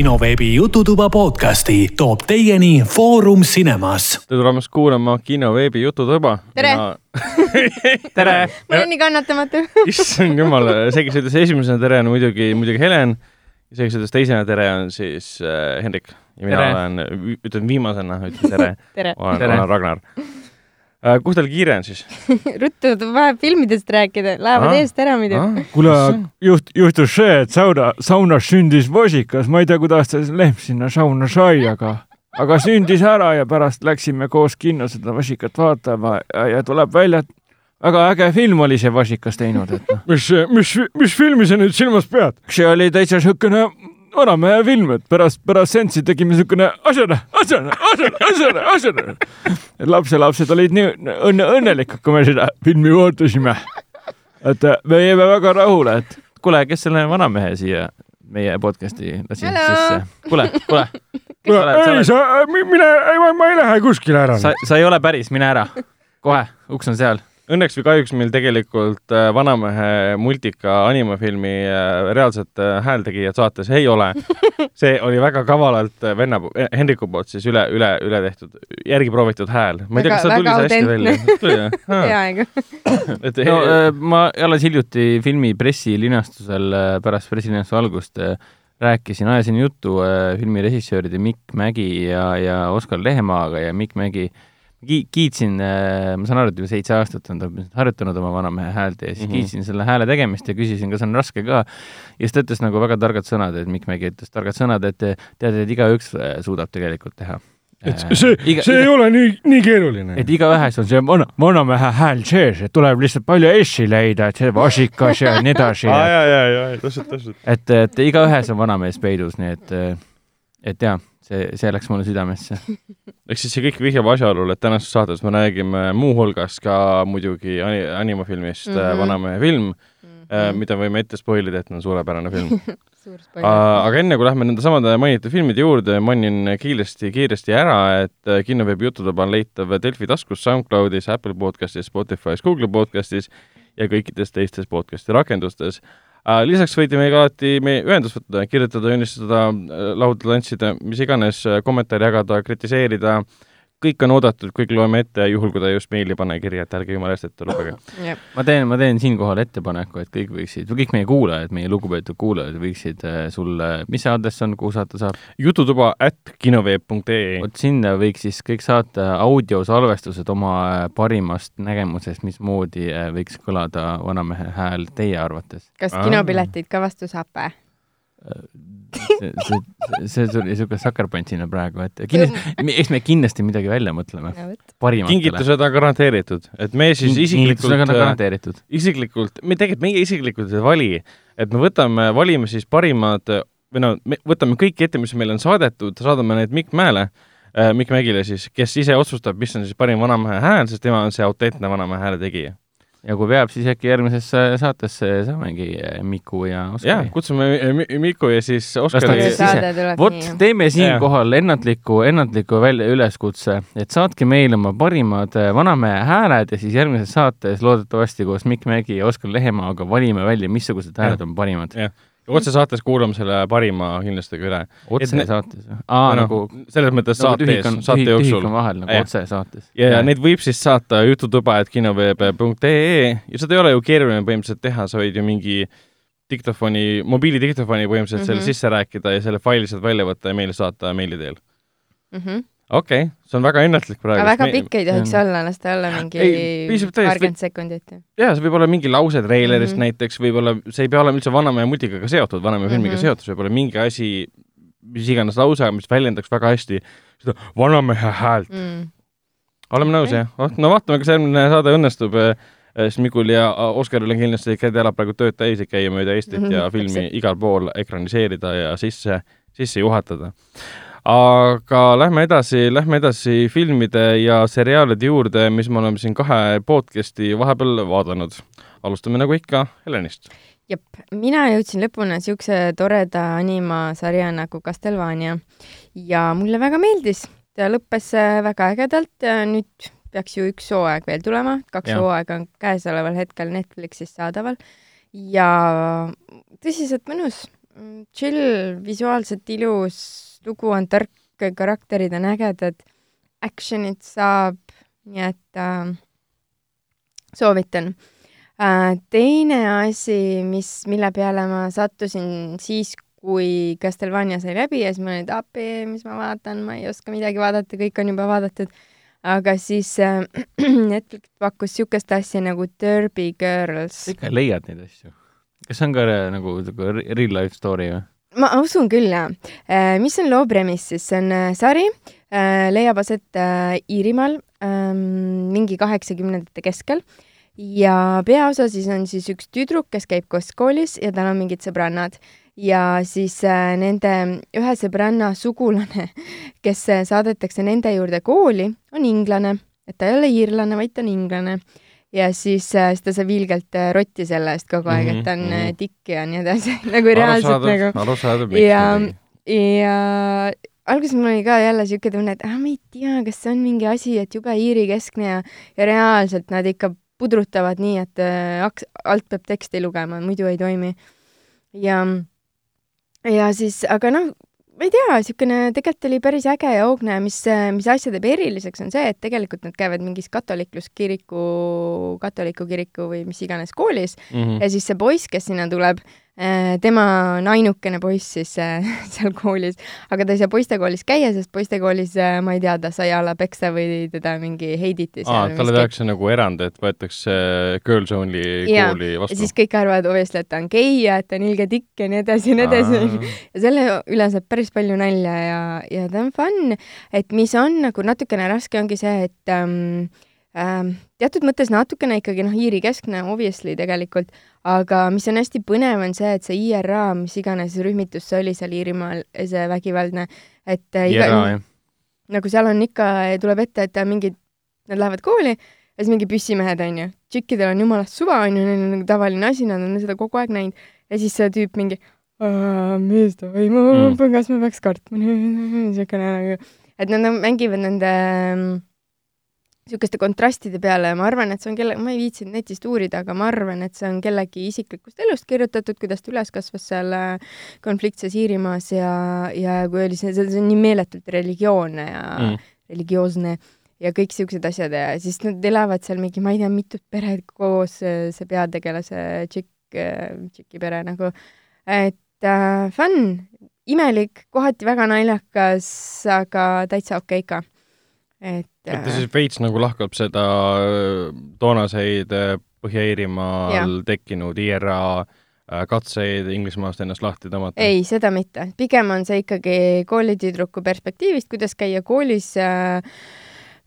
kinoveebi Jututuba podcasti toob teieni Foorum Cinemas. tere tulemast kuulama kinoveebi Jututuba. tere ja... tere! ma olen nii kannatamatu issand jumal, see, kes ütles esimesena tere, on muidugi, muidugi Helen. ja see, kes ütles teisena tere, on siis äh, Hendrik. ja mina tere. olen, ütlen viimasena, ütlen tere. tere. olen, olen Ragnar. Kus teil kiire on siis? Ruttu, vaja filmidest rääkida, lähevad eest ära muidu. Kuule, juht, juhtus see, et sauna, saunas sündis vosikas, ma ei tea, kuidas see lehm sinna sauna sai, aga, aga sündis ära ja pärast läksime koos kinno seda vosikat vaatama ja, ja tuleb välja, et väga äge film oli see vasikas teinud, et noh. mis, mis, mis filmi sa nüüd silmas pead? see oli täitsa siukene vanamehe film, et pärast, pärast seanssi tegime niisugune asjane, asjane, asjane, asjane. et lapselapsed olid nii õnne, õnnelikud, kui me seda filmi vaatasime. et äh, me jäime väga rahule, et. kuule, kes selle vanamehe siia meie podcast'i lasi sisse? kuule, kuule. ei, sa, mine, ei, ma ei lähe kuskile ära. sa, sa ei ole päris, mine ära. kohe, uks on seal õnneks või kahjuks meil tegelikult äh, Vanamehe multika animafilmi äh, reaalset äh, häältegijat saates ei ole. see oli väga kavalalt venna, Hendriku poolt siis üle, üle, üle tehtud, järgi proovitud hääl. ma ei tea, kas see tuli see hästi välja? tuli jah? peaaegu. et no, ma alles hiljuti filmi pressilinastusel pärast pressilinastuse algust rääkisin, ajasin juttu filmi režissööride Mikk Mägi ja, ja Oskar Lehemaaga ja Mikk Mägi äh, ki-, kiitsin, äh, ma saan aru, et juba seitse aastat on ta harjutanud oma vanamehe häält ja siis mm -hmm. kiitsin selle hääle tegemist ja küsisin, kas on raske ka. ja siis ta ütles nagu väga targad sõnad, et Mikk Mägi ütles targad sõnad, et tead, et igaüks äh, suudab tegelikult teha. et äh, see, see iga, ei ole nii, nii keeruline. et igaühes on see vana, vanamehe hääl sees, et tuleb lihtsalt palju S-i leida, et see vasikas ja nii edasi. ja, ja, ja, ja, täpselt, täpselt. et, et igaühes on vanamees peidus, nii et, et jaa see, see läks mulle südamesse. ehk siis see kõik vihjab asjaolule, et tänases saates me räägime muuhulgas ka muidugi animafilmist mm -hmm. Vanamehe film mm, -hmm. mida võime ette spoil ida, et on suurepärane film aga enne, kui lähme nende samade mainitud filmide juurde, mainin kiiresti, kiiresti ära, et äh, kinoveebi Jututuba on leitav Delfi taskus, SoundCloudis, Apple podcastis, Spotify's, Google podcastis ja kõikides teistes podcasti rakendustes Äh, lisaks võite meiega alati meie ühendust võtta, kirjutada, joonistada, äh, lahutada, tantsida, mis iganes, äh, kommentaare jagada, kritiseerida äh, kõik on oodatud, kõik loeme ette, juhul kui ta just meili ei pane kirja, et ärge jumala eest ette lugege ma teen, ma teen siinkohal ettepaneku, et kõik võiksid, kõik meie kuulajad, meie lugupeetud kuulajad võiksid äh, sulle, mis see aadress on, kuhu saata saab? jututuba at kinoveeb.ee vot sinna võiks siis kõik saata audiosalvestused oma äh, parimast nägemusest, mismoodi äh, võiks kõlada vanamehe hääl teie arvates. kas kinopileteid ka vastu saab või? See, see, see tuli niisugune sucker-punch sinna praegu, et kindlasti, eks me kindlasti midagi välja mõtleme. kingitused on garanteeritud, et me siis isiklikult, garanteeritud. isiklikult, me tegelikult, meie isiklikult ei vali, et me võtame, valime siis parimad või no me võtame kõik ette, mis meile on saadetud, saadame need Mikk Mäele äh,, Mikk Mägile siis, kes ise otsustab, mis on siis parim vanamehe hääl, sest tema on see autentne vanamehe hääle tegija ja kui veab, siis äkki järgmisesse saatesse saamegi eh, Miku ja Oskari. jah, kutsume Miku ja siis Oskari. vot teeme siinkohal ennatliku, ennatliku välja üleskutse, et saatke meile oma parimad eh, vanamehe hääled ja siis järgmises saates loodetavasti koos Mikk Mägi ja Oskar Lehemaaga valime välja, missugused hääled on parimad. jah otsesaates kuulame selle parima kindlasti ka üle. otsesaates või? aa, nagu selles mõttes nagu saate ees, saate jooksul. tühik on vahel nagu otsesaates. ja, ja neid võib siis saata jututuba, et kinoveeb.ee ja seda ei ole ju keeruline põhimõtteliselt teha, sa võid ju mingi diktofoni, mobiilidiktofoni põhimõtteliselt mm -hmm. selle mhm. sisse rääkida ja selle faili sealt välja võtta ja meile saata meili teel mm. -hmm okei okay,, see on väga ennatlik praegu. aga väga pikk ei tohiks mm. olla, las ta olla mingi paarkümmend sekundit. jaa, see võib olla mingi lause treilerist mm -hmm. näiteks, võib-olla, see ei pea olema üldse Vanamehe multikaga seotud, Vanamehe mm -hmm. filmiga seotud, see võib olla mingi asi, mis iganes lause, mis väljendaks väga hästi seda Vanamehe häält mm.. oleme nõus okay., jah? no vaatame, kas järgmine saade õnnestub eh, siis Mikul ja Oskaril on kindlasti käed jalad praegu tööd täis, et käia mööda Eestit mm -hmm. ja filmi igal pool ekraniseerida ja sisse, sisse juhatada aga lähme edasi, lähme edasi filmide ja seriaalide juurde, mis me oleme siin kahe podcast'i vahepeal vaadanud. alustame nagu ikka Helenist. jep, mina jõudsin lõpuni niisuguse toreda animasarja nagu Castlevania ja mulle väga meeldis. ta lõppes äh, väga ägedalt ja nüüd peaks ju üks hooaeg veel tulema, kaks hooaega on käesoleval hetkel Netflixis saadaval ja tõsiselt mõnus chill, visuaalselt ilus, lugu on tark, karakterid on ägedad, action'it saab, nii et äh, soovitan äh,. teine asi, mis, mille peale ma sattusin siis, kui Castlevania sai läbi ja siis ma olin, et appi, mis ma vaatan, ma ei oska midagi vaadata, kõik on juba vaadatud. aga siis äh, Netflix pakkus niisugust asja nagu Derby Girls. ikka leiad neid asju? Kas see on ka nagu nagu re- real life story või? ma usun küll jaa. mis on loo premise siis, see on äh, sari, leiab aset äh, Iirimaal ähm, mingi kaheksakümnendate keskel. Ja peaosa siis on siis üks tüdruk, kes käib koos koolis ja tal on mingid sõbrannad. Ja siis äh, nende ühe sõbranna sugulane, kes äh, saadetakse nende juurde kooli, on inglane, et ta ei ole iirlane, vaid ta on inglane ja siis, äh, siis ta saab ilgelt äh, rotti selle eest kogu aeg, et ta on Mhm, mm mhm. -hmm. tikk ja nii edasi, nagu reaalselt nagu. arusaadav, Ja- miks ja alguses mul oli ka jälle siuke tunne, et ah, ma ei tea, kas see on mingi asi, et jube Iiri keskne ja, ja reaalselt nad ikka pudrutavad nii, et äh, alt peab teksti lugema, muidu ei toimi. ja, ja siis, aga noh, ma ei tea, niisugune tegelikult oli päris äge ja hoogne, mis, mis asja teeb eriliseks, on see, et tegelikult nad käivad mingis katolikluskiriku, katoliku kiriku või mis iganes koolis Mhm. ja siis see poiss, kes sinna tuleb, tema on ainukene poiss siis äh, seal koolis, aga ta ei saa poistekoolis käia, sest poistekoolis, ma ei tea, ta sai a la peksa või teda mingi heiditi seal. talle tehakse nagu erand, et võetakse girls only Jaa, kooli ja vastu. siis kõik arvavad obviously, et ta on gei ja et ta on ilge tikk ja nii edasi ja nii edasi. ja selle üle saab päris palju nalja ja, ja ta on fun, et mis on nagu natukene raske, ongi see, et ähm, ähm, teatud mõttes natukene ikkagi noh, Iiri keskne obviously tegelikult, aga mis on hästi põnev, on see, et see IRA, mis iganes rühmitus see oli seal Iirimaal, see vägivaldne, et äh, iga, jah. nagu seal on ikka, tuleb ette, et mingid, nad lähevad kooli ja siis mingi püssimehed onju, tšikkidel on jumalast suva onju, neil on nagu tavaline asi, nad on seda kogu aeg näinud. Ja siis see tüüp mingi, mis toimub? Mm., kas ma peaks kartma? Nüüd, siukene nagu, et nad mängivad nende mm, niisuguste kontrastide peale ja ma arvan, et see on kelle, ma ei viitsinud netist uurida, aga ma arvan, et see on kellegi isiklikust elust kirjutatud, kuidas ta üles kasvas seal äh, konfliktses Iirimaas ja, ja kui oli see, see on nii meeletult religioonne ja mm. Religioosne ja kõik siuksed asjad ja siis nad elavad seal mingi, ma ei tea, mitut peret koos, see peategelase tšikk, tšiki pere nagu, et äh, fun, imelik, kohati väga naljakas, aga täitsa okei ka. et et siis veits nagu lahkab seda äh, toonaseid äh, Põhja-Iirimaal tekkinud IRA äh, katseid Inglismaast ennast lahti tõmmata. ei, seda mitte, pigem on see ikkagi koolitüdruku perspektiivist, kuidas käia koolis äh,,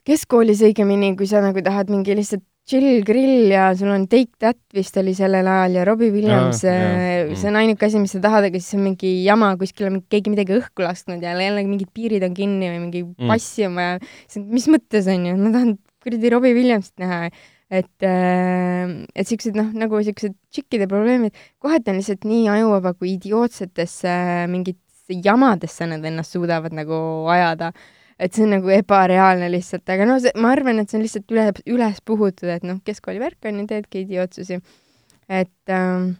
keskkoolis õigemini, kui sa nagu tahad mingi lihtsalt chill grill ja sul on Take That vist oli sellel ajal ja Robbie Williams, jaa, see on ainuke asi, mis sa tahad, aga siis on mingi jama, kuskil on keegi midagi õhku lasknud ja jälle mingid piirid on kinni või mingi Mm. passi on vaja. mis mõttes on ju, ma tahan kuradi Robbie Williamsit näha et äh,, et siuksed noh, nagu siuksed tšikkide probleemid, kohati on lihtsalt nii ajuvaba, kui idiootsetesse mingitesse jamadesse nad ennast suudavad nagu ajada. Et see on nagu ebareaalne lihtsalt, aga no see, ma arvan, et see on lihtsalt üle, üles puhutud, et noh, keskkooli värk on ju, teedki idiootsusi. et ähm,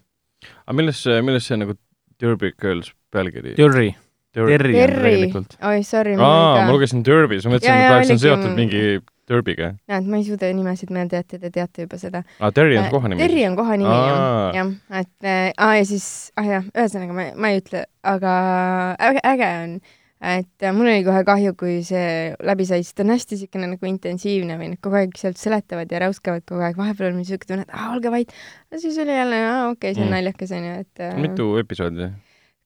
aga milles see, milles see nagu Derby Girls pealkiri? Jüri, Derby. Terri on tegelikult. oi, sorry, aa, ma lugesin Derby, siis ma mõtlesin, et oleks see oligi- seotud mingi Derby'ga. näed, ma ei suuda nimesid meelde jätta, te teate juba seda. aa, Terry on koha nimi. Terri on koha nimi jah, jah, et äh, aa, ja siis, ah jah, ühesõnaga ma, ma ei ütle, aga äge, äge on, et äh, mul oli kohe kahju, kui see läbi sai, sest ta on hästi niisugune nagu intensiivne või nad kogu aeg sealt seletavad ja räuskavad kogu aeg, vahepeal on niisugune tunne, et aa, olge vait, siis oli jälle, aa okei okay,, see on Mm. naljakas onju, et äh, mitu episoodi?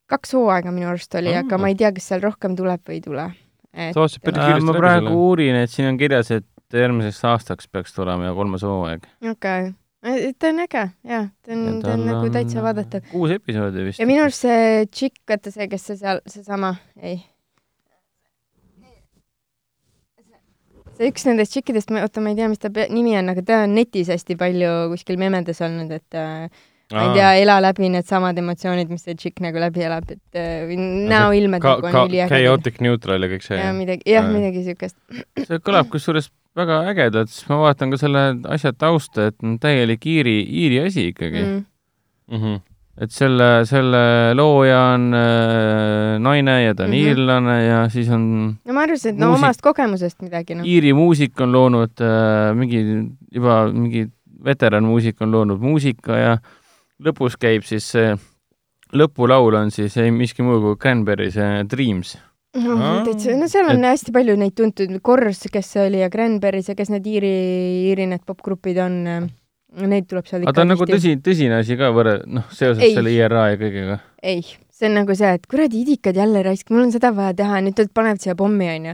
kaks hooaega minu arust oli mm., aga ma ei tea, kas seal rohkem tuleb või ei tule. et Äh, ma praegu selle. uurin, et siin on kirjas, et järgmiseks aastaks peaks tulema ja kolmas hooaeg. okei okay., ta on äge jaa, ta on, ta on nagu täitsa vaadatav. kuus episoodi vist. ja minu arust see tšikk, vaata see, kes see seal, seesama, ei. See üks nendest tšikkidest, ma, oota, ma ei tea, mis ta nimi on, aga ta on netis hästi palju kuskil memedes olnud, et äh, ma ei tea, ela läbi needsamad emotsioonid, mis see tšikk nagu läbi elab, et äh, või näoilmed nagu on üliägedad. Chaotic Neutral ja kõik see ja. midagi, jah, Aa. midagi siukest. see kõlab kusjuures väga ägedalt, siis ma vaatan ka selle asja tausta, et on täielik Iiri, Iiri asi ikkagi mm.. Mm. Mhm. Et selle, selle looja on äh, naine ja ta on mm. -hmm. iirlane ja siis on no ma arvasin, et no Muusik- omast kogemusest midagi, noh. Iiri muusik on loonud äh, mingi, juba mingi veteranmuusik on loonud muusika ja lõpus käib siis see lõpulaul on siis ei miski muu kui Cranberry see Dreams. no täitsa, no seal on hästi palju neid tuntud, Kors, kes oli ja Cranberries ja kes need Iiri, Iiri need popgrupid on, neid tuleb seal aga ikka ta on nagu tõsi, tõsine asi ka võrre-, noh, seoses Ei. selle IRA ja kõigega. ei, see on nagu see, et kuradi idikad jälle raisk, mul on seda vaja teha, nüüd nad panevad siia pommi, onju.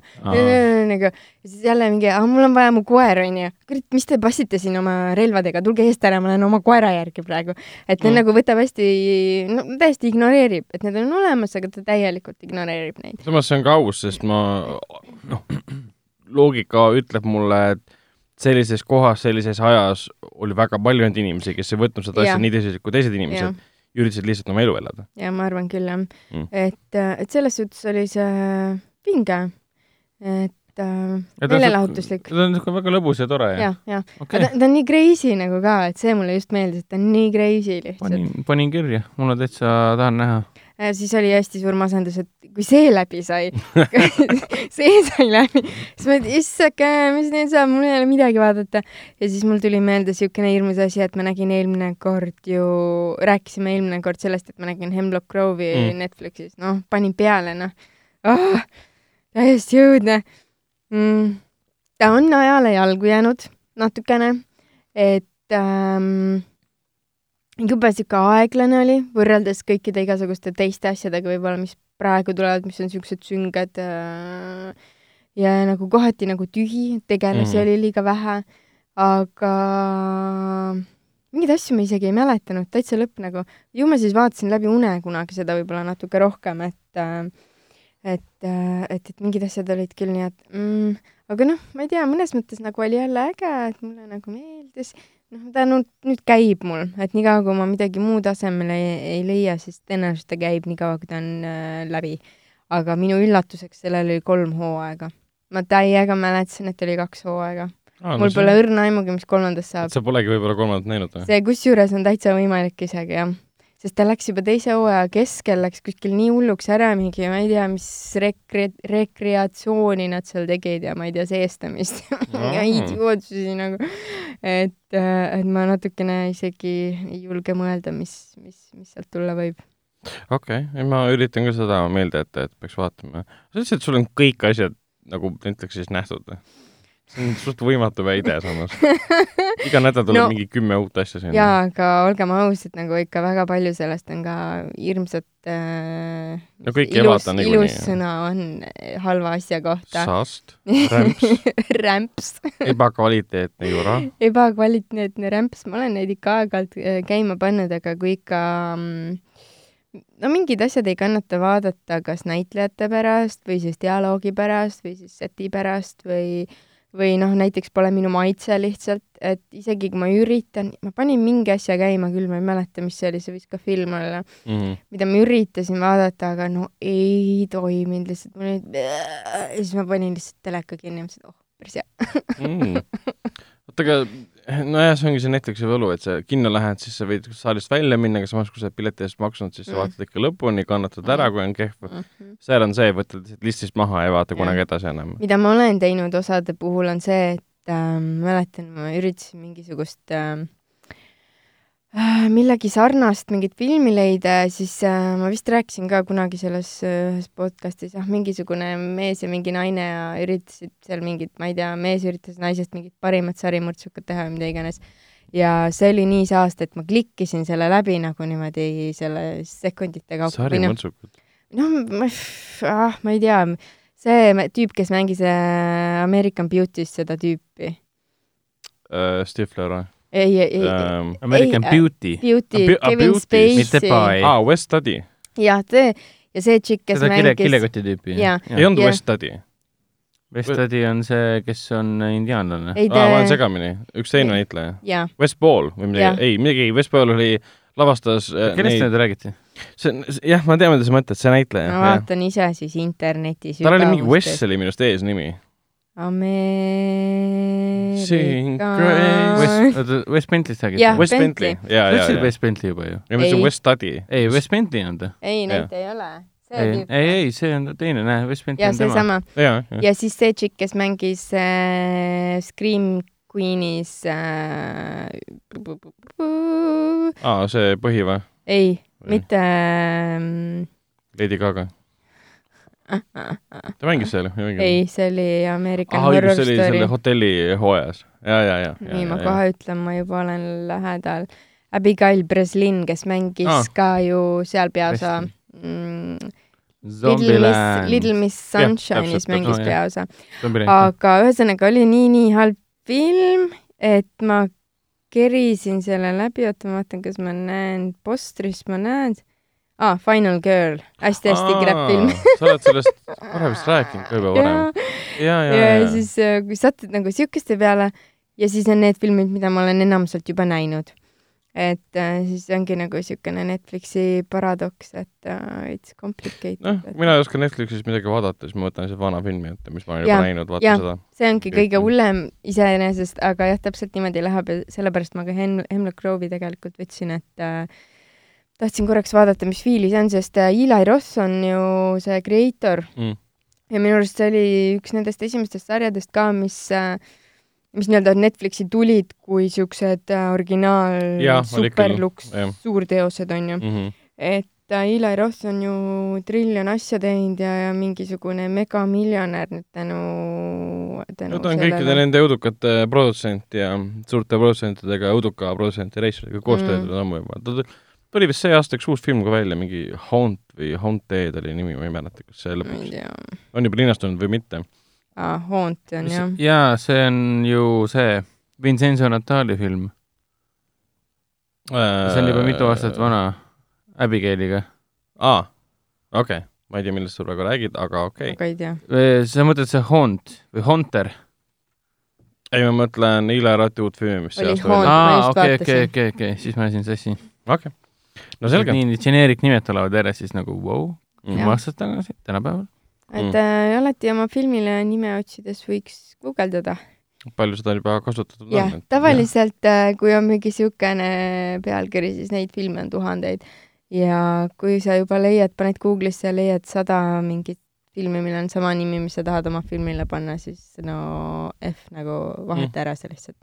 nagu, siis jälle mingi, mul on vaja mu koer, onju. kurat, mis te passite siin oma relvadega, tulge eest ära, ma lähen oma koera järgi praegu. et ta Mm. mm. nagu võtab hästi, no täiesti ignoreerib, et need on olemas, aga ta täielikult ignoreerib neid. samas see on ka aus, sest ma, noh, loogika ütleb mulle, et sellises kohas, sellises ajas oli väga palju neid inimesi, kes ei võtnud seda asja Jah. nii tõsiselt kui teised inimesed,, üritasid lihtsalt oma elu elada. ja ma arvan küll jah Mm. et, et selles suhtes oli see vinge, et äh, meelelahutuslik. ta on niisugune väga lõbus ja tore ja, jah, okei aga ta, ta on nii crazy nagu ka, et see mulle just meeldis, et ta on nii crazy lihtsalt. panin, panin kirja, mulle täitsa tahan näha. Siis oli hästi suur masendus, et kui see läbi sai see sai läbi, siis ma issake, mis nüüd saab, mul ei ole midagi vaadata. ja siis mul tuli meelde siukene hirmus asi, et ma nägin eelmine kord ju, rääkisime eelmine kord sellest, et ma nägin Hemlock Grove'i mm. Netflixis, noh, panin peale, noh oh,. täiesti õudne mm.. ta on ajale jalgu jäänud natukene, et ähm, jube sihuke aeglane oli võrreldes kõikide igasuguste teiste asjadega võib-olla, mis praegu tulevad, mis on siuksed sünged äh, ja nagu kohati nagu tühi, tegelasi mm. oli liiga vähe, aga mingeid asju ma isegi ei mäletanud, täitsa lõpp nagu. ju ma siis vaatasin läbi une kunagi seda võib-olla natuke rohkem, et äh, et, et, et mingid asjad olid küll nii, et mm, aga noh, ma ei tea, mõnes mõttes nagu oli jälle äge, et mulle nagu meeldis noh, ta nüüd, nüüd käib mul, et niikaua, kui ma midagi muud asemele ei, ei leia, siis tõenäoliselt ta käib niikaua, kui ta on äh, läbi. aga minu üllatuseks sellel oli kolm hooaega. ma täiega mäletasin, et oli kaks hooaega. mul pole õrna aimugi, mis kolmandast saab. sa polegi võib-olla kolmandat näinud või? see kusjuures on täitsa võimalik isegi jah, sest ta läks juba teise hooaja keskel, läks kuskil nii hulluks ära mingi, ma ei tea, mis rekre-, rekreatsiooni nad seal tegid ja ma ei tea, seestamist ja idiootsusi nagu. et, et ma natukene isegi ei julge mõelda, mis, mis, mis sealt tulla võib. okei okay., ma üritan ka seda meelde jätta, et peaks vaatama. sa ütlesid, et sul on kõik asjad nagu Netflixis nähtud või? See on suht võimatu väide samas. iga nädal tuleb no. Mingi kümme uut asja sinna. jaa, aga olgem ausad, nagu ikka väga palju sellest on ka hirmsat äh, No kõik ei ilus ilus sõna on halva asja kohta. saast, rämps, rämps. ebakvaliteetne jura. ebakvaliteetne rämps, ma olen neid ikka aeg-ajalt äh, käima pannud, aga kui ikka mm, no mingid asjad ei kannata vaadata kas näitlejate pärast või siis dialoogi pärast või siis seti pärast või või noh, näiteks pole minu maitse lihtsalt, et isegi kui ma üritan, ma panin mingi asja käima küll, ma ei mäleta, mis see oli, see võis ka film olla, Mhm. mida ma üritasin vaadata, aga no ei toiminud lihtsalt, mul oli ja siis ma panin lihtsalt teleka kinni ja mõtlesin, et oh, päris hea. mm. oota, aga nojah, see ongi see Netflixi võlu, et sa kinno lähed, siis sa võid saalist välja minna, aga samas, kui sa oled pileti eest maksnud, siis sa Mm. vaatad ikka lõpuni, kannatad ära, kui on kehv. Mhm. seal on see, võtad lihtsalt listist maha ja ei vaata kunagi edasi enam. mida ma olen teinud osade puhul on see, et äh, mäletan, ma üritasin mingisugust äh, millegi sarnast mingit filmi leida ja siis äh, ma vist rääkisin ka kunagi selles äh, ühes podcastis, ah mingisugune mees ja mingi naine ja üritasid seal mingit, ma ei tea, mees üritas naisest mingit parimat sarimõrtsukat teha või mida iganes. ja see oli nii saast, et ma klikkisin selle läbi nagu niimoodi selle sekundite kaupa. sarimõrtsukud. noh, ma, ah, ma ei tea, see tüüp, kes mängis äh, American Beauty's seda tüüpi. Stifler või? ei, ei, ei, Ähm, American Ei, äh, Beauty. Beauty Kevin Spacey. mitte Pai. aa, West Study. jah, see ja see tšikk, kes seda mängis, kilekoti tüüpi. Ei olnud. West Study. Vestadi on see, kes on indiaanlane. aa, ma olen segamini. üks teine Ei. näitleja. West Ball või midagi ei, midagi, West Ball oli, lavastas äh, kellest neid, nüüd räägiti? see on, jah, ma tean, mida sa mõtled, see näitleja ma. vaatan ise siis internetis. tal oli mingi Wes oli minu arust eesnimi. Ameerika. West, Bentley'st räägid Jah. West Bentley. Sa ütlesid. West Bentley juba ju. ja ma ütlesin Ei. West Study. ei, West Bentley on ta. ei, neid ei ole. ei, ei, ei, see on teine, näe, West Bentley ja on tema. jaa, jaa. ja siis see tšikk, kes mängis äh, Scream Queenis äh,. aa, see põhi või? ei, mitte ähm,. Lady Gaga. Ta mängis seal ju? ei, see oli American aa, Horror õigus, see oli Story selle. hotelli hooajas. ja, ja, ja. nii, ma kohe ütlen, ma juba olen lähedal. Abigail Breslin, kes mängis Aa. ka ju seal peaosa mm,. Little Miss. Little Miss Jah, Sunshine'is täpselt, mängis peaosa. Aga ühesõnaga oli nii-nii halb film, et ma kerisin selle läbi, oota ma vaatan, kas ma näen postrist, ma näen ah,. Final Girl hästi,, hästi-hästi krepp film. sa oled sellest varem vist rääkinud ka juba varem. ja, ja, ja ja, siis, kui satud nagu siukeste peale ja siis on need filmid, mida ma olen enamuselt juba näinud. et äh, siis ongi nagu siukene Netflixi paradoks, et uh, it's complicated noh, mina ei oska Netflixis midagi vaadata, siis ma võtan see vana filmi ette, mis ma olen juba Jaa, näinud, vaatan seda. see ongi kõige hullem iseenesest, aga jah, täpselt niimoodi läheb ja sellepärast ma ka Hem-, Hemlock Grove'i tegelikult võtsin, et äh, tahtsin korraks vaadata, mis fiili see on, sest äh, Eli Ross on ju see creator Mm. ja minu arust see oli üks nendest esimestest sarjadest ka, mis äh, mis nii-öelda Netflixi tulid kui siuksed äh, originaal superluks suurteosed onju, Mm -hmm. et Eli Roth on ju triljon asja teinud ja, ja mingisugune megamiljonär nüüd tänu, tänu no ta on kõikide nende õudukate produtsent ja suurte produtsentidega, õuduka produtsenti reisijatega koos Mm. töötanud ammu juba. Tuli- vist see aasta üks uus film ka välja, mingi Haunt või Haunted oli nimi, ma ei mäleta, kas see lõpuks on juba linastunud või mitte. ah,, Haunt on jah. jaa, see on ju see Vincenzo Natali film. see on juba mitu aastat. vana. Abigailiga. aa, okei okay., ma ei tea, millest sa praegu räägid, aga okei okay.. aga ei tea. sa mõtled see Haunt või Haunter? ei, ma mõtlen Ile Rati uut filmi, mis see Oli aasta ma aa, okei, okei, okei, okei, siis ma ajasin sassi. okei okay., no selge. nii generic nimed tulevad järjest, siis nagu vau wow,, Mm. Jah. aastad tagasi, tänapäeval. et Mm. äh, alati oma filmile nime otsides võiks guugeldada. palju seda on juba kasutatud jah, tavaliselt äh, kui on mingi siukene pealkiri, siis neid filme on tuhandeid ja kui sa juba leiad, paned Google'isse ja leiad sada mingit filmi, millel on sama nimi, mis sa tahad oma filmile panna, siis no F nagu vaheta ära see lihtsalt.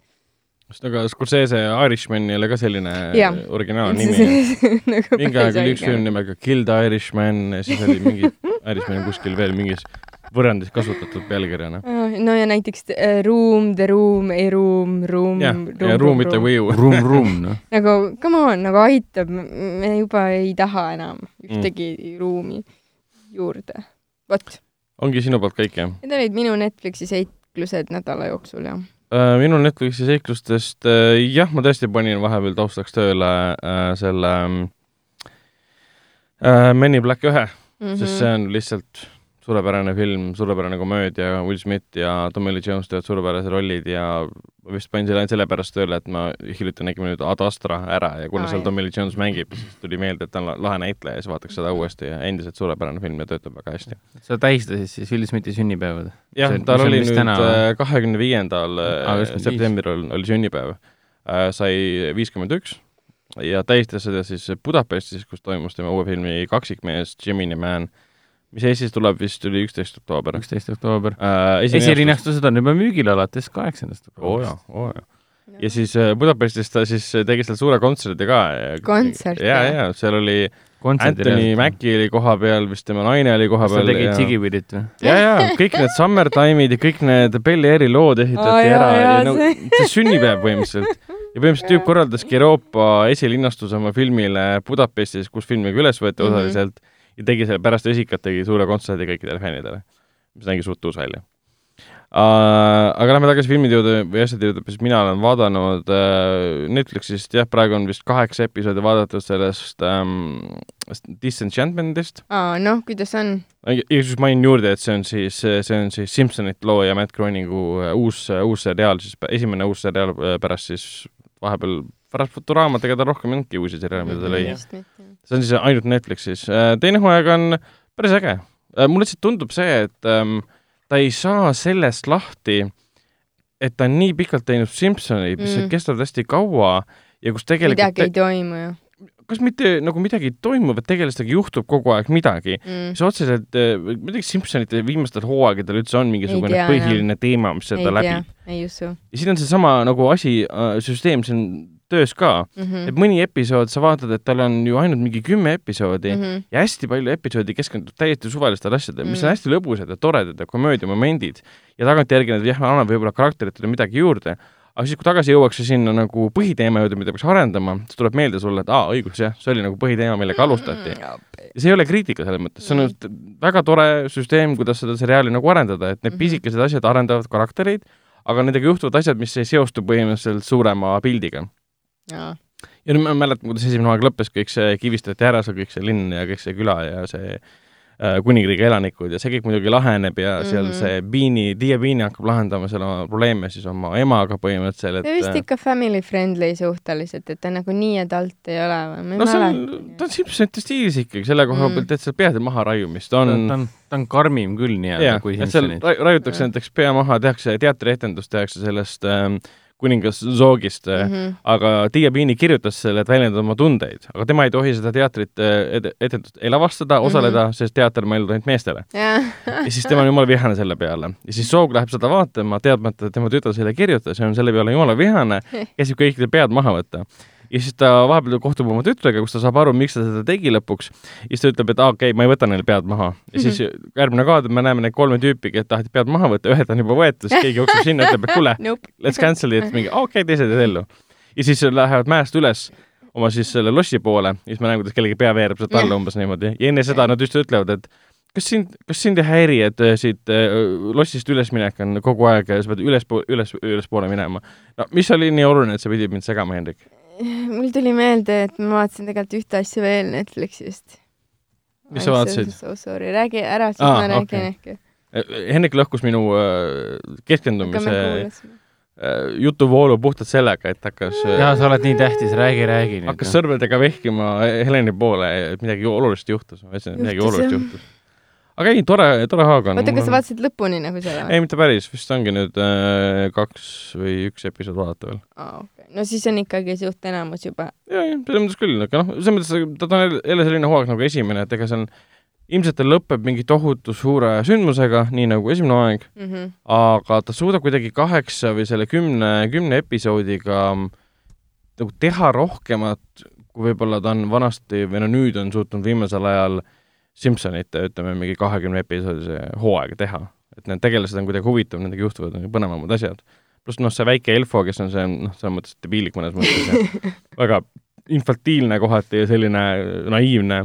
Sest aga Scorsese Irishmani oli ka selline Jah. originaalnimi. nagu mingi aeg oli üks film nimega Kill the Irishman ja siis oli mingi Irishman kuskil veel mingis võrrandis kasutatud pealkirjana. Ah, no ja näiteks äh, Room, The Room, A Room, Room, jah, ja Room mitte U. Room, Room, noh. nagu come on, nagu aitab, me juba ei taha enam ühtegi mm. ruumi juurde. vot, ongi sinu poolt kõik, jah? need olid minu Netflixi seiklused nädala jooksul, jah. Minu Netflixi seiklustest, jah, ma tõesti panin vahepeal taustaks tööle äh, selle äh, Men in Black ühe, Mhm. sest see on lihtsalt suurepärane film, suurepärane komöödia, Will Smith ja Tommy Lee Jones teevad suurepärased rollid ja ma vist panin selle ainult sellepärast tööle, et ma hiljuti nägin nüüd Ad Astra ära ja kuna Aa, seal. Tommy Lee Jones mängib, siis tuli meelde, et ta on la- lahe näitleja ja siis vaataks seda uuesti ja endiselt suurepärane film ja töötab väga hästi. sa tähistasid siis Will Smithi sünnipäeva? jah tal oli nüüd või? kahekümne viiendal viis. septembril oli sünnipäev. sai viiskümmend üks ja tähistas seda siis Budapestis, kus toimus tema uue filmi Kaksikmees Gemini Man, mis Eestis tuleb vist, tuli üksteist oktoober. üksteist oktoober. äh, esilinastused on juba müügil alates kaheksandast oo jaa, oo jaa. ja siis äh, Budapestis ta siis tegi seal suure kontserdi ka. Kontserti, ja, jah? ja seal oli Anthony Mackie oli koha peal, vist tema naine oli koha peal. tegi Jigipidit või? ja, ja kõik need Summertime'id ja kõik need Belli Airi lood ehitati jaa, ära ja jaa, no see- sünnipäev põhimõtteliselt. ja põhimõtteliselt tüüp korraldaski Euroopa esilinastuse oma filmile Budapestis, kus film ka üles võeti Mhm. osaliselt ja tegi selle pärast esikat, tegi suure kontserdi kõikidele fännidele, mis nägi suht uus välja uh,. aga lähme tagasi filmide juurde või asjade juurde, siis mina olen vaadanud uh, Netflixist, jah, praegu on vist kaheksa episoodi vaadatud sellest um, Disenchantmentist aa, noh, kuidas on? igatahes mainin juurde, et see on siis, see on siis Simsonite looja Matt Groeningu äh, uus, uus seriaal siis, esimene uus seriaal äh, pärast siis vahepeal, pärast Futuraamat, ega ta rohkem ei olnudki uusi seriaale, mida ta lõi. See on siis ainult Netflixis. teine hooaeg on päris äge. mulle lihtsalt tundub see, et ähm, ta ei saa sellest lahti, et ta on nii pikalt teinud Simsoneid, mis Mm. kestavad hästi kaua ja kus tegelikult midagi ei toimu ju kas mitte nagu midagi ei toimu, vaid tegelikult juhtub kogu aeg midagi mm.. see otseselt, ma ei tea, kas Simsonite viimastel hooaegadel üldse on mingisugune tea, põhiline teema, mis seda läbib., ei usu ja siin on seesama nagu asi, süsteem siin töös ka, mm. -hmm. et mõni episood sa vaatad, et tal on ju ainult mingi kümme episoodi mm mm -hmm. ja hästi palju episoodi keskendub täiesti suvalistele asjadele mm, -hmm. mis on Mm. hästi lõbusad ja toredad ja komöödiamomendid ja tagantjärgi need jah, annavad võib-olla karakteritele midagi juurde, aga siis, kui tagasi jõuakse sinna nagu põhiteema juurde, mida peaks arendama, siis tuleb meelde sulle, et aa, õigus jah, see oli nagu põhiteema, millega alustati. ja see ei ole kriitika selles mõttes, see on Mm. mm. väga tore süsteem, kuidas seda seriaali nagu arendada, et need Mhm. pisikesed asjad arendavad karaktereid, aga nendega juhtuvad asjad, mis ei seostu põhimõtteliselt suurema pildiga. Ja nüüd ma mäletan, kuidas esimene hooaeg lõppes, kõik see kivistati ära, see kõik see linn ja kõik see küla ja see äh, kuningriigi elanikud ja see kõik muidugi laheneb ja mm -hmm. seal Mhm. see Beanie, Dia Beanie hakkab lahendama seal oma probleeme siis oma emaga põhimõtteliselt, see vist et äh, ikka family friendly suhteliselt, et ta nagu nii ja talt ei ole või? no see on, ta on Simpsonite stiilis ikkagi selle koha Mm. pealt, et seal peade maharaiumist ta on on, ta on, ta on karmim küll nii-öelda kui seal ra- raiutakse näiteks pea maha, tehakse teatrietendus, tehakse sellest ähm, kuningas Zoogist mm, mm. -hmm. aga Tiia Piini kirjutas selle, et väljendada oma tundeid, aga tema ei tohi seda teatrit äh, ed-, etendust ei lavastada, osaleda mm, -hmm. sest teater on mõeldud ainult meestele. jah, ja siis tema on jumala vihane selle peale. ja siis Zoog läheb seda vaatama, teadmata, et tema tütar selle kirjutas ja on selle peale jumala vihane, käsib kõikidel pead maha võtta. Ja siis ta vahepeal kohtub oma tütrega, kus ta saab aru, miks ta seda tegi lõpuks. ja siis ta ütleb, et aa, okei okay,, ma ei võta neil pead maha. ja siis järgmine kaader me näeme neid kolme tüüpi, kes taheti pead maha võtta, ühed on juba võetud, siis keegi jookseb sinna, ütleb, et kuule, nope. let's cancel it, mingi okei okay,, teised jäid ellu. ja siis lähevad mäest üles oma siis selle lossi poole ja siis me näeme, kuidas kellegi pea veereb sealt alla umbes niimoodi ja enne seda nad just ütlevad, et kas sind, kas sind ei häiri, et äh, siit äh, lossist ülesminek on kogu aeg, sa pead üles, üles, ülespoole minema. no mis oli nii oluline, et sa pidid mind segama, Hendrik? mul tuli meelde, et ma vaatasin tegelikult ühte asja veel Netflixist. Mis sa vaatasid? So sorry, räägi ära, siis Aa, ma räägin okei. äkki. Hendrik lõhkus minu äh, keskendumise äh, jutuvoolu puhtalt sellega, et hakkas äh, jaa, sa oled nii tähtis, räägi, räägi nüüd. hakkas sõrmedega vehkima Heleni poole, et midagi olulist juhtus, ma ütlesin, et midagi olulist juhtus. Aga ei, tore, tore haag on. oota, kas sa vaatasid lõpuni nagu seda või? ei, mitte päris, vist ongi nüüd äh, kaks või üks episood vaadata veel. aa, okei. no siis on ikkagi suht enamus juba. ja, ja selles mõttes küll, aga noh, selles mõttes ta on jälle- selline hooaeg nagu esimene, et ega see on, ilmselt ta lõpeb mingi tohutu suure sündmusega, nii nagu esimene hooaeg, Mm -hmm. aga ta suudab kuidagi kaheksa või selle kümne, kümne episoodiga mm, nagu teha rohkemat, kui võib-olla ta on vanasti või no nüüd on suutnud viimasel ajal Simsonite, ütleme, mingi kahekümne episoodise hooaega teha. et need tegelased on kuidagi huvitav, nendega juhtuvad põnevamad asjad. pluss noh, see väike Elfo, kes on see, noh, selles mõttes debiilik mõnes mõttes väga infantiilne kohati ja selline naiivne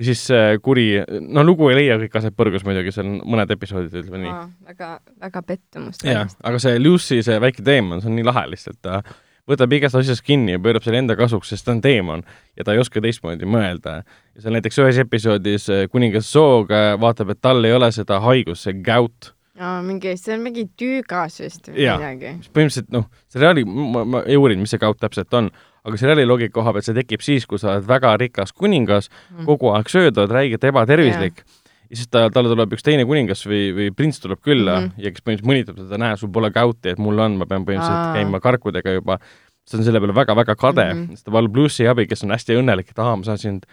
ja siis see kuri, no lugu ei leia kõik aset põrgus muidugi, seal on mõned episoodid, ütleme nii. väga, väga pettumust. jah, aga see Lucy, see väike teemant, see on nii lahe lihtsalt, ta võtab igast asjast kinni ja pöörab selle enda kasuks, sest ta on teemant ja ta ei oska teistmoodi mõelda. ja seal näiteks ühes episoodis kuningas Soog vaatab, et tal ei ole seda haigust, see gout. aa, mingi, see on mingi tüügas vist või midagi. põhimõtteliselt noh, seriaali, ma, ma ei uurinud, mis see gout täpselt on, aga seriaali loogika koha pealt see tekib siis, kui sa oled väga rikas kuningas Mm. kogu aeg sööd, oled räigelt ebatervislik ja siis ta, talle tuleb üks teine kuningas või, või prints tuleb külla mm. -hmm. ja kes põhimõtteliselt mõnitab teda, näe, sul pole kauti, et mul on, ma pean põhimõtteliselt Aa. käima karkudega juba. see on selle peale väga-väga kade mm. -hmm. sest ta palub Lucy abi, kes on hästi õnnelik, et aa, ma saan sind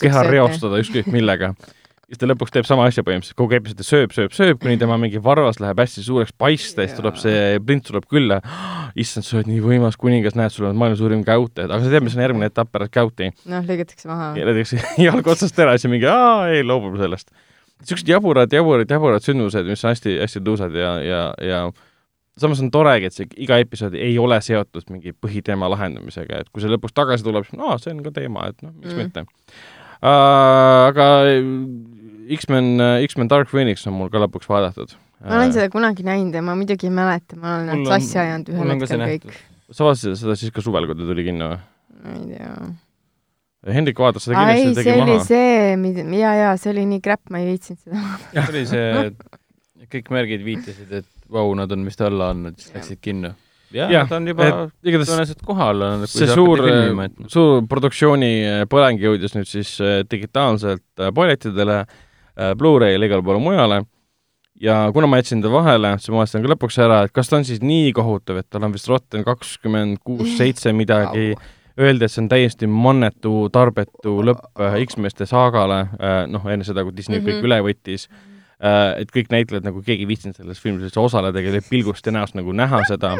keha reostada ükskõik millega. siis ta lõpuks teeb sama asja põhimõtteliselt, kogu episood ta sööb, sööb, sööb, kuni tema mingi varvas läheb hästi suureks paista ja siis tuleb see prints tuleb külla. issand, sa oled nii võimas kuningas, näed, sul on maailma suurim käut, et aga sa tead, mis on järgmine etapp pärast käuti noh, lõigatakse maha. ja näiteks jalg otsast ära, siis mingi aa, ei, loobume sellest. Niisugused jaburad, jaburad, jaburad sündmused, mis on hästi-hästi tõusvad ja, ja, ja samas on toregi, et see iga episood ei ole seotud mingi põhiteema lahendamisega, et kui see lõpuks tagasi tuleb, siis aa, see on ka teema, et noh, miks Mm. mitte uh,. aga X-men, X-men Dark Phoenix on mul ka lõpuks vaadatud. ma olen seda kunagi näinud ja ma muidugi ei mäleta, ma olen nad sassi ajanud ühel hetkel kõik. sa vaatasid seda siis ka suvel, kui ta tuli kinno või? ma ei tea. Hendrik vaatas seda kindlasti ja see tegi oli maha. see, mida, ja, ja see oli nii crap, ma ei viitsinud seda. see oli see, kõik märgid viitasid, et vau, nad on vist alla andnud, siis läksid kinno. jah ja,, ta on juba tõenäoliselt kohal. see suur, suur produktsiooni äh, põleng jõudis nüüd siis äh, digitaalselt äh, pilotidele, Blu-ray'le igale poole mujale ja kuna ma jätsin ta vahele, siis ma vaatasin ka lõpuks ära, et kas ta on siis nii kohutav, et tal on vist Rotten kakskümmend kuus, seitse midagi, öeldi, et see on täiesti mannetu, tarbetu lõpp äh, X-meeste saagale, noh, enne seda, kui Disney mm -hmm. kõik üle võttis, et kõik näitlejad nagu keegi ei viitsinud selles filmis üldse osaleda, kellel pilgust ja näost nagu näha seda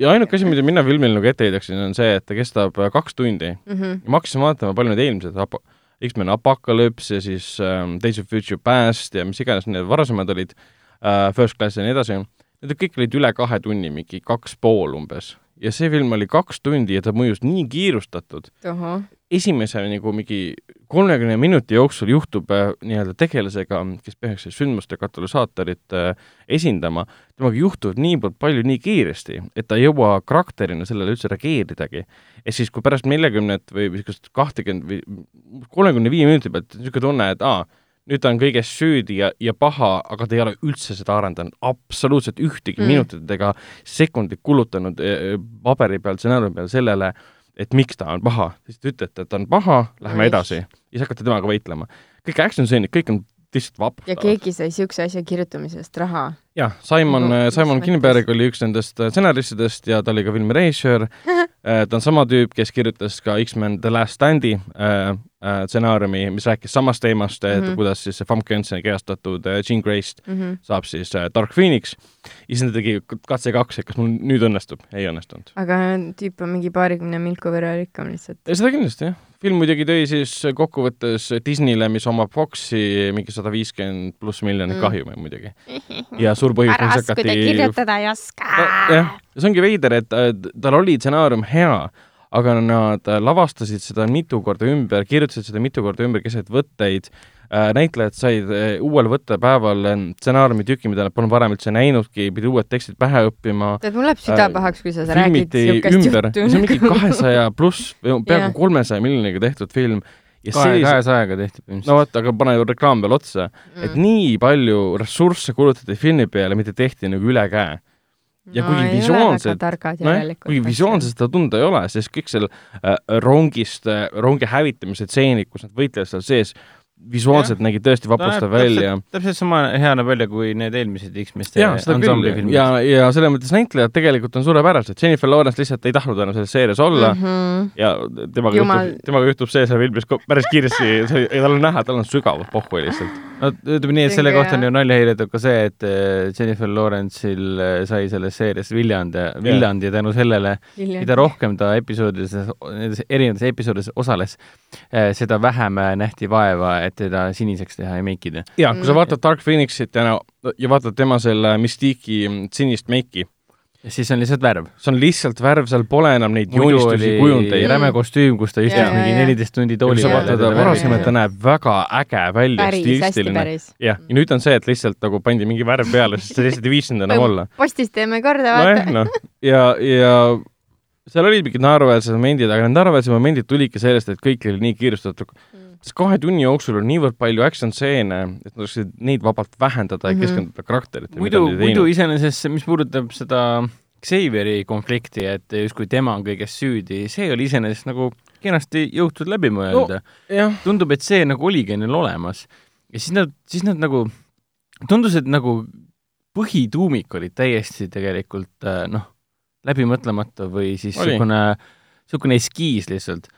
ja ainuke asi, mida mina filmile nagu ette heidaksin, on see, et ta kestab äh, kaks tundi mm. -hmm. ma hakkasin vaatama, palju need eelmised ap-, X-men Apocalypse ja siis ähm, Days of Future Past ja mis iganes need varasemad olid äh,, First Class ja nii edasi, need kõik olid üle kahe tunni, mingi kaks pool umbes. Ja see film oli kaks tundi ja ta mõjus nii kiirustatud. esimese nagu mingi kolmekümne minuti jooksul juhtub äh, nii-öelda tegelasega, kes peaks siis sündmuste katalüsaatorit äh, esindama, temaga juhtub niivõrd palju nii kiiresti, et ta ei jõua karakterina sellele üldse reageeridagi. ja siis, kui pärast neljakümnet või niisugust kahtekümmet või kolmekümne viie minuti pealt niisugune tunne, et aa, nüüd ta on kõiges süüdi ja, ja paha, aga ta ei ole üldse seda arendanud, absoluutselt ühtegi mm. minutit ega sekundit kulutanud äh, paberi peal, stsenaariumi peal sellele, et miks ta on paha, siis te ütlete, et ta on paha, lähme edasi. ja siis hakkate temaga võitlema. kõik action stseenid, kõik on lihtsalt vaprustavad. ja keegi sai niisuguse asja kirjutamisest raha. jah, Simon no,, Simon Kinberg oli üks nendest äh, stsenaristidest ja ta oli ka filmi režissöör äh, ta on sama tüüp, kes kirjutas ka X-men The Last Standi äh, Äh, stsenaariumi, mis rääkis samast teemast mm, -hmm. et kuidas siis see Famke Jenseni kehastatud äh, Jean Grey'st mm -hmm. saab siis äh, Dark Phoenix. ja siis ta tegi katse kaks, et kas mul nüüd õnnestub, ei õnnestunud. aga tüüp on mingi paarikümne milku võrra rikkam lihtsalt. seda kindlasti, jah. Film muidugi tõi siis kokkuvõttes Disneyle, mis omab Foxi mingi sada viiskümmend pluss miljonit mm. kahjumi muidugi. ja suur põhjus, miks hakati kirjutada ei oska. jah, see ongi veider, et tal oli stsenaarium hea aga nad lavastasid seda mitu korda ümber, kirjutasid seda mitu korda ümber keset võtteid äh,, näitlejad said äh, uuel võttepäeval äh, stsenaariumi tüki, mida nad polnud varem üldse näinudki, pidid uued tekstid pähe õppima. tead, mul läheb süda pahaks, kui sa räägid niisugust juttu. see on mingi kahesaja pluss, peaaegu kolmesaja miljoniga tehtud film ja kahe, kahesajaga tehti põhimõtteliselt. no vot, aga pane ju reklaam peale otsa mm., et nii palju ressursse kulutati filmi peale, mitte tehti nagu ülekäe ja kuigi no, visuaalselt, nojah, kuigi visuaalselt seda tunda ei ole, sest kõik seal äh, rongist äh,, rongi hävitamise tseenid, kus nad võitlevad seal sees, visuaalselt nägi tõesti vapustav no, välja. täpselt sama hea näeb välja kui need eelmised X-meeste ansambli filmid. ja, ja selles mõttes näitlejad tegelikult on suurepärased, Jennifer Lawrence lihtsalt ei tahtnud enam selles seerias olla. Mm -hmm. ja temaga Jumal... juhtub, temaga juhtub see seal filmis päris kiiresti, tal on näha, tal on sügav pohhu lihtsalt. no ütleme nii, et selle kohta on ju nalja heidetud ka see, et äh, Jennifer Lawrence'il äh, sai selles seerias Viljand ja, Viljand ja tänu sellele, mida rohkem ta episoodides, nendes erinevates episoodides osales, äh, seda vähem nähti vaeva, et teda siniseks teha ja meikida. jaa, kui sa vaatad Dark Phoenixit ja, ja vaatad tema selle Mystique'i sinist meiki, ja siis on lihtsalt värv. see on lihtsalt värv, seal pole enam neid joonistusi, kujundeid. räme kostüüm, kus ta istus mingi neliteist tundi tooli peal. sa vaatad varasemalt, ta näeb väga äge välja, stiilistiline. jah, ja nüüd on see, et lihtsalt nagu pandi mingi värv peale, sest sa lihtsalt ei viitsinud enam olla. postis teeme korda, vaata. nojah, noh, ja, ja seal olid mingid naeruväärsed momendid, aga need naeruväärsed momendid tulidki sellest, et kõik oli nii kiirustatud mm sest kahe tunni jooksul on niivõrd palju action stseene, et nad saaksid neid vabalt vähendada ja mm -hmm. keskenduda karakteritele. muidu, muidu iseenesest, mis puudutab seda Xavieri konflikti, et justkui tema on kõiges süüdi, see oli iseenesest nagu kenasti jõutud läbi mõelda no,. tundub, et see nagu oligi neil olemas. ja siis nad, siis nad nagu, tundus, et nagu põhituumik oli täiesti tegelikult äh, noh, läbimõtlemata või siis niisugune, niisugune eskiis lihtsalt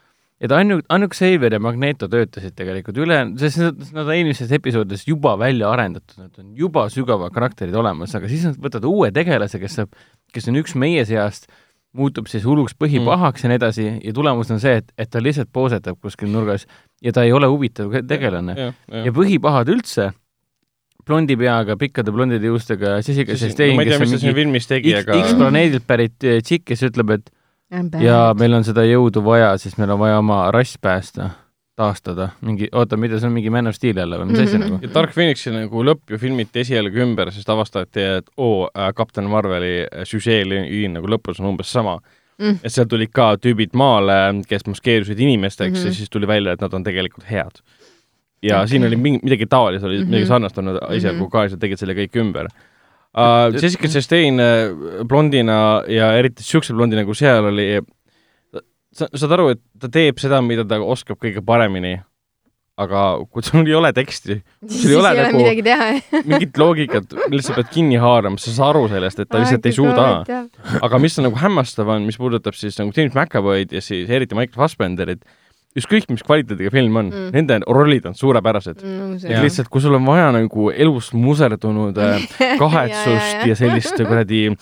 et ainult, ainult Xavier ja Magneto töötasid tegelikult üle, sest nad, nad on eelmises episoodides juba välja arendatud, nad on juba sügavad karakterid olemas, aga siis nad võtavad uue tegelase, kes saab, kes on üks meie seast, muutub siis hulluks põhipahaks mm. ja nii edasi ja tulemus on see, et, et ta lihtsalt poosetab kuskil nurgas ja ta ei ole huvitav tegelane. ja, ja. ja põhipahad üldse, blondi peaga, pikkade blondide juustega, Jessica Chastain, kes on mingi X, aga... X planeedilt pärit tšikk, kes ütleb, et ja meil on seda jõudu vaja, siis meil on vaja oma rass päästa, taastada, mingi, oota, mida see on, mingi Man of Steel jälle või mis asi nagu? Dark Phoenixi nagu lõpp ju filmiti esialgu ümber, sest avastati, et oo äh,, Kapten Marveli äh, süžeeliin nagu lõpus on umbes sama mm.. et seal tulid ka tüübid maale, kes maskeerusid inimesteks mm -hmm. ja siis tuli välja, et nad on tegelikult head. ja okay. siin oli mingi, midagi taolist, oli mm -hmm. midagi sarnast olnud esialgu mm -hmm. ka ja sa tegid selle kõik ümber uh,. Jessica Chastain äh, blondina ja eriti siukse blondi nagu seal oli, sa saad aru, et ta teeb seda, mida ta oskab kõige paremini, aga kui sul ei ole teksti, siis ei ole nagu mingit loogikat, millest sa pead kinni haarama, sa saad aru sellest, et ta lihtsalt ei suuda. aga mis on nagu hämmastav on, mis puudutab siis nagu James McAvoy'd ja siis eriti Michael Fassbenderit ükskõik, mis kvaliteediga film on mm., nende rollid on suurepärased mm,. et lihtsalt, kui sul on vaja nagu elust muserdunud äh, kahetsust ja, ja, ja. ja sellist kuradi äh,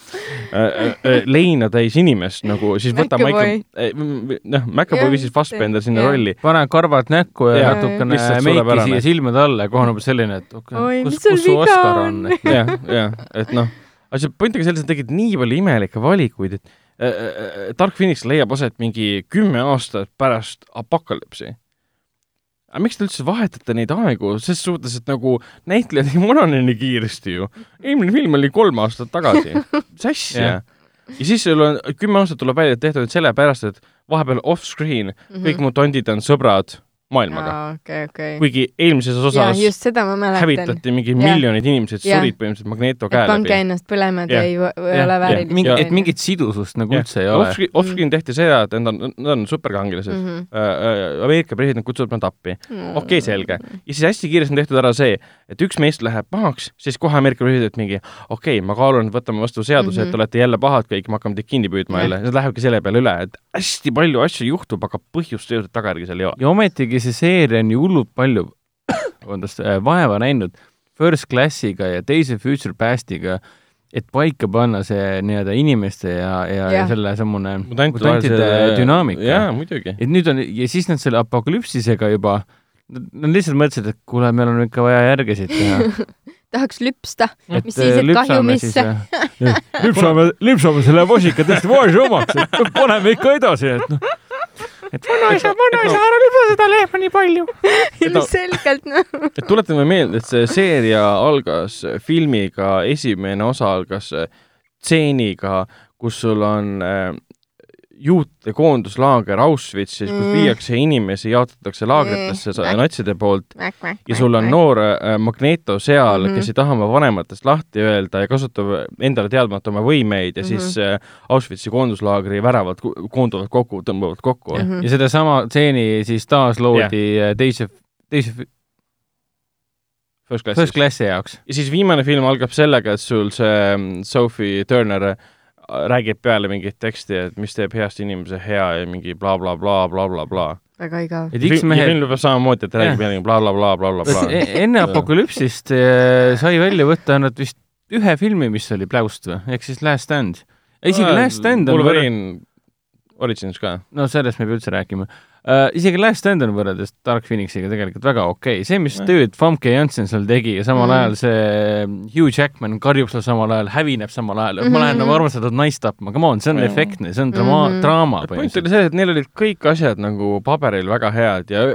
äh, leina täis inimest nagu, siis võta Michael, äh, noh, McAvoy või siis Fassbender sinna ja. rolli. pane karvad näkku ja, ja natukene meiki siia silmade alla ja kohe on umbes selline, et okei okay,, kus, kus su Oscar on? jah, jah, et noh, aga see point on ka selles, et tegid nii palju imelikke valikuid, et Äh, äh, äh, Dark Phoenix leiab aset mingi kümme aastat pärast apokalüpsi. aga miks te üldse vahetate neid aegu, ses suhtes, et nagu näitlejad ei vanane nii kiiresti ju. eelmine film oli kolm aastat tagasi. mis asja yeah.? ja siis sul on, kümme aastat tuleb välja, et tehtud sellepärast, et vahepeal off-screen mm -hmm. kõik mutandid on sõbrad maailmaga okay,. Okay. kuigi eelmises osas hävitati mingi miljonid inimesed, surid põhimõtteliselt Magneto käe läbi. pange ennast põlema, te ei ole vääriline. et mingit sidusust nagu ja. üldse ei ole. Off-screen tehti seda, et nad on, nad on superkangelased mm. -hmm. Uh, Ameerika president kutsub nad appi mm.. okei okay,, selge. ja siis hästi kiiresti on tehtud ära see, et üks meest läheb pahaks, siis kohe Ameerika president mingi okei okay,, ma kaalun, võtame vastu seaduse mm, -hmm. et te olete jälle pahad kõik, me hakkame teid kinni püüdma jälle. Nad lähevadki selle peale üle, et hästi palju asju juhtub, aga põhjust, tagajärgi seal ei ole. ja ometigi ikkagi see seeria on ju hullult palju vabandust, äh, vaeva näinud First Classiga ja teise Future Pastiga, et paika panna see nii-öelda inimeste ja, ja, ja selle sammune mutantide dünaamika. jaa, muidugi. et nüüd on, ja siis nad selle apokalüpsisega juba, nad lihtsalt mõtlesid, et kuule, meil on ikka vaja järgesid teha tahaks lüpsta, mis siis, et kahjumisse. lüpsame, lüpsame selle vasika tõesti vaese omaks, et paneme ikka edasi, et noh et vanaisa, vanaisa, ära lüpsa seda lehma nii palju. ilmselgelt noh. et tuletame meelde, et see seeria algas filmiga, esimene osa algas stseeniga, kus sul on äh, juute koonduslaager Auschwitzis, kus mm. viiakse inimesi, jaotatakse laagritesse mm. natside poolt ja sul on noor äh, Magneto seal mm, -hmm. kes ei taha oma vanematest lahti öelda ja kasutab endale teadmata oma võimeid ja mm -hmm. siis äh, Auschwitzi koonduslaagri väravad koonduvad kokku, tõmbavad kokku mm. -hmm. ja sedasama stseeni siis taasloodi yeah. teise, teise First Classi. First Classi jaoks. ja siis viimane film algab sellega, et sul see mm, Sophie Turner räägib peale mingit teksti, et mis teeb heast inimese hea ja mingi blablabla, blablabla. väga igav. et X-mehed film peab samamoodi, et räägib jälle blablabla, blablabla. Enne apokalüpsist eh, sai välja võtta ainult vist ühe filmi, mis oli pläust või, ehk siis Last Stand. isegi Last Stand on Wolverine Origins ka. no sellest me ei pea üldse rääkima uh,. isegi Last Stand on võrreldes Dark Phoenixiga tegelikult väga okei okay., see, mis tööd Famke Janssen seal tegi ja samal mm. ajal see Hugh Jackman karjub seal samal ajal, hävineb samal ajal mm, -hmm. ma lähen nagu armastatud naist tapma, come on, see on mm. efektne, see on draama mm, -hmm. draama. point oli see, et neil olid kõik asjad nagu paberil väga head ja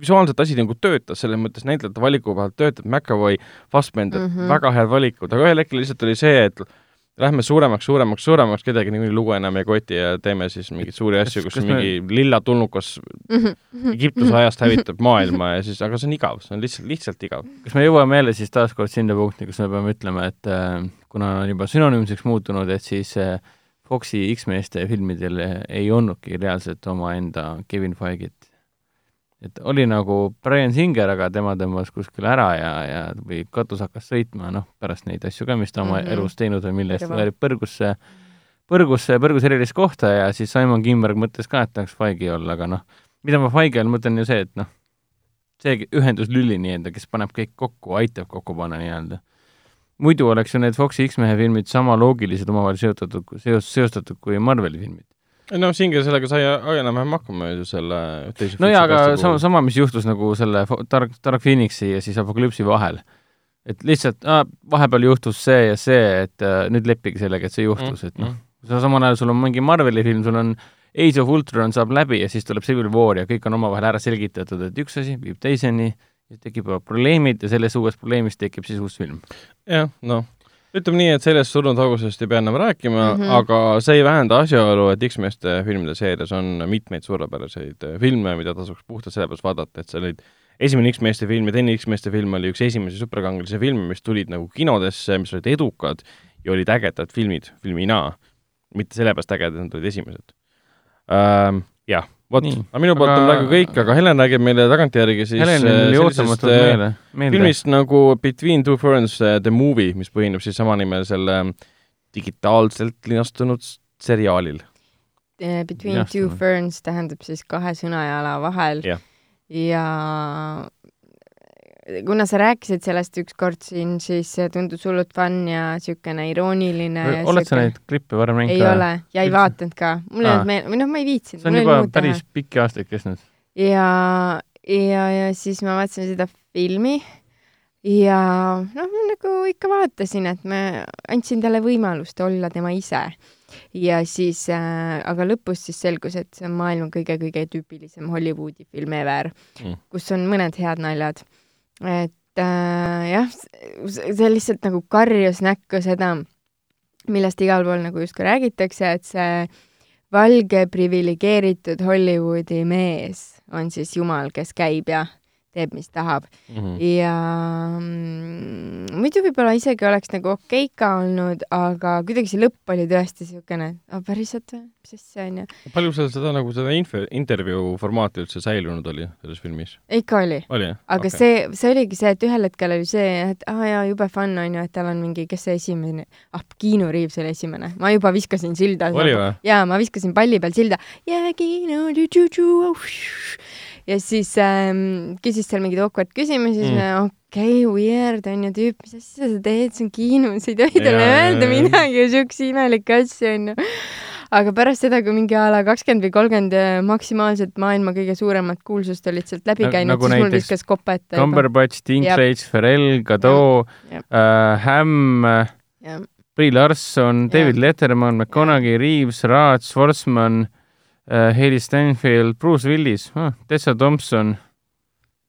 visuaalselt asi nagu töötas, selles mõttes näitlejate valiku pealt töötab McAvoy, Fassbender mm, -hmm. väga head valikud, aga ühel hetkel lihtsalt oli see, et lähme suuremaks, suuremaks, suuremaks, kedagi niikuinii lugu enam ei koti ja teeme siis mingeid suuri asju, kus mingi me... lilla tulnukas mhm, mhm, Egiptuse mhm. ajast hävitab maailma ja siis, aga see on igav, see on lihtsalt, lihtsalt igav. kas me jõuame jälle siis taaskord sinna punkti, kus me peame ütlema, et äh, kuna on juba sünonüümseks muutunud, et siis äh, Foxi X-meeste filmidel ei olnudki reaalselt omaenda Kevin Feige'it et oli nagu Brian Singer, aga tema tõmbas kuskile ära ja, ja või katus hakkas sõitma, noh, pärast neid asju ka, mis ta oma mm -hmm. elus teinud või mille eest väärib põrgusse, põrgusse, põrgus erilist kohta ja siis Simon Kimberg mõtles ka, et tahaks Feige olla, aga noh, mida ma Feige all mõtlen ju see, et noh, see ühenduslüli nii-öelda, kes paneb kõik kokku, aitab kokku panna nii-öelda. muidu oleks ju need Foxi X-mehe filmid sama loogilised omavahel seotatud, seos, seostatud kui Marveli filmid no Singer sellega sai enam-vähem hakkama ju selle teise no jaa, aga sama, sama, mis juhtus nagu selle Dark, Dark Phoenixi ja siis Apokalüpsi vahel. et lihtsalt ah, vahepeal juhtus see ja see, et uh, nüüd leppige sellega, et see juhtus mm, et noh, mm. samal ajal sul on mingi Marveli film, sul on Age of Ultron saab läbi ja siis tuleb Civil War ja kõik on omavahel ära selgitatud, et üks asi viib teiseni, tekivad probleemid ja sellest uuest probleemist tekib siis uus film. jah, noh ütleme nii, et sellest surnud augusest ei pea enam rääkima mm, -hmm. aga see ei vähenda asjaolu, et X-meeste filmide seerias on mitmeid suurepäraseid äh, filme, mida tasuks puhtalt sellepärast vaadata, et seal olid esimene X-meeste film ja teine X-meeste film oli üks esimesi superkangelase filme, mis tulid nagu kinodesse, mis olid edukad ja olid ägedad filmid, filmina. mitte sellepärast ägedad, nad olid esimesed ähm,. jah, vot, aga minu poolt on praegu kõik, aga Helen räägib meile tagantjärgi siis Helenil oli ootamatult meele, meelde. filmist nagu Between Two Ferns The Movie, mis põhineb siis samanimelisel digitaalselt linastunud seriaalil. Between. Two Ferns tähendab siis kahe sõnajala vahel ja, ja kuna sa rääkisid sellest ükskord siin, siis tundus hullult fun ja niisugune irooniline. oled sa neid klippe varem näinud ka? ei ole ja ei vaadanud ka. mul ei olnud meel-, või noh, ma ei viitsinud. see on juba päris teha. pikki aastaid kestnud. ja, ja, ja siis ma vaatasin seda filmi ja noh, nagu ikka vaatasin, et ma andsin talle võimalust olla tema ise. ja siis äh,, aga lõpus siis selgus, et see on maailma kõige-kõige tüüpilisem Hollywoodi film ever mm., kus on mõned head naljad et äh, jah, see lihtsalt nagu karjus näkku seda, millest igal pool nagu justkui räägitakse, et see valge priviligeeritud Hollywoodi mees on siis jumal, kes käib ja teeb, mis tahab mm. -hmm. ja muidu võib-olla isegi oleks nagu okeika olnud, aga kuidagi see lõpp oli tõesti niisugune, päriselt või, mis asja onju. palju seal seda nagu seda info, intervjuu formaati üldse säilunud oli selles filmis? ikka oli. oli aga okay. see, see oligi see, et ühel hetkel oli see, et aa jaa, jube fun onju, et tal on mingi, kes see esimene, ah, Keanu Reaves oli esimene, ma juba viskasin silda. või? jaa, ma viskasin palli peal silda. yeah, Keanu, ja siis ähm, küsis seal mingeid awkward küsimusi, siis mm. okei okay,, weird on ju tüüp, mis asja sa teed, see on Kiinu, sa ei tohi talle öelda ja, midagi ja siukse imelikke asju onju aga pärast seda, kui mingi a la kakskümmend või kolmkümmend äh, maksimaalselt maailma kõige suuremat kuulsust olid sealt läbi käinud nagu, siis mul viskas kopa ette. Cumberbatch, Dinklage, Pharrell, Godot, äh, Hämm, Brie Larson, David Letterman, McConaughey, Reaves, Raat, Schwarzman Hailey Steinfeld, Bruce Willis ah,, Tessa Thompson.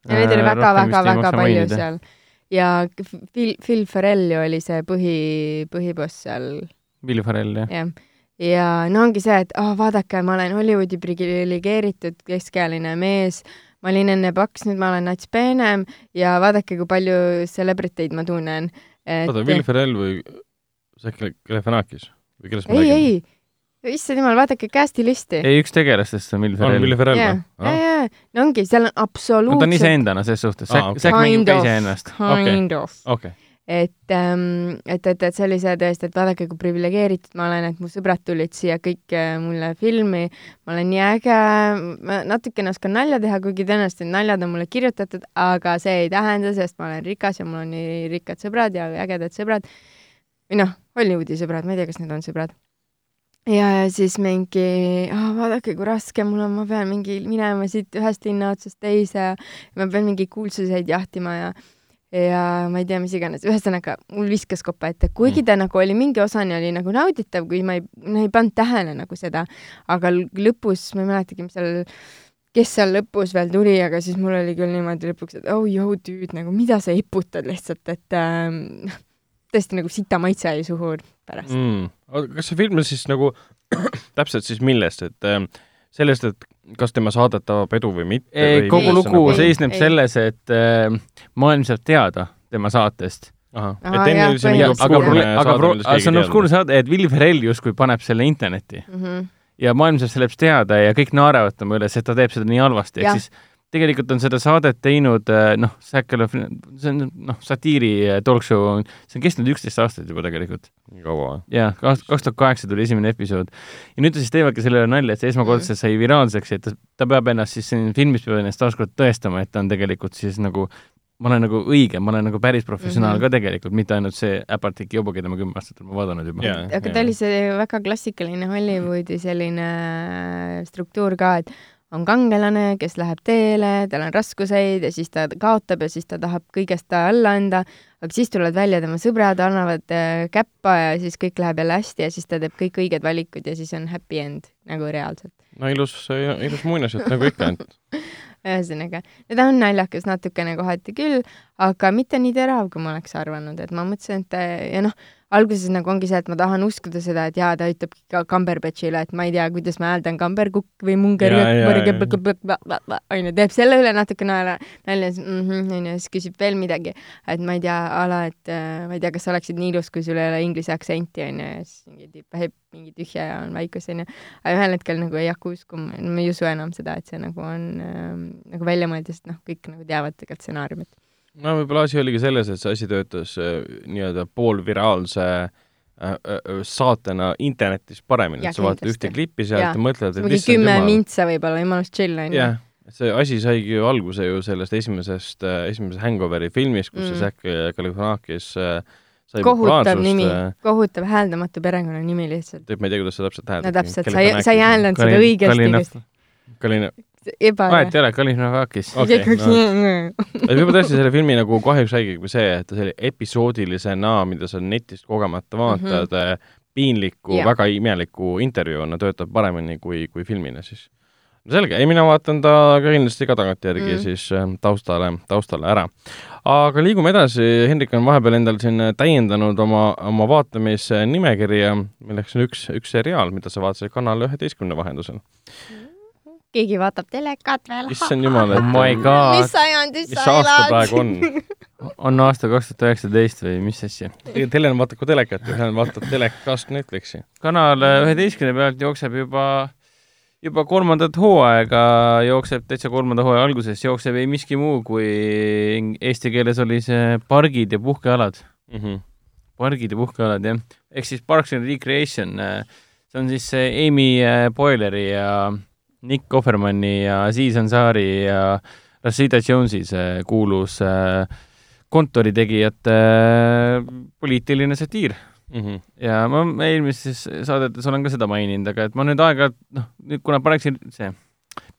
ja neid oli väga-väga-väga palju mainida. seal. ja Phil, Phil Farrell ju oli see põhi, põhiboss seal. Will Farrell, jah. jah ja no ongi see, et oh, vaadake, ma olen Hollywoodi priviligeeritud keskealine mees, ma olin enne paks, nüüd ma olen nats peenem ja vaadake, kui palju celebriteid ma tunnen et.... oota, Will Ferrell või Zach Galifianakis või kellest me ei, räägime? ei, issand jumal, vaadake cast'i listi. ei, üks tegelastest on Will Ferrell. on Will Ferrell või? jaa, jaa, no ongi, seal on absoluutselt no ta on iseendana ses suhtes, Zack mängib ka iseennast. Kind of. okei et ähm,, et, et, et see oli see tõesti, et vaadake, kui priviligeeritud ma olen, et mu sõbrad tulid siia kõik äh, mulle filmi, ma olen nii äge, ma natukene oskan nalja teha, kuigi tõenäoliselt need naljad on mulle kirjutatud, aga see ei tähenda, sest ma olen rikas ja mul on nii rikkad sõbrad ja ägedad sõbrad. või noh, Hollywoodi sõbrad, ma ei tea, kas need on sõbrad ja, ja siis mingi oh,, vaadake, kui raske mul on, ma pean mingi minema siit ühest linna otsast teise ja ma pean mingi kuulsuseid jahtima ja ja ma ei tea, mis iganes, ühesõnaga mul viskas kopa ette, kuigi mm. ta nagu oli mingi osani oli nagu nauditav, kui ma ei, ei pannud tähele nagu seda, aga lõpus ma ei mäletagi, mis seal kes seal lõpus veel tuli, aga siis mul oli küll niimoodi lõpuks, et oh joo tüüd, nagu mida sa eputad lihtsalt, et äh, tõesti nagu sita maitse jäi suhu pärast mm.. kas see film on siis nagu täpselt siis millest, et äh, sellest, et kas tema saadet tabab edu või mitte? kogu lugu nagu... seisneb ei. selles, et äh, maailm saab teada tema saatest ahah, et enne oli see mingi obskuurne saade, millest keegi see on obskuurne saade, et Will Ferrell justkui paneb selle internetti mm. -hmm. ja maailm saab sellest teada ja kõik naeravad tema üles, et ta teeb seda nii halvasti, ehk siis tegelikult on seda saadet teinud äh, noh, Efron, see on noh, satiiri äh, talk show, see on kestnud üksteist aastat juba tegelikult. nii kaua? jaa, kaks, kaks tuhat kaheksa tuli esimene episood. ja nüüd ta siis teevadki selle nalja, et see esmakordselt sai viraalseks, et ta, ta peab ennast siis siin filmis peab ennast taaskord tõestama, et ta on tegelikult siis nagu ma olen nagu õige, ma olen nagu päris professionaal mm -hmm. ka tegelikult, mitte ainult see äpartlik jobu, keda ma kümme aastat olen vaadanud juba yeah,. aga yeah. ta oli see väga klassikaline Hollywoodi selline struktuur ka, et on kangelane, kes läheb teele, tal on raskuseid ja siis ta kaotab ja siis ta tahab kõigest alla anda, aga siis tulevad välja tema sõbrad, annavad äh, käppa ja siis kõik läheb jälle hästi ja siis ta teeb kõik õiged valikud ja siis on happy end nagu reaalselt. no ilus, ilus muinasjutt nagu ikka ainult ühesõnaga, ta on naljakas natukene kohati küll, aga mitte nii terav, kui ma oleks arvanud, et ma mõtlesin, et ja noh, alguses nagu ongi see, et ma tahan uskuda seda, et jaa, ta ütleb ka Cumberbatchile, et ma ei tea, kuidas ma hääldan Cumberkukk või Munger, onju, teeb selle üle natuke naera, nalja, mhm, onju, siis küsib veel midagi, et ma ei tea, a la, et äh, ma ei tea, kas sa oleksid nii ilus, kui sul ei ole inglise aktsenti, onju, ja siis mingi tüüp vähib mingi tühja ja on vaikus, onju. aga ühel hetkel nagu ei hakka uskuma, ma ei usu enam seda, et see nagu on äh, nagu välja mõeldud, sest noh, kõik nagu teavad tegelikult stsenaariumit no võib-olla asi oligi selles, et see asi töötas äh, nii-öelda poolviraalse äh, äh, saatena internetis paremini, et sa vaatad ühte klippi sealt ja, ja mõtled, et mingi kümme jumal... mintsa võib-olla, jumalast chill on ju. see asi saigi ju alguse ju sellest esimesest äh,, esimesest Hangoveri filmist, kus mm. see Zack Galifianakis äh, sai kohutav nimi, kohutav hääldamatu perekonnanimi lihtsalt. ma ei tea, kuidas sa täpselt hääldad. no täpselt, sa ei, sa ei hääldanud seda õigesti. Kalina, eba. vahet ei ole, Kalinovakis okay,. No. võib-olla tõesti selle filmi nagu kahjuks haigegi see, et ta selle episoodilisena, mida sa netist kogemata vaatad mm, -hmm. piinliku yeah., väga imeliku intervjuuna töötab paremini kui, kui filmina siis. no selge, ei mina vaatan ta ka kindlasti ka tagantjärgi mm -hmm. siis äh, taustale, taustale ära. aga liigume edasi, Hendrik on vahepeal endal siin täiendanud oma, oma vaatamisnimekirja, milleks on üks, üks seriaal, mida sa vaatasid Kanal üheteistkümne vahendusel mm. -hmm keegi vaatab telekat veel. issand jumal, et oh my god. mis sajandis sa elad? mis aasta praegu on? on aasta kaks tuhat üheksateist või mis asja? Helen vaatab ka telekat ja Helen vaatab telekast Netflixi. kanal üheteistkümne pealt jookseb juba, juba kolmandat hooaega, jookseb täitsa kolmanda hooaja alguses, jookseb ei miski muu kui eesti keeles oli see Pargid ja puhkealad mm. -hmm. pargid ja puhkealad, jah. ehk siis Parks and Recreation, see on siis Amy Boileri ja Nick Offermanni ja Aziz Ansari ja Rashida Jonesi see kuulus äh, kontoritegijate äh, poliitiline satiir mm. -hmm. ja ma eelmises saadetes olen ka seda maininud, aga et ma nüüd aeg-ajalt, noh, nüüd kuna paneksin see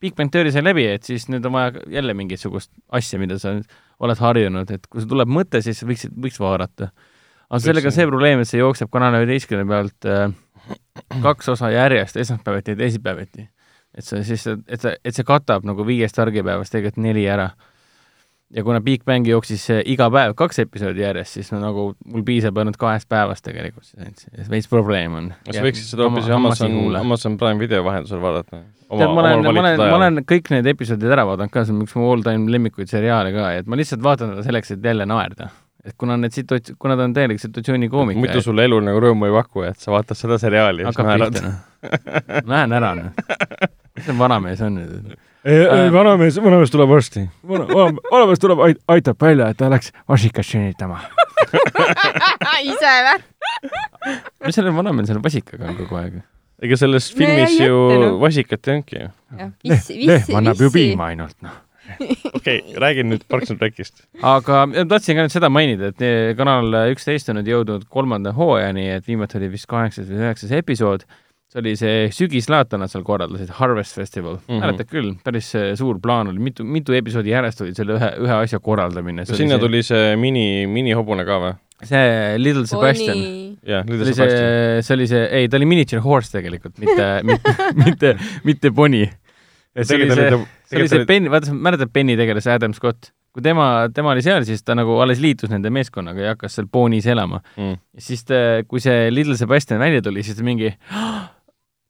Big Bang Theory sai läbi, et siis nüüd on vaja jälle mingisugust asja, mida sa oled harjunud, et kui sul tuleb mõte, siis võiks, võiks vaadata. aga sellega see probleem, et see jookseb Kanal üheteistkümne pealt äh, kaks osa järjest, esmaspäeviti ja teisipäeviti et see siis, et see, et see katab nagu viiest argipäevast tegelikult neli ära. ja kuna Big Bang jooksis iga päev kaks episoodi järjest, siis no nagu mul piisab ainult kahest päevast tegelikult, siis veits probleem on. kas võiksid seda hoopis Amazon, Amazon Prime video vahendusel vaadata? tead, ma olen, ma olen, ma olen kõik need episoodid ära vaadanud ka, see on üks mu all-time lemmikuid seriaale ka, et ma lihtsalt vaatan teda selleks, et jälle naerda et kuna need situats-, kuna ta on täielik situatsioonikoomik. muidu sulle elu nagu rõõmu ei paku, et sa vaatad seda seriaali ja siis naerad. Lähen ära nüüd mis see vanamees on nüüd? ei, ei vanamees, vanamees tuleb varsti. vana, vanamees tuleb, aitab välja, et ta läks vasikat sünnitama ise või? mis sellel vanamehel selle vasikaga on kogu aeg? ega selles filmis ju vasikat ei olnudki ju. lehm annab ju piima ainult, noh okei okay,, räägin nüüd Parks and Recist. aga tahtsin ka nüüd seda mainida, et Kanal üksteist on nüüd jõudnud kolmanda hooajani, et viimati oli vist kaheksas või üheksas episood see oli see sügislaat, nad seal korraldasid, Harvest Festival mm. -hmm. mäletad küll, päris suur plaan oli, mitu, mitu episoodi järjest oli selle ühe, ühe asja korraldamine. sinna see... tuli see mini, minihobune ka või? see Little Sebastian. jah, Little see Sebastian. see oli see, ei, ta oli miniature horse tegelikult, mitte mitte, mitte, mitte poni. see oli see, see oli see Benny, vaata, mäletad Benny tegelas Adam Scott? kui tema, tema oli seal, siis ta nagu alles liitus nende meeskonnaga ja hakkas seal poonis elama mm.. siis ta, kui see Little Sebastian välja tuli, siis ta mingi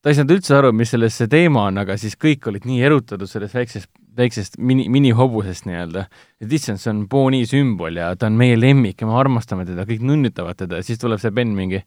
ta ei saanud üldse aru, mis selles see teema on, aga siis kõik olid nii erutatud sellest väiksest, väiksest mini, minihobusest nii-öelda. et issand, see on Boni sümbol ja ta on meie lemmik ja me armastame teda, kõik nunnutavad teda. Ja siis tuleb see Ben mingi,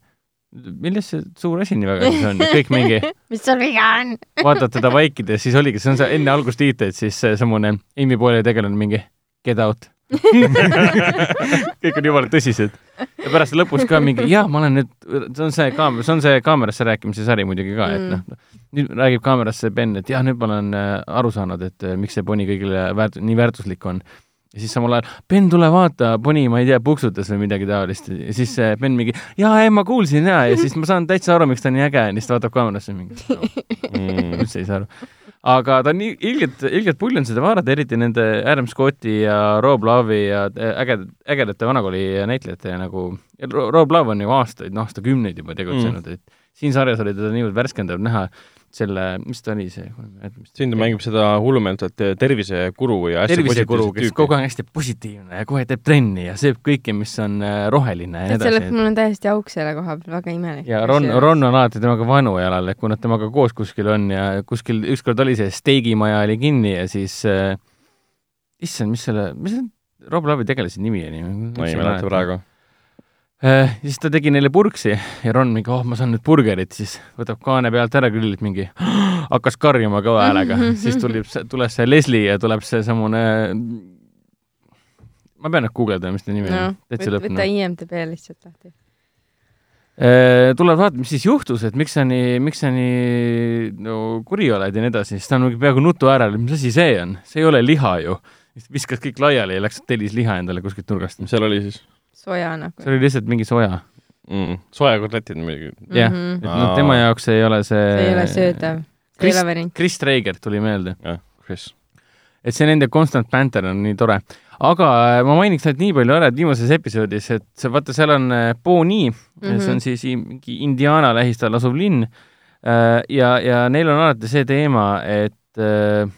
milles see suur asi nii väga siis on, kõik mingi mis sul viga on? vaatad teda vaikides, siis oligi, see on see enne algustiitleid, siis samune Amy Poole tegelane mingi get out kõik on jumala tõsised. ja pärast lõpus ka mingi, jah, ma olen nüüd, see on see kaamera, see on see kaamerasse rääkimise sari muidugi ka mm., et noh, nüüd räägib kaamerasse Ben, et jah, nüüd ma olen äh, aru saanud, et äh, miks see poni kõigile väärt-, nii väärtuslik on. ja siis samal ajal, Ben, tule vaata, poni, ma ei tea, puksutas või midagi taolist ja siis äh, Ben mingi, jaa, ei, ma kuulsin ja, ja siis ma saan täitsa aru, miks ta nii äge on ja siis ta vaatab kaamerasse mingi no,, mm. üldse ei saa aru aga ta on nii ilgelt, ilgelt pull on seda vaadata, eriti nende Adam Scotti ja Rob Love'i ja ägedate, ägedate vanakooli näitlejate nagu, Rob Love on ju aastaid, noh, aastakümneid juba tegutsenud mm., et siin sarjas oli teda niivõrd värskendav näha. Selle, mis ta oli see? siin ta mängib seda hullumeelset tervisekuru ja tervisekuru, kes kogu aeg hästi positiivne ja kohe teeb trenni ja sööb kõike, mis on äh, roheline ja nii edasi. mul on täiesti auk selle koha peal, väga imelik. ja Ron, Ron on alati temaga vanu jalal, et kui nad temaga koos kuskil on ja kuskil ükskord oli see steigimaja oli kinni ja siis äh, issand, mis selle, mis see Rob Love'i tegelase nimi oli? ma ei mäleta praegu. Siis ta tegi neile purksi ja Ron mingi, oh, ma saan nüüd burgerit, siis võtab kaane pealt ära, grillib mingi, hakkas karjuma kõva häälega siis tuleb, tuleb see Leslie ja tuleb see samune ma pean nüüd guugeldama, mis ta nimi on no,. võta IMDB lihtsalt lahti äh, tuleb vaatama, mis siis juhtus, et miks sa nii, miks sa nii no kuri oled ja nii edasi, siis ta on peaaegu nutu äärel, mis asi see on, see ei ole liha ju. siis viskas kõik laiali ja läks tellis liha endale kuskilt nurgast. mis seal oli siis? Soja nagu. see oli lihtsalt mingi soja mm,. sojakotletid muidugi. jah mm -hmm., et noh, tema jaoks ei ole see see ei ole söödav. Chris, Chris Traeger tuli meelde. jah, Chris. et see nende Constant Panther on nii tore. aga äh, ma mainiks ainult nii palju ära, et viimases episoodis, et see, vaata, seal on Bonnie mm, -hmm. see on siis mingi Indiana lähistel asuv linn äh, ja, ja neil on alati see teema, et äh,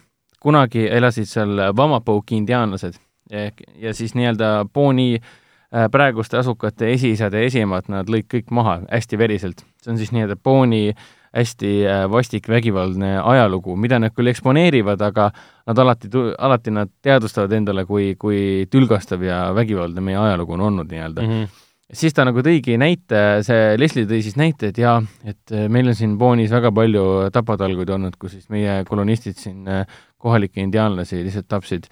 kunagi elasid seal Vamapouki indiaanlased ja, ja siis nii-öelda Bonnie Äh, praeguste asukate esiisad ja esiemad, nad lõid kõik maha hästi veriselt. see on siis nii-öelda Booni hästi äh, vastik vägivaldne ajalugu, mida nad küll eksponeerivad, aga nad alati, alati nad teadvustavad endale, kui, kui tülgastav ja vägivaldne meie ajalugu on olnud nii-öelda mm. -hmm siis ta nagu tõigi näite, see Leslie tõi siis näite, et jaa, et äh, meil on siin Boonis väga palju tapatalguid olnud, kus siis meie kolonistid siin kohalikke indiaanlasi lihtsalt tapsid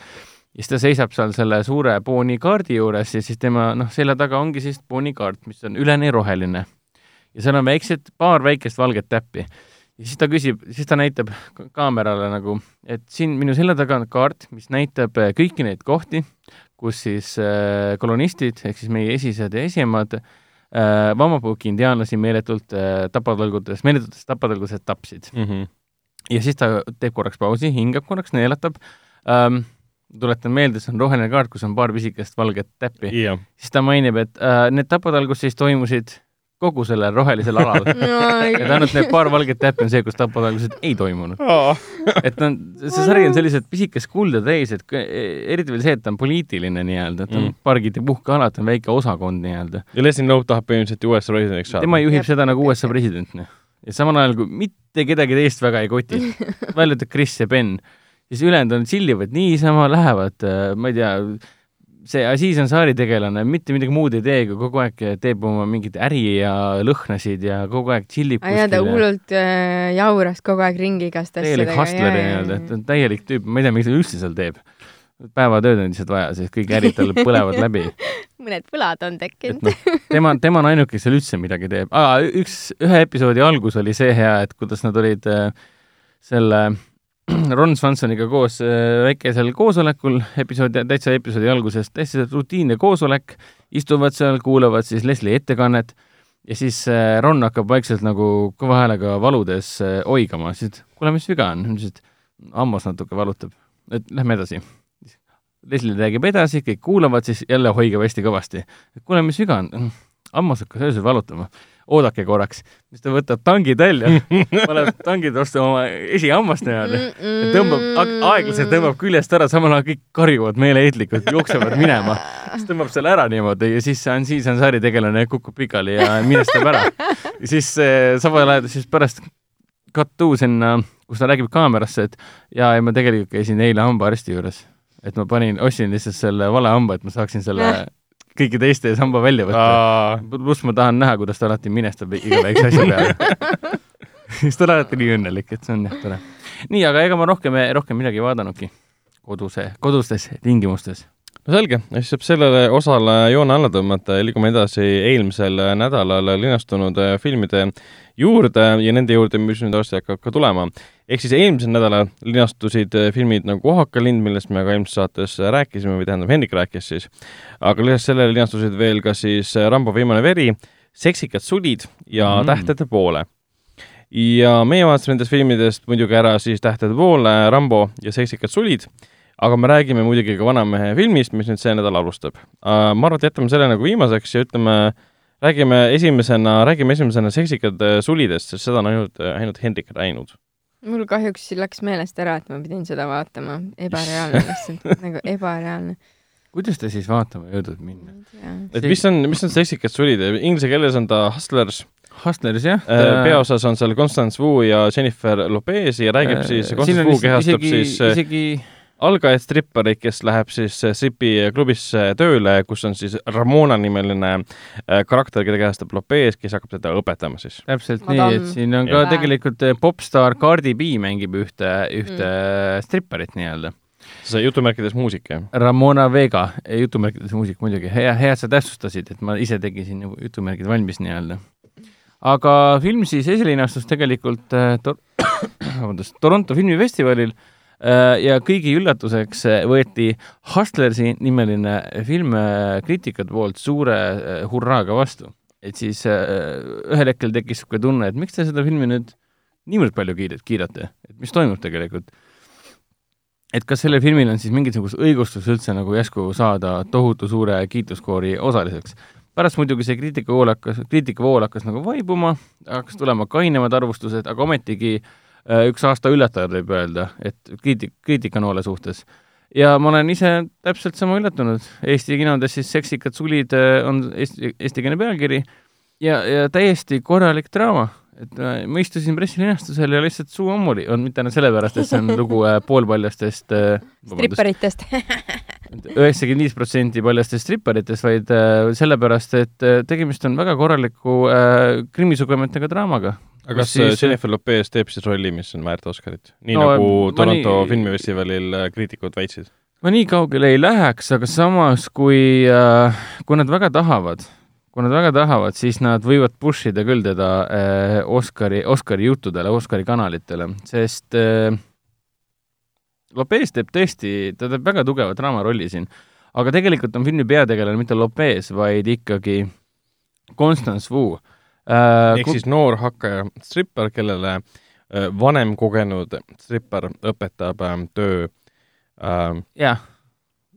ja siis ta seisab seal selle suure Boni kaardi juures ja siis tema noh, selja taga ongi siis Boni kaart, mis on üleni roheline. ja seal on väiksed, paar väikest valget täppi. ja siis ta küsib, siis ta näitab kaamerale nagu, et siin minu selja taga on kaart, mis näitab äh, kõiki neid kohti, kus siis äh, kolonistid ehk siis meie esised ja esiemad äh, Vamapuki indiaanlasi meeletult äh, tapatalgutes, meeletutes tapatalgutes tapsid mm. -hmm. ja siis ta teeb korraks pausi, hingab korraks, neelatab ähm, tuletan meelde, see on roheline kaart, kus on paar pisikest valget täppi yeah.. siis ta mainib, et äh, need tapatalgus siis toimusid kogu sellel rohelisel alal et ainult need paar valget täppi on see, kus tapatalgused ei toimunud oh. et on, see sari on sellised pisikest kulda täis, et eriti veel see, et ta on poliitiline nii-öelda, et on mm. pargid ei puhka alati, on väike osakond nii-öelda. ja Leslie Knope tahab põhimõtteliselt ju USA presidendiks saada. tema juhib seda nagu USA president, noh. ja samal ajal kui mitte kedagi teist väga ei koti, välja arvatud Chris ja Ben siis ülejäänud on tšillivad niisama, lähevad, äh, ma ei tea, see Aziz Ansari tegelane mitte midagi muud ei tee, kui kogu aeg teeb oma mingit äri ja lõhnasid ja kogu aeg tšillib kuskil. ja ta hullult äh, jauras kogu aeg ringi igast asjadega. täielik hustler nii-öelda, et ta on täielik tüüp, ma ei tea, miks ta üldse seal teeb. päevatööd on lihtsalt vaja, sest kõik ärid tal põlevad läbi mõned võlad on tekkinud no, tema, tema on ainuke, kes seal üldse midagi teeb. üks, ühe episoodi algus oli see hea, et kuidas nad olid äh, selle äh, Ron Swansoniga koos äh, väikesel koosolekul, episoodi, täitsa episoodi alguses, täitsa rutiinne koosolek, istuvad seal, kuulavad siis Leslie ettekannet ja siis äh, Ron hakkab vaikselt nagu kõva häälega valudes äh, oigama, siis kuule, mis viga on? ütles, et hammas natuke valutab. et lähme edasi. Leslie räägib edasi, kõik kuulavad, siis jälle hoigab hästi kõvasti. kuule, mis viga on? hammas hakkas öösel valutama oodake korraks. siis ta võtab tangid välja, paneb tangid vastu oma esihammast niimoodi ja tõmbab, aeglaselt tõmbab küljest ära, samal ajal kõik karjuvad meeleheitlikult, jooksevad minema. siis tõmbab selle ära niimoodi ja siis on, siis on saritegelane kukub pikali ja minestab ära. ja siis samal ajal siis pärast to sinna, kus ta räägib kaamerasse, et jaa, ei ma tegelikult käisin eile hambaarsti juures. et ma panin, ostsin lihtsalt selle vale hamba, et ma saaksin selle kõigi teiste samba välja võtta. pluss ma tahan näha, kuidas ta alati minestab iga väikse asja peale siis ta on alati nii õnnelik, et see on jah tore. nii, aga ega ma rohkem, rohkem midagi ei vaadanudki koduse, kodustes tingimustes. No selge, siis saab sellele osale joone alla tõmmata ja liigume edasi eelmisel nädalal linastunud filmide juurde ja nende juurde, mis nüüd varsti hakkab ka tulema. ehk siis eelmisel nädalal linastusid äh, filmid nagu Ohaka lind, millest me ka eelmises saates rääkisime või tähendab, Hendrik rääkis siis, aga lisaks sellele linastusid veel ka siis äh, Rambo viimane veri, Seksikad sulid ja mm. Tähtede poole ja meie vaatasime nendest filmidest muidugi ära siis Tähtede poole, Rambo ja Seksikad sulid, aga me räägime muidugi ka Vanamehe filmist, mis nüüd see nädal alustab. Äh, ma arvan, et jätame selle nagu viimaseks ja ütleme räägime esimesena, räägime esimesena seksikad äh, sulidest, sest seda on ainult, äh, ainult Hendrik näinud. mul kahjuks läks meelest ära, et ma pidin seda vaatama, ebareaalne lihtsalt, nagu ebareaalne. kuidas te siis vaatama jõudnud minna? et mis on, mis on seksikad sulid, inglise keeles on ta Hustlers, Hustleris jah peaosas on seal Constance Wu ja Jennifer Lopez ja räägib siis, Constance Wu kehastab isegi, siis isegi algajaid strippareid, kes läheb siis äh, stripiklubisse tööle, kus on siis Ramona nimeline äh, karakter, keda kehastab Lopez, kes hakkab teda õpetama siis. täpselt Madame nii, et siin on ka Väär. tegelikult eh, popstaar Cardi B mängib ühte, ühte mm. stripparit nii-öelda. see jutumärkides muusik, jah? Ramona Vega, jutumärkides muusik muidugi, hea, hea, et sa täpsustasid, et ma ise tegin siin nagu jutumärgid valmis nii-öelda. aga film siis esilinastus tegelikult äh, Tor-, vabandust, Toronto filmifestivalil äh, ja kõigi üllatuseks äh, võeti Hustlersi nimeline film äh, kriitikute poolt suure äh, hurraaga vastu. et siis äh, ühel hetkel tekkis niisugune tunne, et miks te seda filmi nüüd niivõrd palju kiirelt kiidate, et mis toimub tegelikult et kas sellel filmil on siis mingisugust õigustus üldse nagu järsku saada tohutu suure kiituskoori osaliseks. pärast muidugi see kriitikavool hakkas, kriitikavool hakkas nagu vaibuma, hakkas tulema kainemad arvustused, aga ometigi äh, üks aasta üllatajad võib öelda, et kriitik, kriitikanoole suhtes. ja ma olen ise täpselt sama üllatunud, Eesti kinodes siis Seksikad sulid äh, on eesti, eestikeelne pealkiri ja, ja täiesti korralik draama et äh, ma istusin pressilinastusel ja lihtsalt suu ammuli on mitte ainult sellepärast, et see on lugu äh, poolpaljastest äh, stripparitest. üheksakümmend viis protsenti paljastest stripparitest, vaid äh, sellepärast, et äh, tegemist on väga korraliku äh, krimisugemetega draamaga. Aga kas siis-. Jennifer Lopez teeb siis rolli, mis on väärt Oscarit? nii No, nagu Toronto nii- nii... filmifestivalil äh, kriitikud väitsid. ma nii kaugele ei läheks, aga samas, kui äh,, kui nad väga tahavad, kui nad väga tahavad, siis nad võivad push ida küll teda äh, Oscari, Oscari juttudele, Oscari kanalitele, sest äh, Lopez teeb tõesti, ta teeb väga tugeva draamarolli siin, aga tegelikult on filmi peategelane mitte Lopez, vaid ikkagi Constance Wu äh,. Ehk siis noor hakkaja strippar, kellele äh, vanem kogenud strippar õpetab äh, töö. Äh,, jah,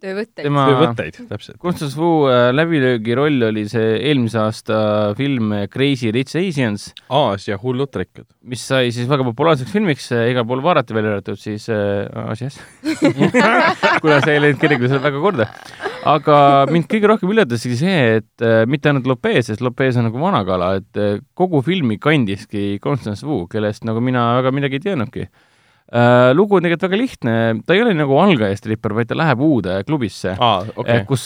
töövõtteid. tema töövõtteid, täpselt. Constance Wu äh, läbilöögi roll oli see eelmise aasta film Crazy Rich Asians, Aasia hullud trekkad. mis sai siis väga populaarseks filmiks, igal pool vaadati, välja arvatud siis äh, Aasias kuna see ei läinud kellelegi väga korda. aga mind kõige rohkem üllataski see, et äh, mitte ainult Lopez, sest Lopez on nagu vana kala, et äh, kogu filmi kandiski Constance Wu, kellest nagu mina väga midagi ei teadnudki äh,. Lugu on tegelikult väga lihtne, ta ei ole nagu algajastripper, vaid ta läheb uude klubisse aa, okay. okei. kus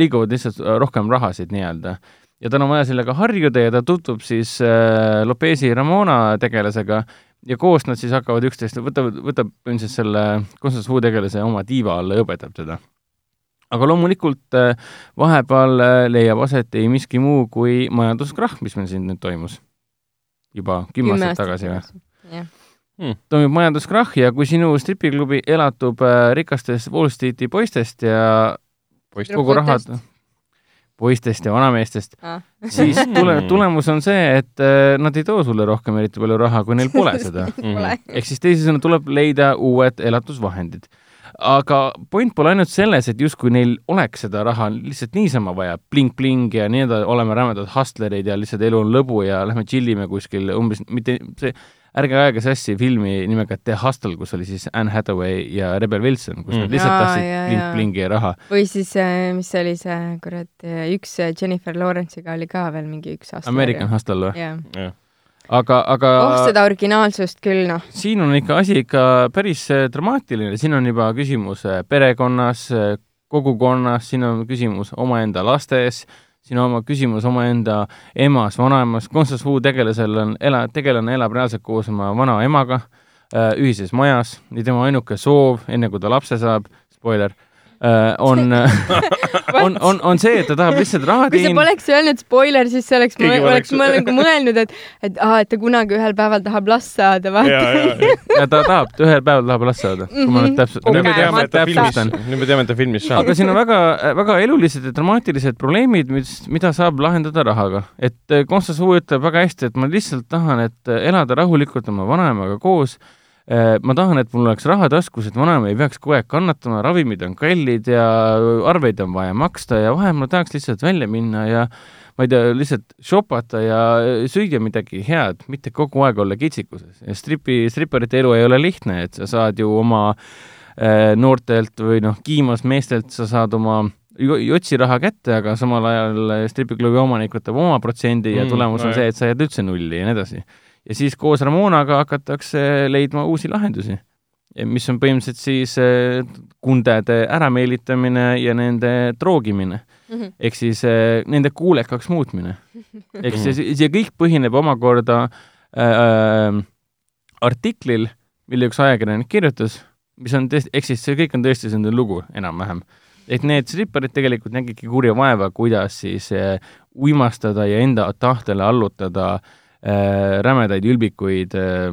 liiguvad lihtsalt rohkem rahasid nii-öelda. ja tal on vaja sellega harjuda ja ta tutvub siis äh, Lopezi Ramona tegelasega ja koos nad siis hakkavad üksteist, võtavad, võtab ilmselt selle Constance Wu tegelase oma tiiva alla ja õpetab teda. aga loomulikult äh, vahepeal äh, leiab aset ei miski muu kui majanduskrahh, mis meil siin nüüd toimus. juba kümme aastat tagasi või? jah, toimub majanduskrahh ja kui sinu stripiklubi elatub äh, rikastest Wall Streeti poistest ja poiss kogu rahad poistest ja vanameestest, Ah. siis tule, tulemus on see, et äh, nad ei too sulle rohkem eriti palju raha, kui neil pole seda. pole. ehk siis teisisõnu tuleb leida uued elatusvahendid. aga point pole ainult selles, et justkui neil oleks seda raha lihtsalt niisama vaja, bling-bling ja nii edasi, oleme rämedad hustlerid ja lihtsalt elu on lõbu ja lähme tšillime kuskil umbes, mitte see, ärge ajage sassi filmi nimega The Hustle, kus oli siis Anne Hathaway ja Rebel Wilson, kus Mm. nad lihtsalt tahtsid bling-blingi ja raha. või siis, mis see oli see, kurat, üks äh, Jennifer Lawrence'iga oli ka veel mingi üks aasta. American Hustle või? jah. aga, aga oh, seda originaalsust küll, noh. siin on ikka asi ikka päris äh, dramaatiline, siin on juba küsimus äh, perekonnas, kogukonnas, siin on küsimus omaenda lastes, siin on oma küsimus omaenda emas, vanaemas, Constance Wu tegelasel on, ela, tegelane elab reaalselt koos oma vanaemaga äh, ühises majas ja tema ainuke soov, enne kui ta lapse saab, spoiler on, on, on, on see, et ta tahab lihtsalt raha kui sa teenida. poleks öelnud spoiler, siis see oleks, ma oleks nagu mõelnud, et, et aa, et ta kunagi ühel päeval tahab last saada, ja, vaata. ja, ta tahab, ta ühel päeval tahab last saada, kui ma nüüd täpselt nüüd me teame, et ta filmis nüüd me teame, et ta filmis saab aga. siin on väga, väga elulised ja dramaatilised probleemid, mis, mida saab lahendada rahaga. et eh, Constance Wu ütleb väga hästi, et ma lihtsalt tahan, et elada rahulikult oma vanaemaga koos, ma tahan, et mul oleks raha taskus, et vanaema ei peaks kogu aeg kannatama, ravimid on kallid ja arveid on vaja maksta ja vahel ma tahaks lihtsalt välja minna ja ma ei tea, lihtsalt shopata ja süüa midagi head, mitte kogu aeg olla kitsikuses. ja stripi, stripperite elu ei ole lihtne, et sa saad ju oma äh, noortelt või noh, kiimas meestelt sa saad oma jotsiraha kätte, aga samal ajal stripiklubi omanik võtab oma protsendi ja mm, tulemus on see, et sa jääd üldse nulli ja nii edasi ja siis koos Ramonaga hakatakse leidma uusi lahendusi, mis on põhimõtteliselt siis eh, kundede ärameelitamine ja nende troogimine. Mm -hmm.. ehk siis eh, nende kuulekaks muutmine. ehk siis see kõik põhineb omakorda äh, artiklil, mille üks ajakirjanik kirjutas, mis on tõesti, ehk siis see kõik on tõesti selline lugu enam-vähem. Et need stripparid tegelikult nägidki kurja vaeva, kuidas siis äh, uimastada ja enda tahtele allutada äh, rämedaid ülbikuid äh,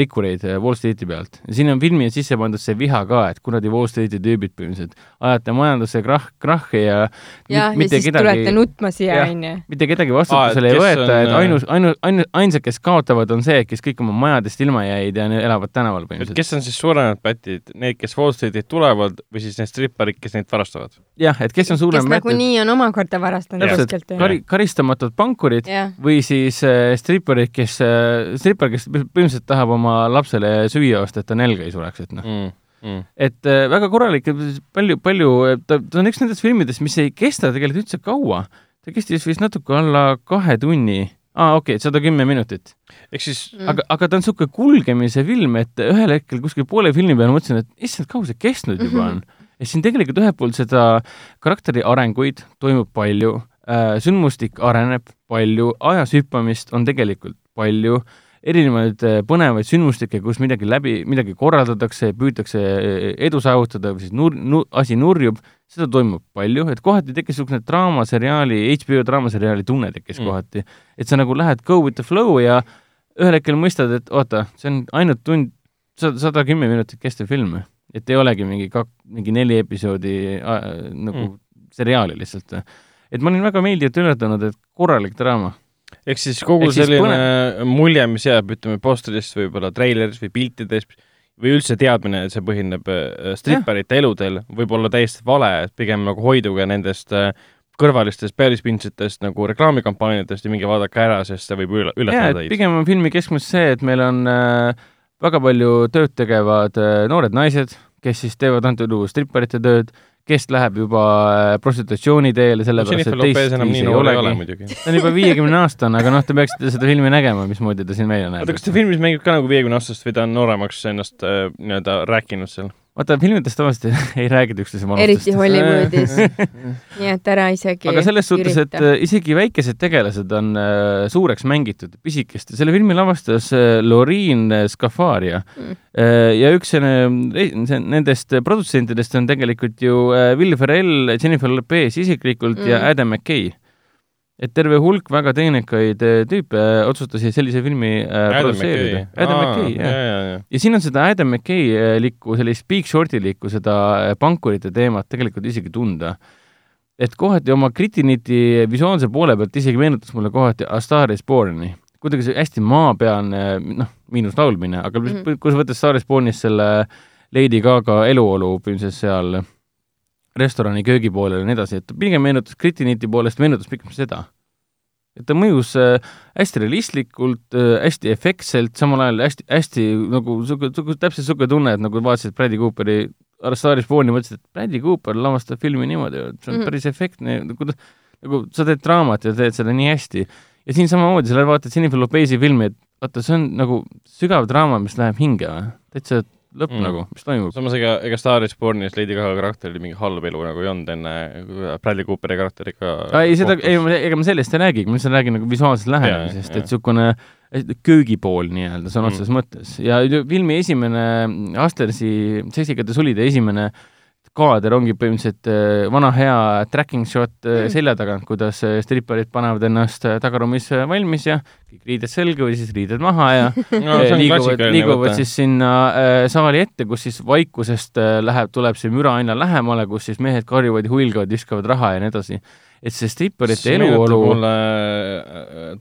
rikkureid äh, Wall Streeti pealt. ja siin on filmi sisse pandud see viha ka, et kuradi Wall Streeti tüübid põhimõtteliselt ajate majandusse krahh, krahhi ja jah, ja siis kedagi, tulete nutma siia, onju. mitte kedagi vastutusele ei võeta, et äh, ainus, ainus, ainus, ainsad, kes kaotavad, on see, kes kõik oma majadest ilma jäid ja elavad tänaval põhimõtteliselt. kes on siis suuremad pätid, need, kes Wall Streetilt tulevad või siis need stripparid, kes neid varastavad? Jah, et kes on suurem kes nagunii on omakorda varastanud kuskilt. Kari-, karistamatud pankurid ja. või siis äh, stripparid, kes, äh, strippar, kes põhimõtteliselt tahab oma lapsele süüa osta, et ta nälga ei sureks, et noh mm. Mm. et äh, väga korralik, palju, palju, ta, ta on üks nendest filmidest, mis ei kesta tegelikult üldse kaua. ta kestis vist natuke alla kahe tunni aa ah,, okei okay,, sada kümme minutit. ehk siis mm. aga, aga ta on niisugune kulgemise film, et ühel hetkel kuskil poole filmi peal mõtlesin, et issand, kaua see kestnud juba on mm. -hmm. Ja siin tegelikult ühelt poolt seda karakteri arenguid toimub palju äh,, sündmustik areneb palju, ajas hüppamist on tegelikult palju, erinevaid äh, põnevaid sündmustikke, kus midagi läbi, midagi korraldatakse, püütakse äh, edu saavutada või siis nur-, nu-, asi nurjub, seda toimub palju, et kohati tekkis niisugune draamaseriaali, HBO draamaseriaali tunne tekkis mm. kohati. et sa nagu lähed go with the flow ja ühel hetkel mõistad, et oota, see on ainult tund, sada kümme minutit kestev film. Et ei olegi mingi kak-, mingi neli episoodi äh, nagu mm. seriaali lihtsalt et ma olin väga meeldivalt üllatunud, et korralik draama. ehk siis kogu Ehk selline põne... mulje, mis jääb, ütleme, posterist, võib-olla treilerist või piltidest või üldse teadmine, et see põhineb äh, stripperite eludel, võib olla täiesti vale, et pigem nagu hoiduge nendest äh, kõrvalistest pärispindsetest nagu reklaamikampaaniatest ja minge vaadake ära, sest see võib üle, üllatada teid. pigem on filmi keskmes see, et meil on äh, väga palju tööd tegevad äh, noored naised, kes siis teevad antud juhul stripperite tööd kes läheb juba äh, prostitutsiooni teele, sellepärast et teist viisi ei olegi. ta on juba viiekümne aastane, aga noh, te peaksite seda filmi nägema, mismoodi ta siin välja näeb. oota, kas ta filmis mängib ka nagu viiekümne aastast või ta on nooremaks ennast äh, nii-öelda rääkinud seal? Vaata, filmides tavaliselt ei räägita üksteise vanustest. eriti Hollywoodis nii et ära isegi aga selles suhtes, et äh, isegi väikesed tegelased on äh, suureks mängitud, pisikest. selle filmi lavastas äh, Loreen Scafaria mm. ja üks nendest produtsentidest on tegelikult ju Will Ferrell, Jennifer Lopez isiklikult mm. ja Adam McKay et terve hulk väga teenekaid äh, tüüpe äh, otsustasid sellise filmi äh, produtseerida. Adam McKay, jah. Ja, ja, ja. ja siin on seda Adam McKay likku, sellist Big Shorti likku, seda pankurite teemat tegelikult isegi tunda. et kohati oma Kritiniti visuaalse poole pealt isegi meenutas mulle kohati A Star is Born'i. kuidagi see hästi maapealne, noh, miinus laulmine, aga mm -hmm. kui sa võtad Star is Born'is selle Lady Gaga eluolu põhimõtteliselt seal restorani köögipoolele ja nii edasi, et pigem meenutas Kritiniti poolest, meenutas pigem seda. et ta mõjus äh, hästi realistlikult äh,, hästi efektselt, samal ajal hästi, hästi nagu niisugune, täpselt niisugune tunne, et nagu vaatasid Bradley Cooperi Star is Born'i, mõtlesid, et Bradley Cooper lavastab filmi niimoodi, et see on mm päris efektne, kuidas nagu sa teed draamat ja teed seda nii hästi. ja siin samamoodi, sa vaatad Jennifer Lopez'i filmi, et vaata, see on nagu sügav draama, mis läheb hinge või, täitsa lõpp mm. nagu, mis toimub? samas ega, ega Star is Bornis Lady Gaga karakteril mingi halb elu nagu ei olnud enne Bradley Cooperi karakteriga ei, seda, ei, ega ma sellest ei räägigi, ma lihtsalt räägin nagu visuaalsest lähenemisest, et niisugune köögipool nii-öelda sõna otseses mm. mõttes ja filmi esimene Astersi seksikate sulide esimene äh, kaader ongi põhimõtteliselt äh, vana hea tracking shot äh, mm. selja tagant, kuidas äh, stripparid panevad ennast tagaruumis valmis ja kõik riided selga või siis riided maha ja no, liiguvad, liiguvad siis sinna saali ette, kus siis vaikusest läheb, tuleb see müra aina lähemale, kus siis mehed karjuvad ja huilgavad, viskavad raha ja nii edasi. et see stripparite eluolu mulle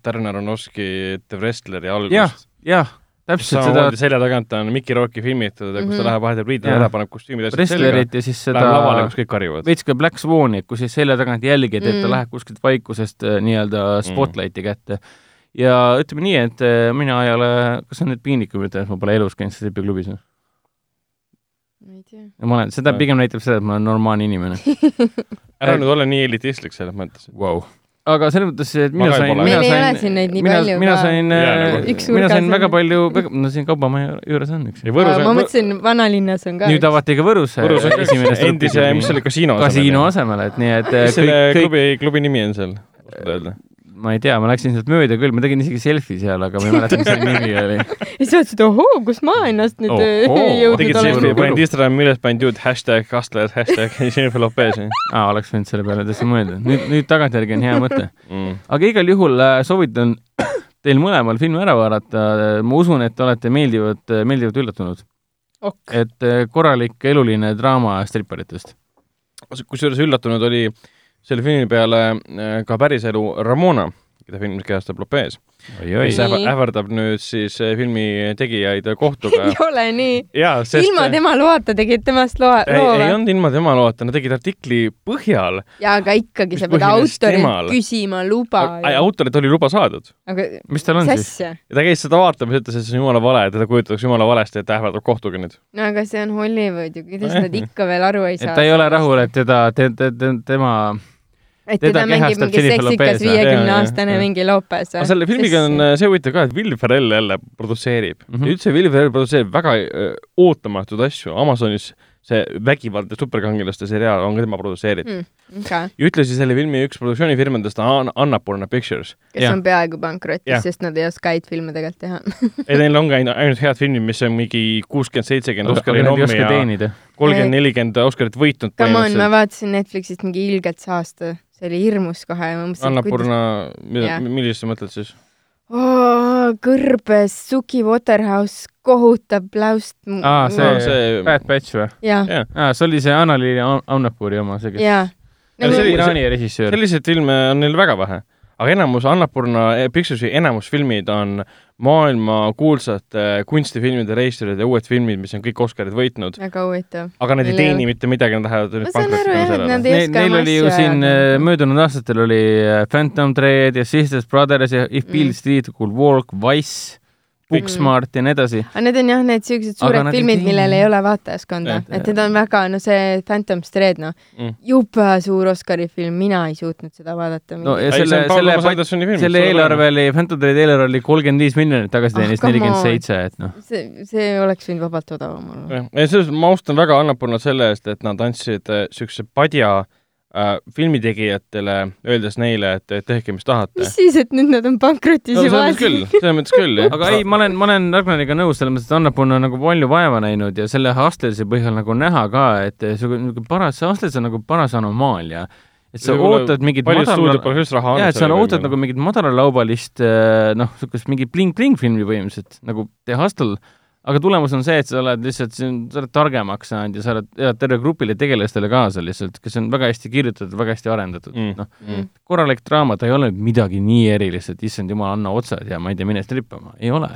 Tarner Aronofsky The Wrestleri algust. jah, jah täpselt seda selja tagant on Mickey Rocki filmitud ja kus ta Mhm. läheb vahepeal riidele Jaa. ära, paneb kostüümid ja asjad selga, wrestlerit ja siis läheb lavale, seda kus kõik karjuvad. veits ka Black Swani, kus siis selja tagant jälgid, et ta Mm. läheb kuskilt vaikusest äh, nii-öelda Mm. spotlighti kätte. ja ütleme nii, et äh, mina ei ole, kas on nüüd piinlik, kui ma ütlen, et ma pole elus käinud stripiklubis või? ma ei tea. ma olen, seda pigem näitab seda, et ma olen normaalne inimene ära nüüd ole nii elitistlik selles mõttes. wow.. Aga selles mõttes, et mina sain, mina sain ole siin neid nii mina, palju mina sain äh, nagu- Üks mina sain väga palju, no siin Kaubamaja juures on üks. ma mõtlesin, vanalinnas on ka nüüd avati ka Võrus äh, Võrus on üks endise, mis see oli, kasiino kasiino asemel, et nii, et äh, mis selle kõik, kõik, klubi, klubi nimi on seal? Ma ei tea, ma läksin sealt mööda küll, ma tegin isegi selfie seal, aga ma ei mäleta, mis selle nimi oli. ja siis mõtlesid, ohoo, kus ma ennast nüüd Ohoo. oh, jõudnud tegid olen. selfie, panid Instagrami üles, panid juurde hashtag Kastlejad, hashtag Jennifer Lopez aa, oleks võinud selle peale tõesti mõelda. nüüd, nüüd tagantjärgi on hea mõte. mm.. aga igal juhul äh, soovitan teil mõlemal filmi ära vaadata. ma usun, et te olete meeldivalt, meeldivalt üllatunud. ok, et äh, korralik eluline draama stripparitest. kusjuures üllatunud oli selle filmi peale äh, ka päriselu Ramona, keda filmis kehastab Lopez, ähva- ähvardab nüüd siis äh, filmi tegijaid kohtuga ei. ole nii. sest ilma tema loata tegid temast loa, ei, loo ei olnud ilma tema loata, nad tegid artikli põhjal. jaa, aga ikkagi sa Mis pead autorilt küsima luba. autorilt oli luba saadud aga mis tal on mis siis? ta käis seda vaatamas, ütles, et see on jumala vale, teda kujutatakse jumala valesti, et ähvardab kohtuga nüüd. no aga see on Hollywood ju, kuidas nad ikka veel aru ei et saa. ta ei ole rahul, et teda, te, te, te, tema et teda teda mängib mingi seksikas Lopez, jah? viiekümne Jaa, aastane jaa. mingi Lopez. aga selle filmiga on see huvitav ka, et Will Ferrell jälle produtseerib mm. -hmm. ja üldse Will Ferrell produtseerib väga äh, ootamatuid asju, Amazonis see vägivald ja superkangelaste seriaal on ka tema produtseeritud mm.. okay.. ja ühtlasi selle filmi üks produktsioonifirmadest on Annapurna Pictures. kes Jah. on peaaegu pankrotis Jah., sest nad ei oska häid filme tegelikult teha. ei, neil ongi ainult, ainult head filmid, mis on mingi kuuskümmend, seitsekümmend Oscari oska ja kolmkümmend, nelikümmend Oscarit võitnud Come on, ma vaatasin Netflixist mingi ilgelt saasta, see oli hirmus kohe ja Annapurna, Jah. millist sa mõtled siis? oh, kõrbes Suki Waterhouse kohutab läust. aa, see, see- see Bad Batch või? jah, aa, see oli see Anna-Liili Annapuri oma, see, kes jaa. Aga see oli- Iraani režissöör. selliseid filme on neil väga vähe, aga enamus Annapurna eh, Picturesi enamus filmid on maailma kuulsate kunstifilmide režissöörid ja uued filmid, mis on kõik Oscarid võitnud, väga huvitav. aga nad ei ei teeni mitte midagi, nad lähevad Ma nüüd saan aru, jah, et nad ei- Neil, oska neil oma oli ju siin ajada. äh, möödunud aastatel oli äh, Phantom Thread ja Sisters Brothers ja If Beale Mm. Street Could Walk, Wise, Booksmart ja nii edasi. aga need on jah, need siuksed suured ei filmid, millel ei ole vaatajaskonda et need on väga, no see Phantom Thread, noh Mm., jube suur Oscari film, mina ei suutnud seda vaadata. no ja Ei, selle selle selle eelarve oli, Phantom Threadi eelarve oli kolmkümmend viis miljonit, tagasi Ah, teenis nelikümmend seitse, et noh. see, see oleks võinud vabalt odavam olla. ja selles ma austan väga Annapurnat selle eest, et nad andsid äh, siukse padja äh, filmitegijatele, öeldes neile, et tehke, mis tahate mis. siis, et nüüd nad on pankrotis no ja selles mõttes küll, selles mõttes küll, jah. aga ei, ma olen, ma olen Ragnariga nõus, selles mõttes, et Annapurna on nagu palju vaeva näinud ja selle Hustlesi põhjal nagu näha ka, et see nagu paras, see Hustles on nagu paras anomaalia. et sa ootad mingit madala, jaa, et sa ootad nagu mingit madalalaubalist äh, noh, niisugust mingit bling-bling filmi põhimõtteliselt, nagu The Hustle, aga tulemus on see, et sa oled lihtsalt, sa oled targemaks saanud ja sa oled, elad terve grupile tegelastele kaasa lihtsalt, kes on väga hästi kirjutatud, väga hästi arendatud Mm. noh, Mm. korralik draama, ta ei ole midagi nii erilist, et issand jumal, anna otsad ja ma ei tea, mine strippama, ei ole.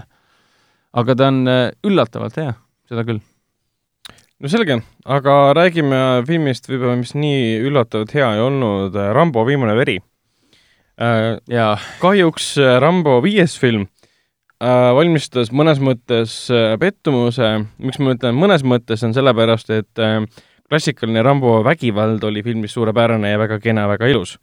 aga ta on äh, üllatavalt hea, seda küll. no selge, aga räägime filmist võib-olla, mis nii üllatavalt hea ei olnud, Rambo viimane veri. jaa, kahjuks äh, Rambo viies film äh, valmistas mõnes mõttes äh, pettumuse, miks ma ütlen mõnes mõttes, on sellepärast, et äh, klassikaline Rambo vägivald oli filmis suurepärane ja väga kena, väga ilus.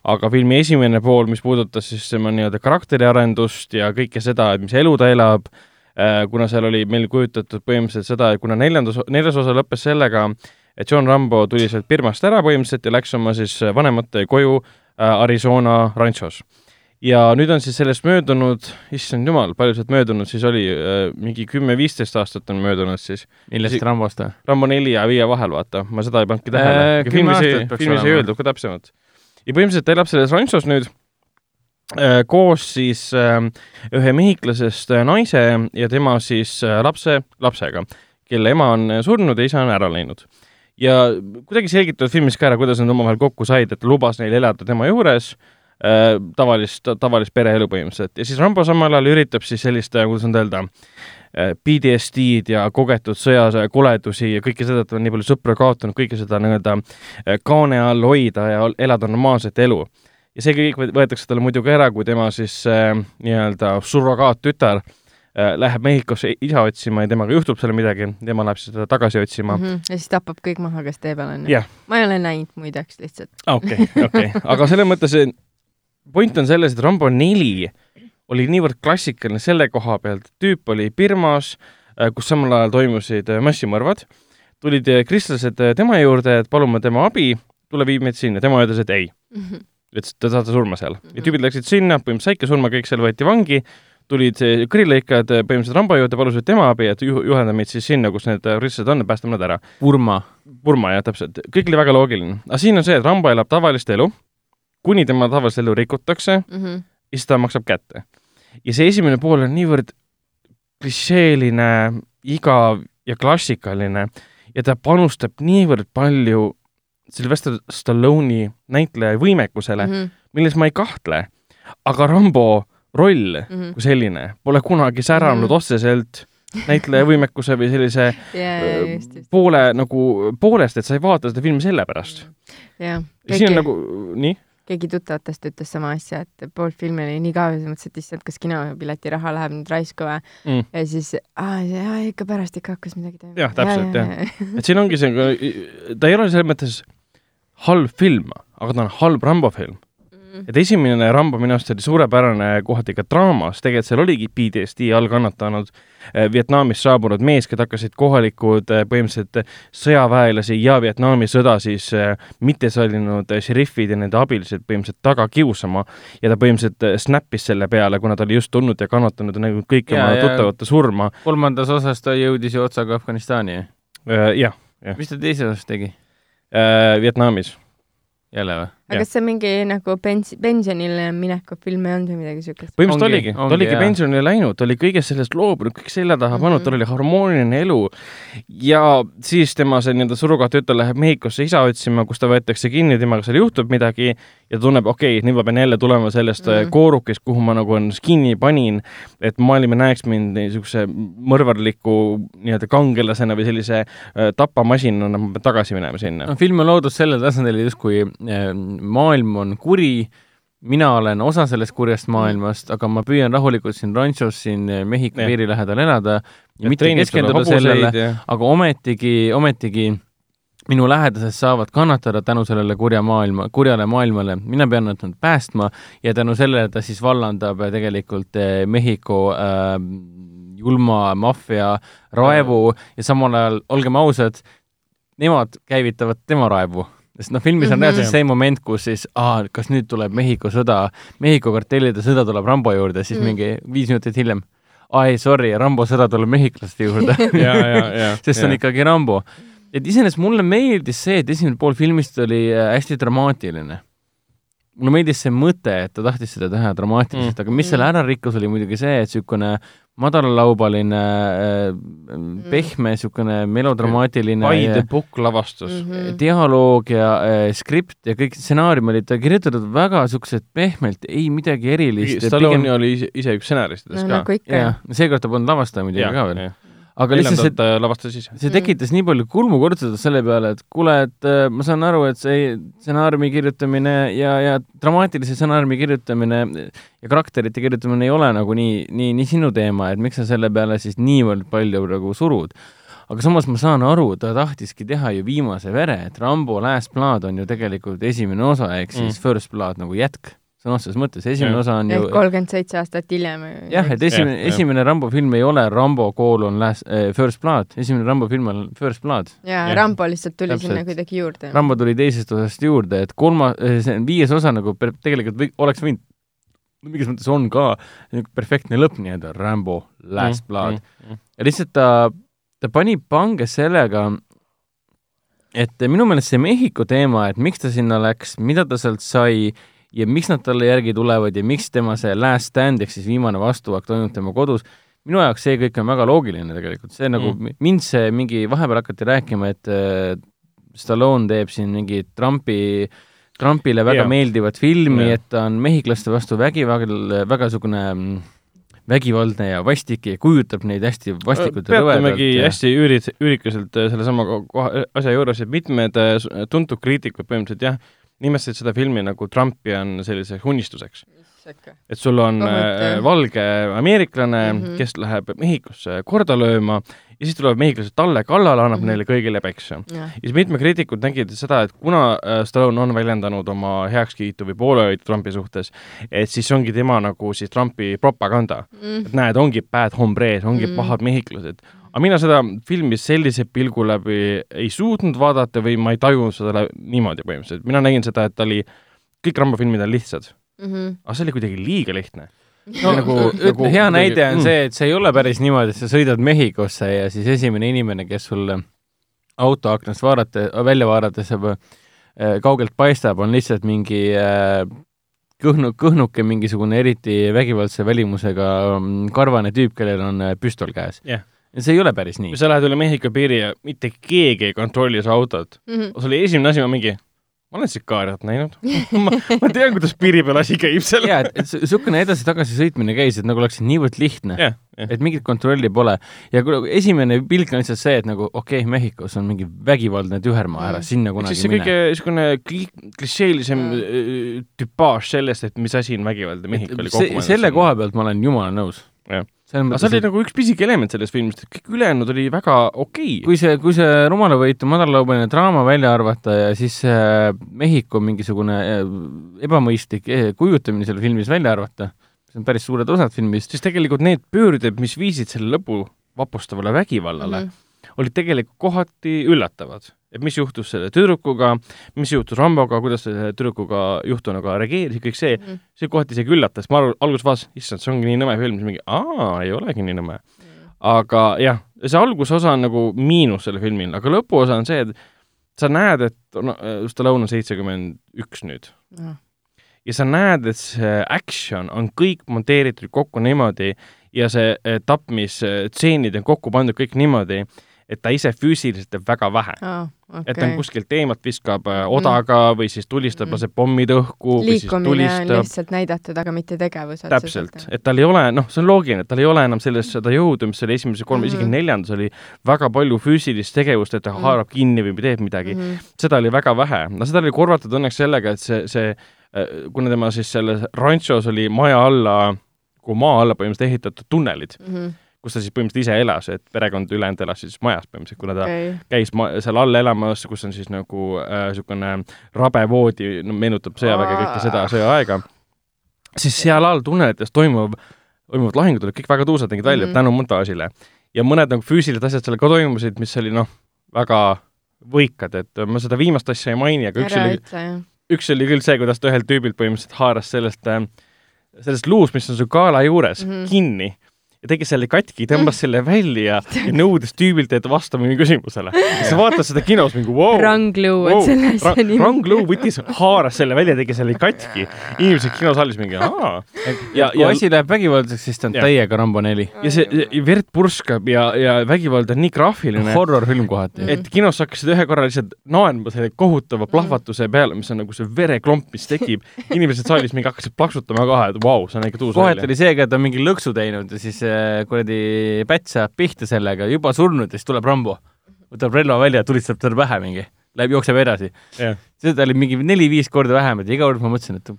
aga filmi esimene pool, mis puudutas siis tema nii-öelda karakteriarendust ja kõike seda, et mis elu ta elab äh,, kuna seal oli meil kujutatud põhimõtteliselt seda, et kuna neljandas, neljas osa lõppes sellega, et John Rambo tuli sealt Birmast ära põhimõtteliselt ja läks oma siis vanemate koju äh, Arizona ranchos ja nüüd on siis sellest möödunud, issand jumal, palju sealt möödunud siis oli äh,, mingi kümme-viisteist aastat on möödunud siis. millest Rambost või? Rambo neli ja viie vahel, vaata, ma seda ei pannudki tähele Äh, äh,. filmis ei filmis ei öeldud ka täpsemalt. ja põhimõtteliselt ta elab selles ranchos nüüd äh, koos siis äh, ühe mehhiklasest äh, naise ja tema siis äh, lapse, lapsega, kelle ema on äh, surnud ja isa on ära läinud ja kuidagi selgitavad filmis ka ära, kuidas nad omavahel kokku said, et lubas neil elada tema juures äh, tavalist, tavalist pereelu põhimõtteliselt ja siis Rambo samal ajal üritab siis sellist, kuidas nüüd öelda, PTSD-d ja kogetud sõjas koledusi ja kõike seda, et ta on nii palju sõpru kaotanud, kõike seda nii-öelda kaane all hoida ja elada normaalset elu. ja see kõik võetakse talle muidugi ära, kui tema siis äh, nii-öelda surrogaattütar äh, läheb Mehhikosse isa otsima ja temaga juhtub seal midagi, tema läheb siis teda tagasi otsima mm. -hmm. ja siis tapab kõik maha, kes tee peal on yeah.. ma ei ole näinud muideks lihtsalt. okei, okei, aga selles mõttes point on selles, et Rambo neli oli niivõrd klassikaline selle koha pealt, tüüp oli Birmas, äh, kus samal ajal toimusid äh, massimõrvad, tulid äh, kristlased tema juurde, et palume tema abi, tule viib meid sinna, tema ütles, et ei mm. -hmm. ütles, et te saate surma seal mm. -hmm. ja tüübid läksid sinna, põhimõtteliselt saidki surma, kõik seal võeti vangi, tulid kõrilõikajad põhimõtteliselt Rambo juurde, palusid tema abi, et juh-, juhenda meid siis sinna, kus need kristlased on, et päästame nad ära. Burma. Burma, jah, täpselt. kõik oli väga loogiline. aga siin on see, et Rambo elab tavalist elu, kuni tema tavalist elu rikutakse mm, -hmm. ja siis ta maksab kätte ja see esimene pool on niivõrd klišeeline, igav ja klassikaline ja ta panustab niivõrd palju Sylvester Stallone'i näitleja võimekusele mm, -hmm. milles ma ei kahtle. aga Rambo roll mm -hmm. kui selline pole kunagi säranud mm -hmm. otseselt näitleja võimekuse või sellise yeah, just, just. poole nagu poolest, et sa ei vaata seda filmi sellepärast. jah. ja siin on nagu, nii keegi tuttavatest ütles sama asja, et pool filmi oli nii kaua, siis mõtlesin, et issand, kas kinopileti raha läheb nüüd raisku või mm.. ja siis, aa, ikka pärast ikka hakkas midagi toimuma. jah, täpselt jah ja. et siin ongi see, ta ei ole selles mõttes halb film, aga ta on halb Rambo film. Et esimene Rambo minu arust oli suurepärane kohati ka draamas, tegelikult seal oligi PTSD all kannatanud eh, Vietnamist saabunud mees, keda hakkasid kohalikud eh, põhimõtteliselt sõjaväelasi ja Vietnami sõda siis eh, mitte sallinud šerifid ja nende abilised põhimõtteliselt taga kiusama ja ta põhimõtteliselt snappis selle peale, kuna ta oli just tulnud ja kannatanud ja näinud kõiki oma tuttavate surma. kolmandas osas ta jõudis ju otsaga Afganistani. jah, jah. mis ta teises osas tegi? Vietnamis jälle või? Aga kas see mingi nagu pens-, pensionile mineku film ei olnud või midagi siukest? põhimõtteliselt oligi, ta oligi pensionile läinud, ta oli kõigest sellest loobunud, kõik selja taha pannud mm, -hmm. tal oli harmooniline elu. ja siis tema see nii-öelda surrogaattütar läheb Mehhikosse isa otsima, kus ta võetakse kinni, temaga seal juhtub midagi ja tunneb, okei okay,, nüüd ma pean jälle tulema sellest mm -hmm. koorukist, kuhu ma nagu ennast kinni panin, et maailm näeks mind niisuguse mõrvarliku nii-öelda kangelasena või sellise äh, tapamasinana, ma pean tagasi minema sinna. no film on loodud sellel tasandil justkui äh, maailm on kuri, mina olen osa sellest kurjast maailmast, aga ma püüan rahulikult siin ranchos siin Mehhiko piiri lähedal elada ja, ja mitte keskenduda sellele, aga ometigi, ometigi minu lähedased saavad kannatada tänu sellele kurja maailma, kurjale maailmale, mina pean nad päästma ja tänu sellele ta siis vallandab tegelikult eh, Mehhiko äh, julma maffia raevu. Ja samal ajal, olgem ausad, nemad käivitavad tema raevu sest noh, filmis on mm -hmm. reaalselt see moment, kus siis, aa, kas nüüd tuleb Mehhiko sõda, Mehhiko kartellide sõda tuleb Rambo juurde, siis mm mingi viis minutit hiljem, aa ei, sorry, Rambo sõda tuleb mehhiklaste juurde. Sest see on ikkagi Rambo. et iseenesest mulle meeldis see, et esimene pool filmist oli äh, hästi dramaatiline mulle meeldis see mõte, et ta tahtis seda teha dramaatiliselt mm., aga mis selle ära rikkus, oli muidugi see, et niisugune madalalaubaline äh, mm. pehme niisugune melodramaatiline by the book lavastus mm. -hmm. dialoog ja äh, skript ja kõik stsenaarium olid kirjutatud väga niisugused pehmelt, ei midagi erilist. Stallone pigem... oli ise, ise üks stsenaristidest no, ka. nagu ikka. jah, seekord ta polnud lavastaja muidugi ka veel aga lihtsalt see, ta lavastas ise. see tekitas nii palju kulmukortsuda selle peale, et kuule, et äh, ma saan aru, et see stsenaariumi kirjutamine ja, ja dramaatilise stsenaariumi kirjutamine ja karakterite kirjutamine ei ole nagu nii, nii, nii sinu teema, et miks sa selle peale siis niivõrd palju nagu surud. aga samas ma saan aru, ta tahtiski teha ju viimase vere, et Rambo Last Blood on ju tegelikult esimene osa, ehk siis mm. First Blood nagu jätk sõna otseses mõttes, esimene ja. osa on ju kolmkümmend seitse aastat hiljem. jah, et esimene, esimene Rambo film ei ole Rambo koolon last äh,, First Blood, esimene Rambo film on First Blood. jaa ja., Rambo lihtsalt tuli Täpselt. sinna kuidagi juurde. Rambo tuli teisest osast juurde, et kolma, äh, see viies osa nagu per, tegelikult või, oleks võinud mingis mõttes on ka niisugune perfektne lõpp nii-öelda, Rambo Last mm, Blood mm,. Mm. ja lihtsalt ta, ta pani pange sellega, et minu meelest see Mehhiko teema, et miks ta sinna läks, mida ta sealt sai ja miks nad talle järgi tulevad ja miks tema see last stand ehk siis viimane vastuhakk toimub tema kodus, minu jaoks see kõik on väga loogiline tegelikult, see nagu mm. mind see mingi, vahepeal hakati rääkima, et äh, Stallone teeb siin mingi Trumpi Trumpile väga Jaa. meeldivat filmi, Jaa. et ta on mehhiklaste vastu vägivald, väga niisugune mm, vägivaldne ja vastik ja kujutab neid hästi vastikult ja peatamegi rõvedalt. hästi üürid, üürikuselt äh, sellesama asja juures, et mitmed äh, tuntud kriitikud põhimõtteliselt jah, nimetasid seda filmi nagu Trumpi on selliseks unistuseks. et sul on äh, valge ameeriklane mm. -hmm. kes läheb Mehhikosse korda lööma ja siis tulevad mehhiklased talle kallale, annab mm. -hmm. neile kõigile peksa. jah, ja siis mitmed kriitikud nägid seda, et kuna äh, Stallone on väljendanud oma heakskiitu või poolehoidu Trumpi suhtes, et siis ongi tema nagu siis Trumpi propaganda. et näed, ongi bad hombres, ongi Mm. mm. pahad mehhiklased. Aga mina seda filmi sellise pilgu läbi ei suutnud vaadata või ma ei tajunud seda niimoodi põhimõtteliselt. mina nägin seda, et ta oli, kõik Rambo filmid on lihtsad, aga see oli kuidagi liiga lihtne. no nagu- nagu, hea kuidagi- näide on mm. see, et see ei ole päris niimoodi, et sa sõidad Mehhikosse ja siis esimene inimene, kes sulle auto aknast vaadata, välja vaadates juba äh, kaugelt paistab, on lihtsalt mingi äh, kõhnu, kõhnuke mingisugune eriti vägivaldse välimusega mm, karvane tüüp, kellel on äh, püstol käes Jah. Ja see ei ole päris nii sa lähed üle Mehhiko piiri ja mitte keegi ei kontrolli su autot, Mhm. see oli esimene asi, ma mingi, ma olen Sikaariat näinud ma, ma tean, kuidas piiri peal asi käib seal. jaa, et, niisugune edasi-tagasi sõitmine käis, et nagu oleks niivõrd lihtne jah, jah. et mingit kontrolli pole ja kui esimene pilk on lihtsalt see, et nagu okei okay,, Mehhikos on mingi vägivaldne tühermaa, ära Mm. sinna kunagi siis see mine kõige niisugune kli-, klišeelisem Mm. mm. tüpaaž sellest, et mis asi on vägivald ja Mehhiko oli see, kokku selle koha pealt ma olen jumala nõus. Jah. Selles aga mõttes, see oli et nagu üks pisike element sellest filmist, et kõik ülejäänud oli väga okei okay.. kui see, kui see rumalavõitu madalalaubaline draama välja arvata ja siis see Mehhiko mingisugune eh, ebamõistlik eh, kujutamine seal filmis välja arvata, see on päris suured osad filmist, siis tegelikult need pöörded, mis viisid selle lõpu vapustavale vägivallale mm, -hmm. olid tegelikult kohati üllatavad. Et mis juhtus selle tüdrukuga, mis juhtus Ramboga, kuidas selle tüdrukuga juhtunuga reageeris kõik see, see kohati isegi üllatas, ma alguses vaatasin, issand, see ongi nii nõme film, siis mingi aa, ei olegi nii nõme. aga jah, see algusosa on nagu miinus sellel filmil, aga lõpuosa on see, et sa näed, et no, Stallone on seitsekümmend üks nüüd. Ja sa näed, et see action on kõik monteeritud kokku niimoodi ja see eh, tapmisstseenid on kokku pandud kõik niimoodi, et ta ise füüsiliselt teeb väga vähe aa, et ta on kuskilt eemalt viskab äh, odaga või siis tulistab, Mhm. laseb pommid õhku liikumine on lihtsalt näidatud, aga mitte tegevus täpselt, et tal ei ole, noh, see on loogiline, et tal ei ole enam sellest seda jõudu, mis oli esimese kolme mm, -hmm. isegi neljandas oli väga palju füüsilist tegevust, et ta Mhm. haarab kinni või teeb midagi mm. -hmm. seda oli väga vähe, no seda oli korvatud õnneks sellega, et see, see, kuna tema siis selles ranchos oli maja alla, kui maa alla põhimõtteliselt ehitatud tunnelid, Mhm. Kus ta siis põhimõtteliselt ise elas, et perekond ülejäänud elas siis majas põhimõtteliselt, kuna ta okei, käis ma- seal all elamas, kus on siis nagu niisugune äh, rabe voodi, no meenutab sõjaväge kõike seda sõjaaega, siis seal all tunnelites toimuv, toimuvad lahingud olid kõik väga tuusad, nägid välja mm. -hmm. tänu montaažile. ja mõned nagu füüsilised asjad seal ka toimusid, mis oli noh, väga võikad, et ma seda viimast asja ei maini, aga üks ära oli, üks oli küll see, kuidas ta ühelt tüübilt põhimõtteliselt haaras sellest, sellest luust, mis on su kaela juures mm. -hmm. kinni ja tegi selle katki, tõmbas selle välja ja nõudis tüübilt, et vasta minu küsimusele. sa vaatad seda kinos mingi vau wow,, Rangluu on selle asja nimi. Rang Lu võttis, haaras selle välja, tegi selle katki. inimesed kinosaalis mingi aa. ja, kui ja, asi läheb vägivaldseks, siis ta on täiega Rambo neli. ja see ja verd purskab ja, ja vägivald on nii graafiline, horror-film kohati. et kinos hakkasid ühe korra lihtsalt naerma selle kohutava plahvatuse peale, mis on nagu see vereklomp, mis tekib. inimesed saalis mingi hakkasid plaksutama ka, et vau, see on ikka tuus kohati oli see ka, et ta on mingi lõksu teinud ja siis kuradi päts saab pihta sellega, juba surnud ja siis tuleb Rambo. võtab relva välja, tulistab talle pähe mingi, läheb, jookseb edasi. seda oli mingi neli-viis korda vähemalt ja iga kord ma mõtlesin, et ta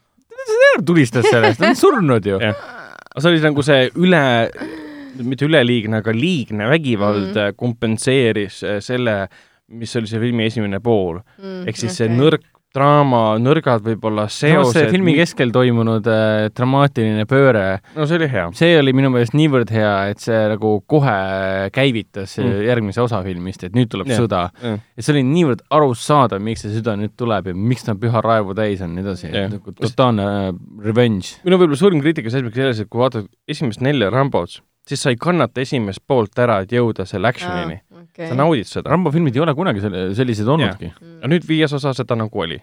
tulistas sellest, ta on surnud ju. aga see oli nagu see üle, mitte üleliigne, aga liigne vägivald mm -hmm. kompenseeris äh, selle, mis oli see filmi esimene pool. Mm, ehk siis see nõrk draama, nõrgad võib-olla samas see seosed. filmi keskel toimunud äh, dramaatiline pööre, no see oli hea. see oli minu meelest niivõrd hea, et see nagu kohe käivitas Mm. järgmise osa filmist, et nüüd tuleb yeah. sõda. jah, ja see oli niivõrd arusaadav, miks see sõda nüüd tuleb ja miks ta püha raevu täis on ja nii edasi yeah., nagu totaalne äh, revenge. minu võib-olla suurim kriitika seisnebki selles, et kui vaatad esimest nelja Rambot, siis sa ei kannata esimest poolt ära, et jõuda selle action'ini. sa naudid seda. Rambo filmid ei ole kunagi sellised olnudki. aga nüüd viies osa seda nagu oli.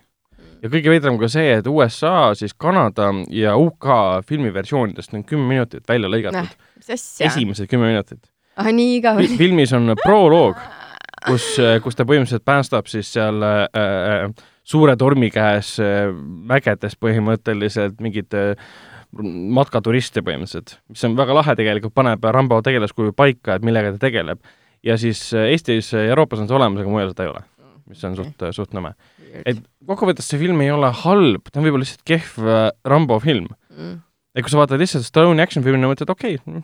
ja kõige veidram ka see, et USA, siis Kanada ja UK filmiversioonidest on kümme minutit välja lõigatud. asja? esimesed kümme minutit. ah nii igav oli. filmis on proloog, kus, kus ta põhimõtteliselt päästab siis seal äh, äh, suure tormi käes äh, mägedes põhimõtteliselt mingid äh, matkaturiste põhimõtteliselt, mis on väga lahe tegelikult, paneb Rambo tegelaskuju paika, et millega ta tegeleb. ja siis äh, Eestis ja Euroopas on see olemas, aga mujal seda ei ole, mis on suht, suht nõme. et kokkuvõttes see film ei ole halb, ta on võib-olla lihtsalt kehv Rambo film mm.. et kui sa vaatad lihtsalt Stone'i action filmina, mõtled okei okay,,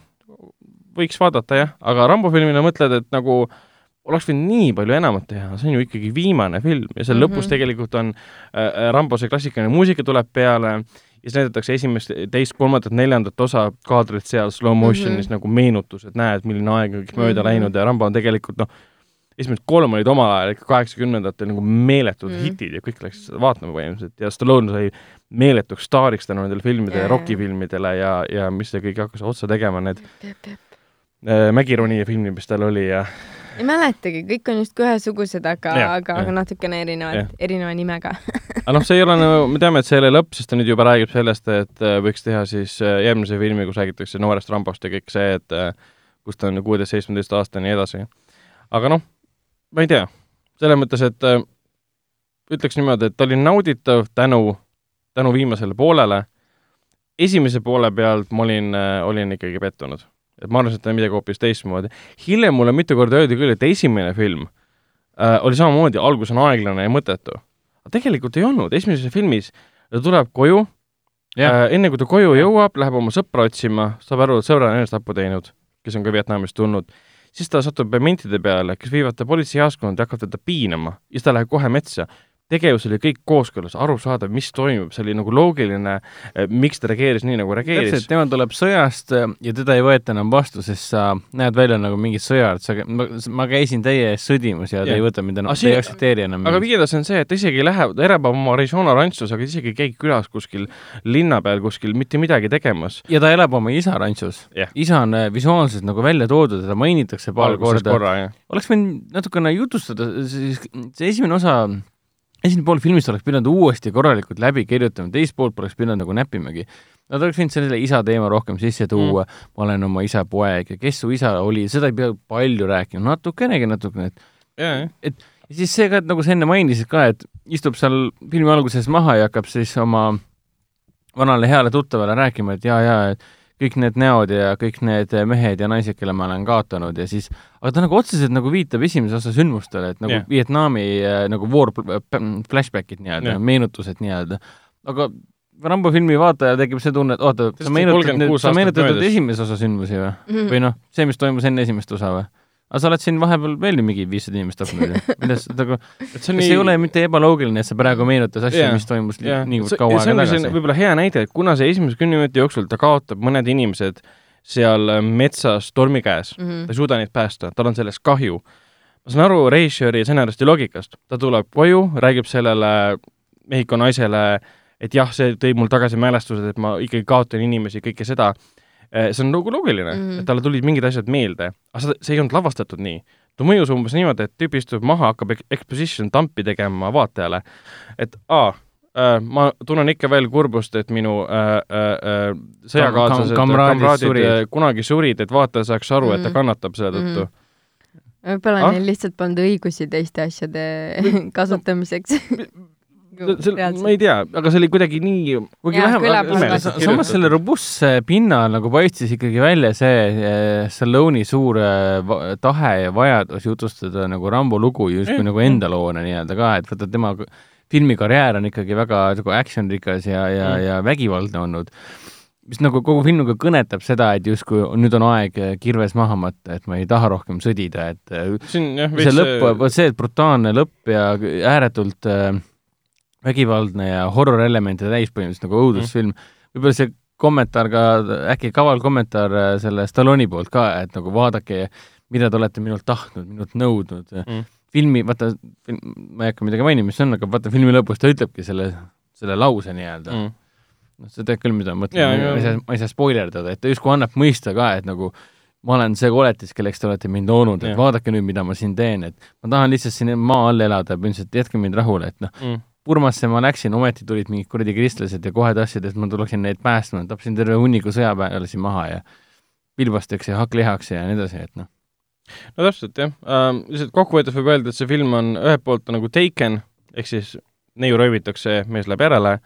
võiks vaadata jah, aga Rambo filmina mõtled, et nagu oleks võinud nii palju enamat teha, see on ju ikkagi viimane film ja seal mm -hmm. lõpus tegelikult on äh, Rambo see klassikaline muusika tuleb peale ja siis näidatakse esimest, teist, kolmandat, neljandat osa kaadrit seal slow motion'is mm -hmm. nagu meenutus, et näed, milline aeg on kõik mööda mm -hmm. läinud ja Rambo on tegelikult noh, esimesed kolm olid omal ajal ikka kaheksakümnendatel nagu meeletud mm -hmm. hitid ja kõik läksid seda vaatama põhimõtteliselt ja Stallone sai meeletuks staariks tänu nendele filmidele yeah., Rocki filmidele ja, ja mis ta kõik hakkas otsa tegema, need äh, Mägironija filmid, mis tal oli ja ei mäletagi, kõik on justkui ühesugused, aga, aga, aga natukene erinevad, erineva nimega. Aga noh, see ei ole nagu, me teame, et see ei ole lõpp, sest ta nüüd juba räägib sellest, et äh, võiks teha siis äh, järgmise filmi, kus räägitakse noorest Rambost ja kõik see, et äh, kus ta on kuueteist, seitsmeteist aasta ja nii edasi. aga noh, ma ei tea, selles mõttes, et ütleks niimoodi, et ta oli nauditav tänu, tänu viimasele poolele. esimese poole pealt ma olin, olin ikkagi pettunud et ma arvasin, et ta on midagi hoopis teistmoodi. hiljem mulle mitu korda öeldi küll, et esimene film äh, oli samamoodi, algus on aeglane ja mõttetu. aga tegelikult ei olnud, esimeses filmis ta tuleb koju, äh, enne kui ta koju jõuab, läheb oma sõpra otsima, saab aru, et sõbra on enesetapu teinud, kes on ka Vietnamist tulnud, siis ta satub mentide peale, kes viivad ta politseijaoskonda ja hakkavad teda piinama. Ja siis ta läheb kohe metsa tegevus oli kõik kooskõlas, arusaadav, mis toimub, see oli nagu loogiline, eh, miks ta reageeris nii, nagu reageeris. täpselt, tema tuleb sõjast eh, ja teda ei võeta enam vastu, sest sa näed välja nagu mingi sõjard, sa, ma, käisin teie ees sõdimas ja, ja. te ei võta mind enam, te ei aktsepteeri enam aga viiendas on see, et isegi ei lähe, ta erebab oma Arizona rantsus, aga isegi ei käi külas kuskil linna peal kuskil mitte midagi tegemas. ja ta elab oma isa rantsus yeah.. isa on eh, visuaalselt nagu välja toodud, teda mainitakse paar korda. oleks võinud natukene jutustada, siis see esimene osa esimene pool filmist oleks pidanud uuesti korralikult läbi kirjutama, teist poolt poleks pidanud nagu näppimagi. Nad oleks võinud selle isa teema rohkem sisse tuua mm., ma olen oma isa poeg ja kes su isa oli, seda ei pea palju rääkima, natukenegi natukene, et yeah. et ja siis see ka, et nagu sa enne mainisid ka, et istub seal filmi alguses maha ja hakkab siis oma vanale heale tuttavale rääkima, et jaa, jaa, et kõik need näod ja kõik need mehed ja naised, kelle ma olen kaotanud ja siis, aga ta nagu otseselt nagu viitab esimese osa sündmustele, et nagu yeah. Vietnami äh, nagu war flashbackid nii-öelda yeah., meenutused nii-öelda. aga Rambo filmi vaataja tekib see tunne, et oota, sa meenutad nüüd, sa meenutad esimese osa sündmusi või mm? -hmm. või noh, see, mis toimus enne esimest osa või? Aga sa oled siin vahepeal veel mingi viissada inimest tapnud ju. milles, nagu, et see nii... ei ole mitte ebaloogiline, et sa praegu meenutad asju yeah., mis toimus yeah. niivõrd kaua aega tagasi. võib-olla hea näide, et kuna see esimese kümne minuti jooksul ta kaotab mõned inimesed seal äh, metsas tormi käes mm, -hmm. ta ei suuda neid päästa, tal on sellest kahju. ma saan aru režissööri stsenaristi loogikast, ta tuleb koju, räägib sellele Mehhiko naisele, et jah, see tõi mul tagasi mälestused, et ma ikkagi kaotan inimesi, kõike seda see on nagu loogiline mm, -hmm. et talle tulid mingid asjad meelde, aga seda, see ei olnud lavastatud nii. ta mõjus umbes niimoodi, et tüüp istub maha, hakkab exposition tampi tegema vaatajale, et aa äh,, ma tunnen ikka veel kurbust, et minu äh, äh, sõjakaaslased kam, kam, kamraadid surid. Äh, kunagi surid, et vaataja saaks aru mm, -hmm. et ta mhm. kannatab selle tõttu mm. -hmm võib-olla ah? neil lihtsalt polnud õigusi teiste asjade kasutamiseks ma ei tea, aga see oli kuidagi nii, kuigi vähemalt samas selle robustse pinnal nagu paistis ikkagi välja see eh, Stallone'i suur eh, tahe ja vajadus jutustada nagu Rambo lugu justkui mm. nagu enda loona nii-öelda ka, et vaata tema filmikarjäär on ikkagi väga nagu action-rikas ja, ja mm., ja vägivaldne olnud mis nagu kogu film nagu kõnetab seda, et justkui nüüd on aeg kirves maha matta, et ma ei taha rohkem sõdida, et eh, see, on, jah, see lõpp, vot see, et brutaalne lõpp ja ääretult äh, vägivaldne ja horror-elemente täis põhimõtteliselt nagu õudusfilm. Mm.. võib-olla see kommentaar ka, äkki kaval kommentaar äh, selle Stallone'i poolt ka, et nagu vaadake, mida te olete minult tahtnud, minult nõudnud. Mm.. filmi, vaata, ma ei hakka midagi mainima, mis see on, aga vaata filmi lõpus ta ütlebki selle, selle lause nii-öelda. Mm.. noh, sa tead küll, mida ma mõtlen, ma ei saa, ma ei saa spoilerdada, et ta justkui annab mõista ka, et nagu ma olen see koletis, kelleks te olete mind loonud, et ja. vaadake nüüd, mida ma siin teen, et ma tahan lihtsalt siin maa all elada, põhimõtteliselt jätke mind rahule, et noh mm Urmasse ma läksin, ometi tulid mingid kuradi kristlased ja kohe tahtsid, et ma tuleksin neid päästma, tapsin terve hunniku sõjaväelasi maha ja pilbasteks ja hakklihaks ja nii edasi, et noh. no täpselt jah ähm,, lihtsalt kokkuvõttes võib öelda, et see film on ühelt poolt nagu Taken, ehk siis neiu röövitakse, mees läheb järele,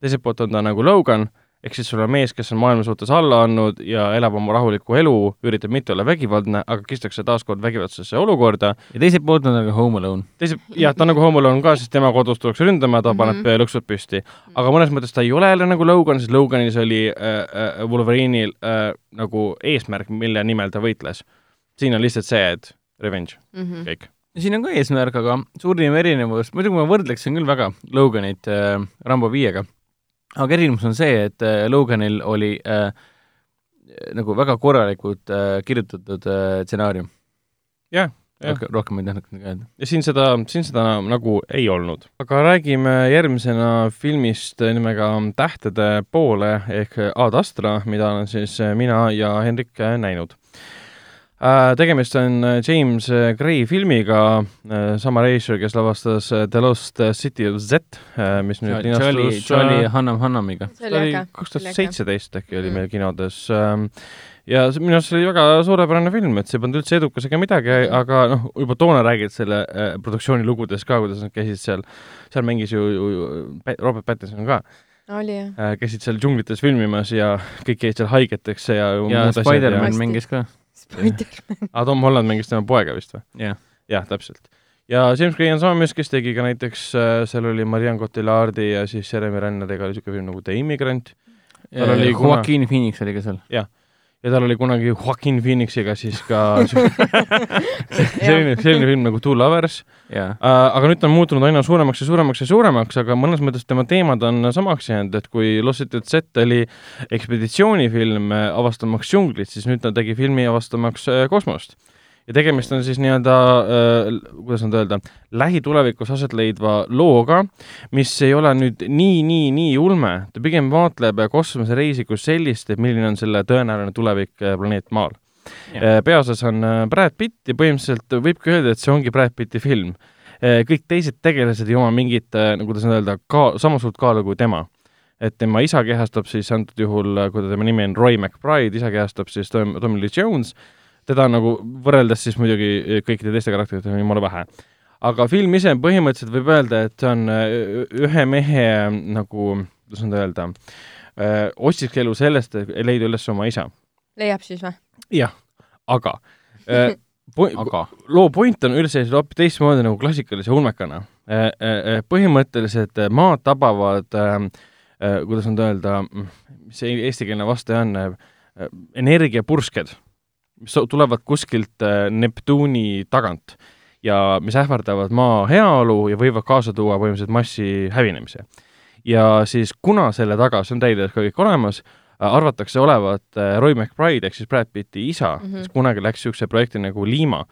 teiselt poolt on ta nagu Logan ehk siis sul on mees, kes on maailma suhtes alla andnud ja elab oma rahulikku elu, üritab mitte olla vägivaldne, aga kistakse taaskord vägivaldsesse olukorda. ja teiselt poolt on ta ka Home Alone. teiselt, jah, ta on nagu Home Alone ka, sest tema kodus tullakse ründama, ta mm -hmm. paneb lõksud püsti. aga mõnes mõttes ta ei ole jälle nagu Logan, sest Loganis oli äh, äh, Wolverine'il äh, nagu eesmärk, mille nimel ta võitles. siin on lihtsalt see, et revenge mm, -hmm. kõik siin on ka eesmärk, aga suurim erinevus, muidugi ma võrdleksin küll väga Loganit äh, Rambo viiega aga erinevus on see, et äh, Loganil oli äh, nagu väga korralikult äh, kirjutatud äh, stsenaarium. jah, jah. rohkem ei tahtnud midagi öelda. ja siin seda, siin seda nagu ei olnud. aga räägime järgmisena filmist nimega Tähtede poole ehk Ad Astra, mida olen siis mina ja Henrik näinud Äh, tegemist on äh, James äh, Gray filmiga, sama reisijal, kes lavastas The Lost City of Z, mis nüüd linastus Charlie Hannam Hannamiga. see oli kaks tuhat seitseteist äkki oli mm. meil kinodes ähm, ja see minu arust oli väga suurepärane film, et see ei pannud üldse edukas ega midagi, mm. aga noh, juba toona räägid selle äh, produktsiooni lugudes ka, kuidas nad käisid seal, seal mängis ju, ju, ju Robert Pattinson ka oli jah äh,. käisid seal džunglites filmimas ja kõik jäid seal haigeteks ja ja Spider-man mängis ka Spider-man. aa, Tom Holland mängis tema poega vist või? jah yeah.. jah, täpselt. ja James Gray on sama mees, kes tegi ka näiteks äh,, seal oli Marianne Cotillardi ja siis Jeremy Renneriga oli niisugune film nagu The Immigrant. tal oli Joaquin Phoenix oli ka seal. jah ja tal oli kunagi Joaquin Phoenixiga siis ka selline, selline film nagu Two Lovers. Yeah.. Uh, aga nüüd ta on muutunud aina suuremaks ja suuremaks ja suuremaks, aga mõnes mõttes tema teemad on samaks jäänud, et kui Lost City Z oli ekspeditsioonifilm äh, avastamaks džunglit, siis nüüd ta tegi filmi avastamaks uh, kosmost ja tegemist on siis nii-öelda äh,, kuidas nüüd öelda, lähitulevikus aset leidva looga, mis ei ole nüüd nii, nii, nii ulme, ta pigem vaatleb kosmosereisi kui sellist, et milline on selle tõenäoline tulevik äh, planeet Maal. Äh, peaosas on äh, Brad Pitt ja põhimõtteliselt võibki öelda, et see ongi Brad Pitti film. kõik teised tegelased ei oma mingit, nagu kuidas nüüd öelda, ka sama suurt kaalu kui tema et tema isa kehastab siis antud juhul, kui tema nimi on Roy McBride, isa kehastab siis Tom, Tommy Lee Jones teda nagu võrreldes siis muidugi eh, kõikide teiste karakteritega on jumala vähe. aga film ise põhimõtteliselt võib öelda, et see on eh, ühe mehe nagu, kuidas nüüd öelda, eh, otsiks elu sellest, et leida üles oma isa. leiab siis või? jah, aga po aga loo point on üldse hoopis teistmoodi nagu klassikalise ulmekana. põhimõtteliselt maad tabavad kuidas nüüd öelda, mis see eestikeelne vaste on, energiapursked mis tulevad kuskilt äh, Neptuuni tagant ja mis ähvardavad Maa heaolu ja võivad kaasa tuua põhimõtteliselt massi hävinemise. ja siis, kuna selle taga, see on täielikult ka kõik olemas, äh, arvatakse olevat äh, Roy McBride ehk siis Brad Pitti isa mm, -hmm. kes kunagi läks niisuguse projekti nagu Lima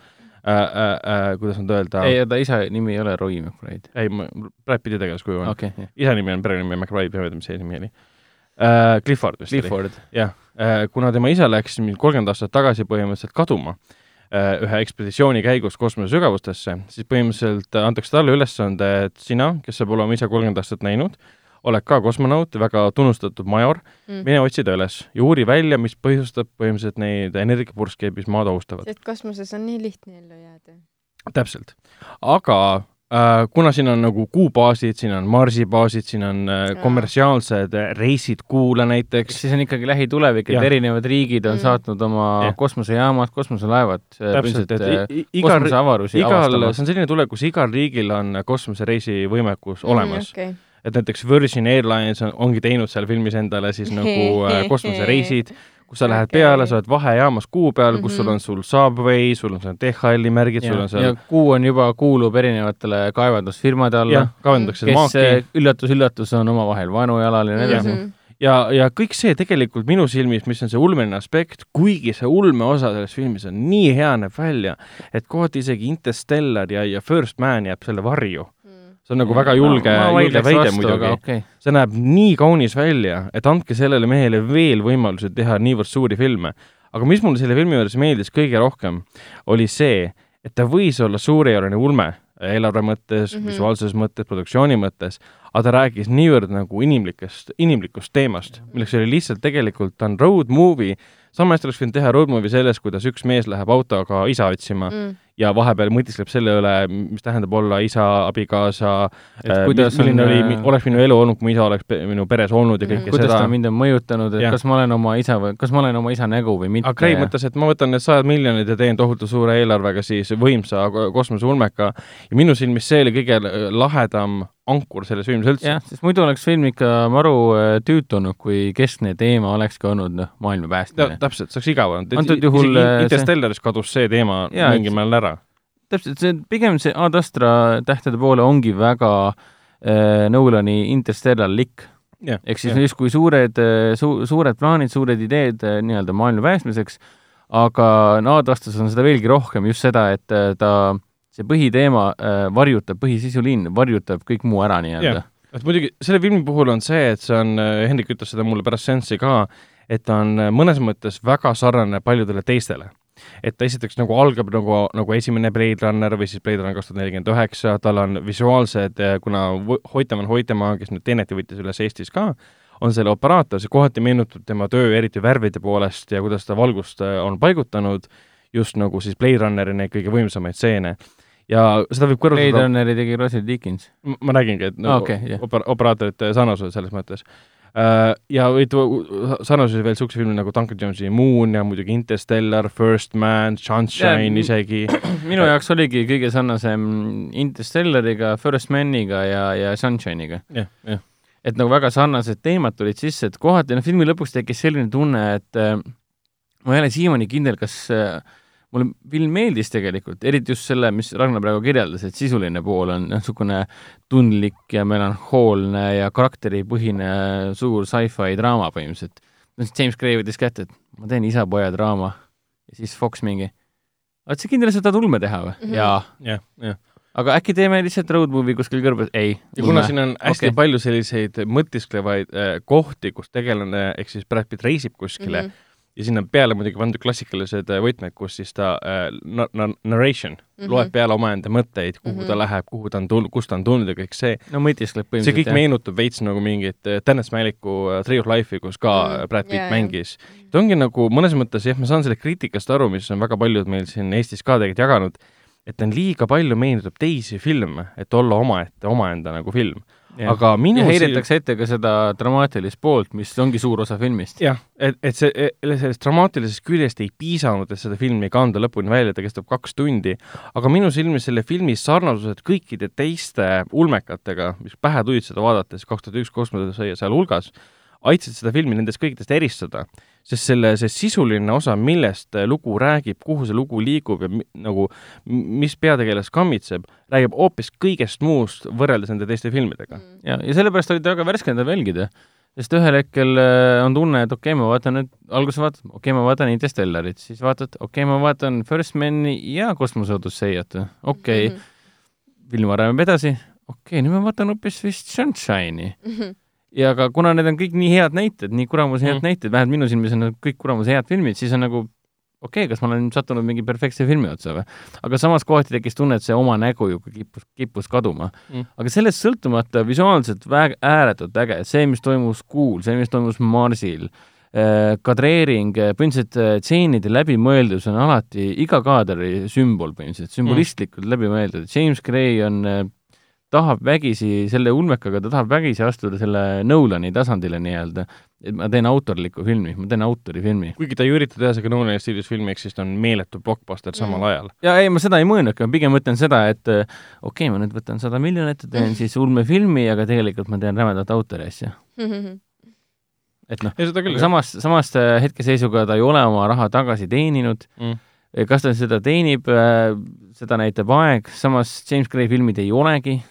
äh,, äh, kuidas nüüd öelda ei, ta isa nimi ei ole Roy McBride. ei, Brad Pitti tegelaskuju on okay,. isa nimi on, perenimi McBride, ma ei mäleta, mis see nimi oli äh,. Clifford vist Clifford. oli. jah Äh, kuna tema isa läks kolmkümmend aastat tagasi põhimõtteliselt kaduma äh, ühe ekspeditsiooni käigus kosmosesügavustesse, siis põhimõtteliselt antakse talle ülesande, et sina, kes sa pole oma isa kolmkümmend aastat näinud, oled ka kosmonaut, väga tunnustatud major mm., mine otsi ta üles ja uuri välja, mis põhjustab põhimõtteliselt neid energiapurske, mis maad ohustavad. sest kosmoses on nii lihtne ellu jääda. täpselt. aga kuna siin on nagu kuubaasid, siin on Marsi baasid, siin on äh, kommertsiaalsed reisid Kuule näiteks. siis on ikkagi lähitulevik, et erinevad riigid on mm. saatnud oma ja. kosmosejaamad, kosmoselaevad. Äh, täpselt, et igal, igal, see on selline tulek, kus igal riigil on kosmosereisi võimekus mm, olemas okay et näiteks Virgin Airlines on, ongi teinud seal filmis endale siis nagu kosmosereisid kus sa lähed okay. peale, sa oled vahejaamas kuu peal mm, -hmm. kus sul mhm. on sul Subway, sul on seal DHL-i märgid, sul on seal kuu on juba, kuulub erinevatele kaevandusfirmade alla, maaki. üllatus-üllatus, on omavahel vaenujalal ja nii edasi mm. -hmm ja, ja kõik see tegelikult minu silmis, mis on see ulmeline aspekt, kuigi see ulme osa selles filmis on nii hea, näeb välja, et kohati isegi Interstellar ja, ja First Man jääb selle varju see on nagu väga julge, julge väide muidugi okay.. see näeb nii kaunis välja, et andke sellele mehele veel võimaluse teha niivõrd suuri filme. aga mis mulle selle filmi juures meeldis kõige rohkem, oli see, et ta võis olla suurejooneline ulme eelarve mõttes mm, -hmm. visuaalses mõttes, produktsiooni mõttes, aga ta rääkis niivõrd nagu inimlikest, inimlikust teemast, milleks oli lihtsalt tegelikult, ta on road movie, sama hästi oleks võinud teha road movie sellest, kuidas üks mees läheb autoga isa otsima mm. Ja vahepeal mõtiskleb selle üle, mis tähendab olla isa, abikaasa, kuidas milline on, oli, oleks minu elu olnud, kui mu isa oleks minu peres olnud ja kõike kuidas seda ta mind on mõjutanud, et Jah. kas ma olen oma isa või, kas ma olen oma isa nägu või mitte. aga Craig mõtles, et ma võtan need sajad miljonid ja teen tohutu suure eelarvega siis võimsa ko- kosmoseulmeka ja minu silmis see oli kõige lahedam ankur selles filmis üldse. jah, sest muidu oleks film ikka maru äh, tüütu olnud, kui keskne teema olekski olnud noh, maailma päästmine. täpselt, see oleks igav olnud. Antud juhul, äh, see- Interstellaris kadus see teema et- mingil määral ära. täpselt, see pigem see Ad Astra tähtede poole ongi väga äh, Nolani Interstellar-lik. ehk siis justkui suured äh, su,, suured plaanid, suured ideed äh, nii-öelda maailma päästmiseks, aga no, Ad Astras on seda veelgi rohkem, just seda, et äh, ta, see põhiteema äh, varjutab, põhisisuliin varjutab kõik muu ära nii-öelda. et muidugi selle filmi puhul on see, et see on, Hendrik ütles seda mulle pärast seanssi ka, et ta on mõnes mõttes väga sarnane paljudele teistele. et ta esiteks nagu algab nagu, nagu esimene Blade Runner või siis Blade Runner kaks tuhat nelikümmend üheksa, tal on visuaalsed, kuna Vo- Hoitemann Hoitemaa, kes nüüd Teneti võttis üles Eestis ka, on selle operaator, see kohati meenutab tema töö eriti värvide poolest ja kuidas ta valgust äh, on paigutanud, just nagu siis Blade Runneri neid kõige võimsamaid stseene. Ja seda võib Blade kõrvutada Runneri tegi Deakins. M- ma räägingi, et nagu okei, jah. oper-, operaatorite sarnasused selles mõttes. Ja võid sarnasusi veel niisuguse filmi nagu Duncan Jonesi Moon ja muidugi Interstellar, First Man, Sunshine Jaa, isegi. minu jaoks oligi kõige sarnasem Interstellariga, First Maniga ja, ja Sunshine'iga. jah, jah. et nagu väga sarnased teemad tulid sisse, et kohati noh, filmi lõpuks tekkis selline tunne, et äh, ma ei ole siiamaani kindel, kas äh, mulle film meeldis tegelikult, eriti just selle, mis Ragnar praegu kirjeldas, et sisuline pool on noh, niisugune tundlik ja melanhoolne ja karakteripõhine suur sci-fi draama põhimõtteliselt. no siis James Gray võttis kätte, et ma teen isa-poja draama ja siis Fox mingi, oled sa kindel, et sa tahad ulme teha või mm? -hmm. jaa. jah, jah. aga äkki teeme lihtsalt road movie kuskil kõrbes? ei. ja kuna siin on hästi okay. palju selliseid mõtisklevaid äh, kohti, kus tegelane ehk siis Brad Pitt reisib kuskile mm -hmm. Ja sinna peale muidugi pandud klassikalised äh, võtmed, kus siis ta äh, na- na- narration mm Mhm. -hmm. loeb peale omaenda mõtteid, kuhu mm Mhm. -hmm. ta läheb, kuhu ta on tulnud, kust ta on tulnud ja kõik see. no mõtiskleb see põhimõtteliselt kõik meenutab veits nagu mingit äh, Dennis Maliku äh, Tree of Life'i, kus ka Mm, mm, Brad Pitt yeah, mängis. ta ongi nagu mõnes mõttes jah, ma saan selle kriitikast aru, mis on väga paljud meil siin Eestis ka tegelikult jaganud, et ta on liiga palju meenutab teisi filme, et olla omaette, omaenda nagu film. aga minu ja heidetakse ette ka seda dramaatilist poolt, mis ongi suur osa filmist. jah, et, et see, sellest dramaatilisest küljest ei piisanud, et seda filmi kanda lõpuni välja, ta kestab kaks tundi, aga minu silmis selle filmi sarnasused kõikide teiste ulmekatega, mis pähe tulid seda vaadates, kaks tuhat üks kosmosesõja sealhulgas, aitasid seda filmi nendest kõikidest eristada. Sest selle, see sisuline osa, millest lugu räägib, kuhu see lugu liigub ja mi, nagu mis peategelast kammitseb, räägib hoopis kõigest muust võrreldes nende teiste filmidega. ja, ja sellepärast oli ta väga värskendav jälgida, sest ühel hetkel äh, on tunne, et okei okay,, ma vaatan nüüd, alguses vaatad, okei okay,, ma vaatan Interstellarit, siis vaatad, okei okay,, ma vaatan First Mani ja Kosmose Odüsseiat, okei okay., film areneb edasi, okei okay,, nüüd ma vaatan hoopis vist Sunshine'i. Ja aga kuna need on kõik nii head näited, nii kuramuse head Mm. mm. näited, vähemalt minu silmis on need kõik kuramuse head filmid, siis on nagu okei okay,, kas ma olen sattunud mingi perfektse filmi otsa või? aga samas kohati tekkis tunne, et see oma nägu ju kippus, kippus kaduma Mm. aga sellest sõltumata visuaalselt väga ääretult äge, see, mis toimus Kuul, see, mis toimus Marsil äh, kadreering, põhimõtteliselt äh, tseenide läbimõeldus on alati iga kaadri sümbol põhimõtteliselt, sümbolistlikult mm. läbimõeldud. James Gray on, tahab vägisi, selle ulmekaga ta tahab vägisi astuda selle Nolani tasandile nii-öelda, et ma teen autorliku filmi, ma teen autorifilmi. kuigi ta ei ürita teha seda Nolani stiilis filmi, ehk siis ta on meeletu blockbuster samal ajal. ja ei, ma seda ei mõelnudki, ma pigem mõtlen seda, et äh, okei okay,, ma nüüd võtan sada miljonit ja teen siis ulmefilmi, aga tegelikult ma teen rämedat autori asja. et noh, samas, samas ta hetkeseisuga ta ei ole oma raha tagasi teeninud Mm. kas ta seda teenib, seda näitab aeg, samas James Gray filmid ei olegi äh,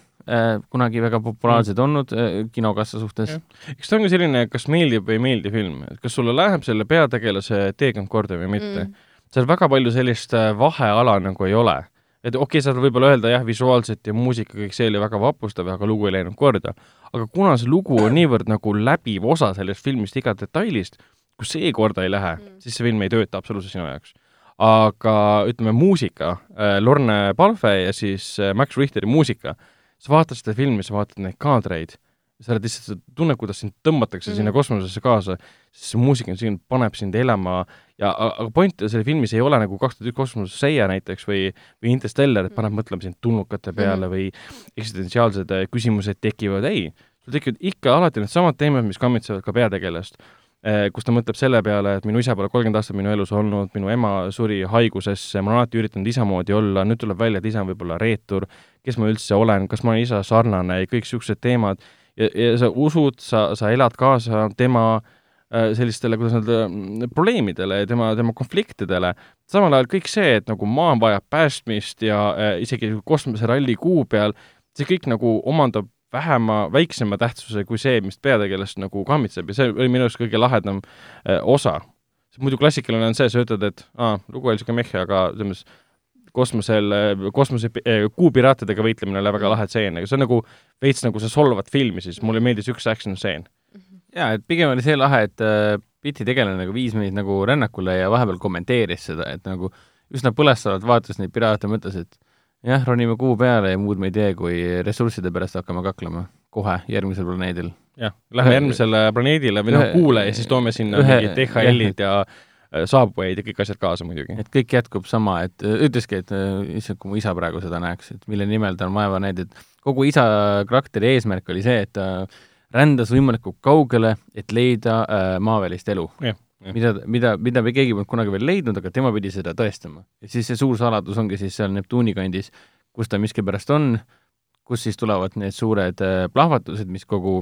kunagi väga populaarsed Mm. olnud äh, kinokassa suhtes. eks ta ongi selline, kas meeldib või ei meeldi film, et kas sulle läheb selle peategelase teekond korda või mitte mm.. seal väga palju sellist äh, vaheala nagu ei ole. et okei okay,, saad võib-olla öelda jah, visuaalselt ja muusika, kõik see oli väga vapustav, aga lugu ei läinud korda. aga kuna see lugu on niivõrd nagu läbiv osa sellest filmist iga detailist, kus see korda ei lähe mm., siis see film ei tööta absoluutselt sinu jaoks. aga ütleme, muusika äh,, Lorne Palfe ja siis äh, Max Richteri muusika, sa vaatad seda filmi, sa vaatad neid kaadreid, sa oled lihtsalt, sa tunned, kuidas sind tõmmatakse mm. sinna kosmosesse kaasa, sest see muusika on selline, paneb sind elama ja aga point selle filmis ei ole nagu kaks tuhat üks kosmoses seia näiteks või, või Interstellar, et paneb mõtlema sind tulnukate peale mm. või eksistentsiaalsed äh, küsimused tekivad, ei, sul tekivad ikka alati needsamad teemad, mis kammitsevad ka peategelast äh, kus ta mõtleb selle peale, et minu isa pole kolmkümmend aastat minu elus olnud, minu ema suri haigusesse, ma olen alati üritanud isa moodi olla, nüüd tuleb välja, et isa on võib-olla reetur, kes ma üldse olen, kas ma olen isa sarnane ja kõik niisugused teemad ja, ja sa usud, sa, sa elad kaasa tema äh, sellistele, kuidas öelda, probleemidele ja tema, tema konfliktidele. samal ajal kõik see, et nagu maa vajab päästmist ja äh, isegi kosmoseralli kuu peal, see kõik nagu omandab vähema, väiksema tähtsuse kui see, mis peategelast nagu kammitseb ja see oli minu arust kõige lahedam äh, osa. muidu klassikaline on see, sa ütled, et aa, lugu oli niisugune mehhe, aga selles mõttes kosmosel, kosmose, eh, kuupiraatidega võitlemine oli väga lahe tseen, aga see on nagu veits nagu sa solvad filmi, siis mulle meeldis üks action stseen. jaa, et pigem oli see lahe, et äh, Biti tegelane nagu viis meid nagu rännakule ja vahepeal kommenteeris seda, et nagu üsna põlestavalt vaatas neid piraate ja mõtles, et jah, ronime kuu peale ja muud me ei tee, kui ressursside pärast hakkame kaklema kohe järgmisel planeedil. jah, lähme järgmisele planeedile või noh, kuule ja siis toome sinna ühe, mingid DHL-id ja, ja Äh, saabujaid ja kõik asjad kaasa muidugi. et kõik jätkub sama, et äh, ütleski, et äh, issand, kui mu isa praegu seda näeks, et mille nimel ta on vaeva näinud, et kogu isa karakteri eesmärk oli see, et ta rändas võimalikult kaugele, et leida äh, maavälist elu. mida, mida, mida keegi polnud kunagi veel leidnud, aga tema pidi seda tõestama. ja siis see suur saladus ongi siis seal Neptuuni kandis, kus ta miskipärast on, kus siis tulevad need suured äh, plahvatused, mis kogu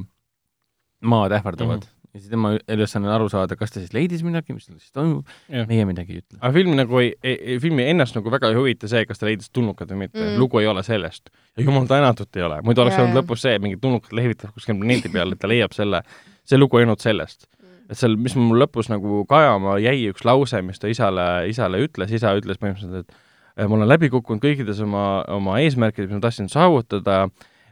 maad ähvardavad mm. -hmm ja siis tema ülesanne on aru saada, kas ta siis leidis midagi, mis tal siis toimub, meie midagi ei ütle. aga film nagu ei, ei, filmi ennast nagu väga ei huvita see, kas ta leidis tulnukad või mitte. Mm., lugu ei ole sellest. ja jumal tänatud ei ole, muidu oleks olnud lõpus see, mingid tulnukad lehvitavad kuskil planeedi peal, et ta leiab selle, see lugu ei olnud sellest. et seal, mis mul lõpus nagu kajama jäi, üks lause, mis ta isale, isale ütles, isa ütles põhimõtteliselt, et ma olen läbi kukkunud kõikides oma, oma eesmärkides, mis ma tahtsin saavutada,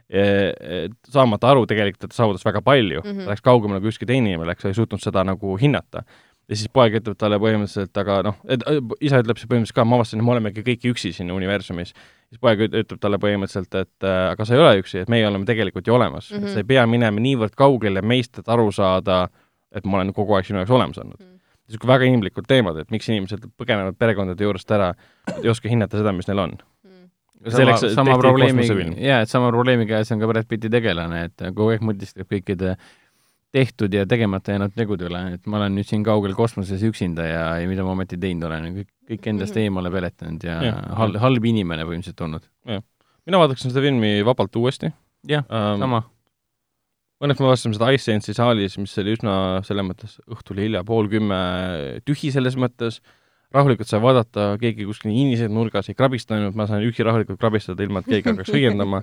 saamata aru tegelikult, et ta saavutas väga palju mm, -hmm. ta läks kaugemale kui ükski teine inimene läks, ei suutnud seda nagu hinnata. ja siis poeg ütleb talle põhimõtteliselt, aga noh, et isa ütleb siis põhimõtteliselt ka, ma avastasin, et me olemegi kõik üksi siin universumis. siis poeg ütleb talle põhimõtteliselt, et äh, aga sa ei ole üksi, et meie oleme tegelikult ju olemas mm, -hmm. et sa ei pea minema niivõrd kaugele meist, et aru saada, et ma olen kogu aeg sinu jaoks olemas olnud mm. -hmm niisugune väga inimlikud teemad, et miks inimesed põgenevad perekondade juurest ära, ei oska hinnata seda, mis neil on sama, sama probleemi, jaa, et sama probleemi käes on ka Brad Pitti tegelane, et kogu aeg mõtiskleb kõikide tehtud ja tegemata jäänud tegude üle, et ma olen nüüd siin kaugel kosmoses üksinda ja, ja mida ma ometi teinud olen, kõik, kõik endast -hmm. eemale peletanud ja, ja halb, halb inimene põhimõtteliselt olnud. mina vaataksin seda filmi vabalt uuesti. jah um,, sama. Õnneks me vaatasime seda iSense'i saalis, mis oli üsna selles mõttes õhtul hilja, pool kümme tühi selles mõttes rahulikult sai vaadata, keegi kuskil inised nurgas ei krabistanud, ma sain üksi rahulikult krabistada, ilma et keegi hakkaks õiendama.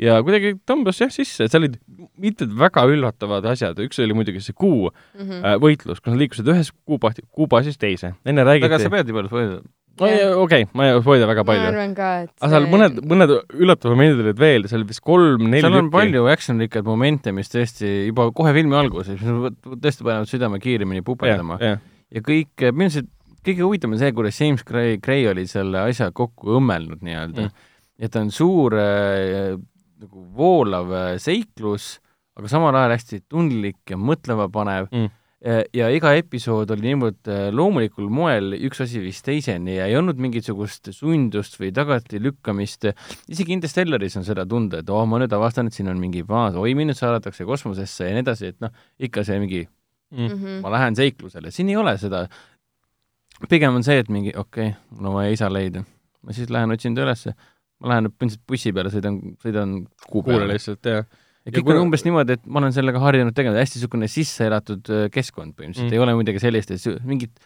ja kuidagi tõmbas jah sisse, et seal olid mitmed väga üllatavad asjad, üks oli muidugi see kuu mm -hmm. võitlus, kus nad liikusid ühest kuubaasist, kuubaasist teise. enne räägiti aga sa pead ju palju spoilida okei okay,, ma ei spoilida väga palju. ma arvan ka, et aga seal mõned, mõned üllatavad momendid olid veel, seal vist kolm-neli seal on tükki. palju action-rikkaid momente, mis tõesti juba kohe filmi alguses, mis tõesti panevad südame kiiremini puperdama. ja kõik, minu arust kõige huvitavam on see, kuidas James Gray, Gray oli selle asja kokku õmmelnud nii-öelda mm.. et ta on suur äh, nagu voolav äh, seiklus, aga samal ajal hästi tundlik ja mõtlema panev mm. ja, ja iga episood oli niivõrd äh, loomulikul moel üks asi vist teiseni ja ei olnud mingisugust sundust või tagatilükkamist, isegi Interstellaris on seda tunda, et oh, ma nüüd avastan, et siin on mingi baas, oi, mind nüüd saadetakse kosmosesse ja nii edasi, et noh, ikka see mingi mm. -hmm. ma lähen seiklusele, siin ei ole seda pigem on see, et mingi okei okay,, mul on vaja isa leida. ma siis lähen otsin ta ülesse, ma lähen põhimõtteliselt bussi peale, sõidan, sõidan kuu peale. Lihtsalt, ja kõik on umbes niimoodi, et ma olen sellega harjunud tegema, hästi niisugune sisse elatud äh, keskkond põhimõtteliselt. Mm., ei ole midagi sellist, et mingit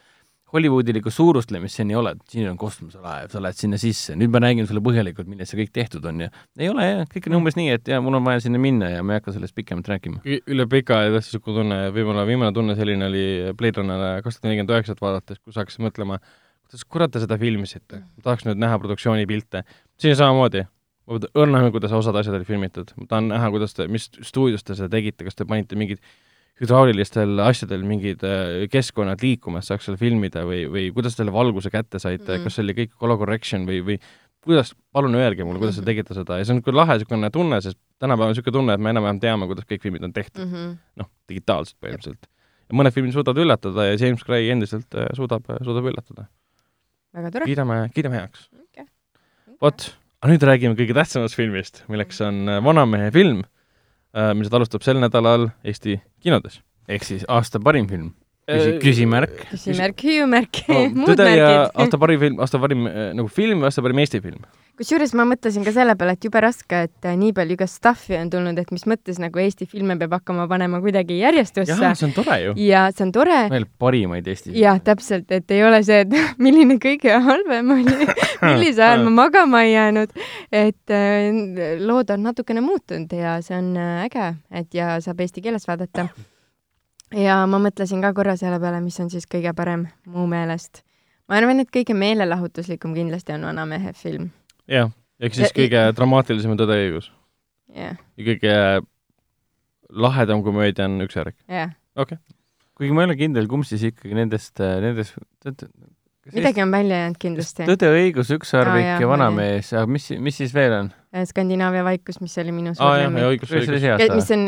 Hollywoodilikku suurustlemist siin ei ole, et siin on kosmoselaev, sa lähed sinna sisse, nüüd ma räägin sulle põhjalikult, millest see kõik tehtud on ja ei ole jah, kõik on umbes nii, et jaa, mul on vaja sinna minna ja ma ei hakka sellest pikemalt rääkima. üle pika aja tõesti niisugune tunne, võib-olla viimane tunne selline oli Blade Runner kaks tuhat nelikümmend üheksat vaadates, kus hakkasid mõtlema, kuidas kurat te seda filmisite, tahaks nüüd näha produktsioonipilte. siin samamoodi, ma õrna kuidas osad asjad olid filmitud, ma tahan näha, kuidas te, mis stuudios te seda tegite, kas te panite mingid hüdraulilistel asjadel mingid äh, keskkonnad liikumas, saaks seal filmida või, või kuidas selle valguse kätte saite mm, -hmm. kas see oli kõik color correction või, või kuidas, palun öelge mulle, kuidas te tegite seda ja see on niisugune lahe niisugune tunne, sest tänapäeval on niisugune tunne, et me enam-vähem teame, kuidas kõik filmid on tehtud mm. -hmm. noh, digitaalselt põhimõtteliselt. ja mõned filmid suudavad üllatada ja James Gray endiselt äh, suudab, suudab üllatada. väga tore. kiidame, kiidame heaks Okei. vot, aga nüüd räägime kõige tähtsamast filmist, milleks on äh, Vanamehe film, mis alustab sel nädalal Eesti kinodes. ehk siis aasta parim film. küsi-, küsimärk. küsimärk, hüüumärk, muud tõde ja märgid. aasta parim film, aasta parim äh, nagu film või aasta parim Eesti film? Kusjuures ma mõtlesin ka selle peale, et jube raske, et äh, nii palju igast stuff'i on tulnud, et mis mõttes nagu Eesti filme peab hakkama panema kuidagi järjestusse jah, see on tore ju. ja see on tore. veel parimaid Eesti filme. jah, täpselt, et ei ole see, et milline kõige halvem oli, millise ajal ma magama ei jäänud, et äh, lood on natukene muutunud ja see on äh, äge, et ja saab eesti keeles vaadata. ja ma mõtlesin ka korra selle peale, mis on siis kõige parem mu meelest. ma arvan, et kõige meelelahutuslikum kindlasti on Vanamehe film. jah, ehk siis Ja- kõige dramaatilisem on Tõde ja õigus. jah, ja kõige lahedam komöödia on Üks järg. jah. kuigi ma ei ole kindel, kumb siis ikkagi nendest, nendest midagi on välja jäänud kindlasti. Tõde, õigus, ükssarvik jah, ja vanamees, aga mis, mis siis veel on? Skandinaavia vaikus, mis oli minu suur ja lemmik. õigus, see oli õigus. see aasta mis on,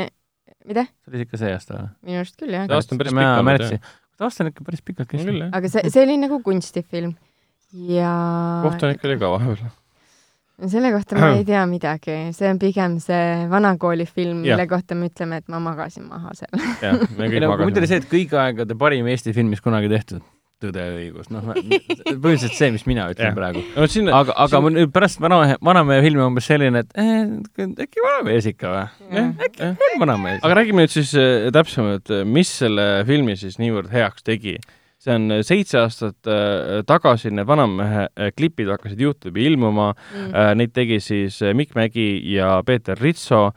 mida? see oli ikka see aasta või? minu arust küll, jah see. aasta on päris pikk olnud jah., aasta on ikka päris pikalt kestnud aga see, see oli nagu kunstifilm. ja kohtunik oli ka vahepeal. Selle kohta ma ei tea midagi, see on pigem see vanakooli film, mille kohta me ütleme, et ma magasin maha seal. jah, me ei kõik kui muidu oli magasime. see, et kõigi aegade parim Eesti film, mis kunagi tehtud, Tõde ja õigus, noh, põhimõtteliselt see, mis mina ütlen Jah. praegu. no aga, aga mul nüüd pärast vanamehe, vanamehe filmi on umbes selline, et eh, äkki vanamees ikka või? jah, jah. on vanamees. aga räägime nüüd siis äh, täpsemalt, mis selle filmi siis niivõrd heaks tegi. See on äh, seitse aastat äh, tagasi need Vanamehe äh, klipid hakkasid Youtube'i ilmuma Mm. neid tegi siis Mikk Mägi ja Peeter Ritso.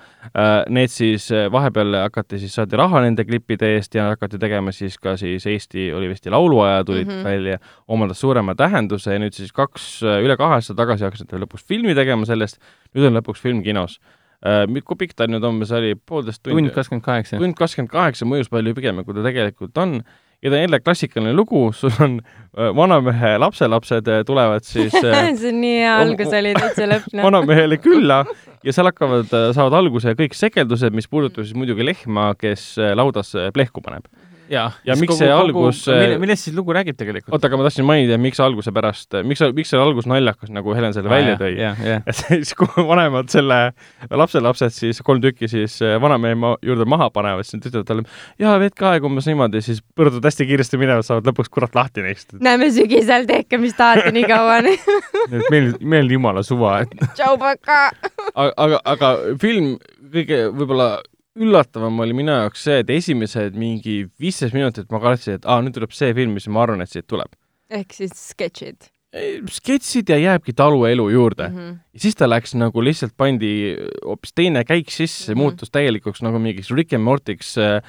Need siis vahepeal hakati siis, saadi raha nende klippide eest ja hakati tegema siis ka siis Eesti, oli vist lauluaja tulid mm. -hmm. välja, omandas suurema tähenduse ja nüüd siis kaks, üle kahe aasta tagasi hakkasid lõpuks filmi tegema sellest. nüüd on lõpuks film kinos kui pikk ta nüüd umbes oli, poolteist tundi tund? kakskümmend kaheksa. tund kakskümmend kaheksa mõjus palju pikem, kui ta tegelikult on. Ja ta on jälle klassikaline lugu, sul on äh, vanamehe lapselapsed äh, tulevad siis äh, see on nii hea algus oli täitsa lõpp, noh. vanamehele külla ja seal hakkavad, saavad alguse kõik sekeldused, mis puudutavad siis muidugi lehma, kes laudas plehku paneb. Ja, Ja miks see algus, mille, äh, millest siis lugu räägib tegelikult? oota, aga ma tahtsin mainida, miks alguse pärast, miks, miks see algus naljakas, nagu Helen selle välja tõi. et siis, kui vanemad selle lapselapsed siis kolm tükki siis äh, vanamehe ma- juurde maha panevad, siis nad ütlevad talle, jaa, veetke aega umbes niimoodi, siis pöörduvad hästi kiiresti minema, saavad lõpuks kurat lahti neist. näeme sügisel, tehke, mis tahate nii kaua. meil, meil jumala suva, et tšau, paka. aga, aga, aga film kõige võib-olla üllatavam oli minu jaoks see, et esimesed mingi viisteist minutit ma kartsin, et aa, nüüd tuleb see film, mis ma arvan, et siit tuleb. ehk siis sketšid sketšid ja jääbki taluelu juurde mm. mm. -hmm. ja siis ta läks nagu lihtsalt pandi hoopis teine käik sisse mm. -hmm. muutus täielikuks nagu mingiks Rick and Morty'ks äh,,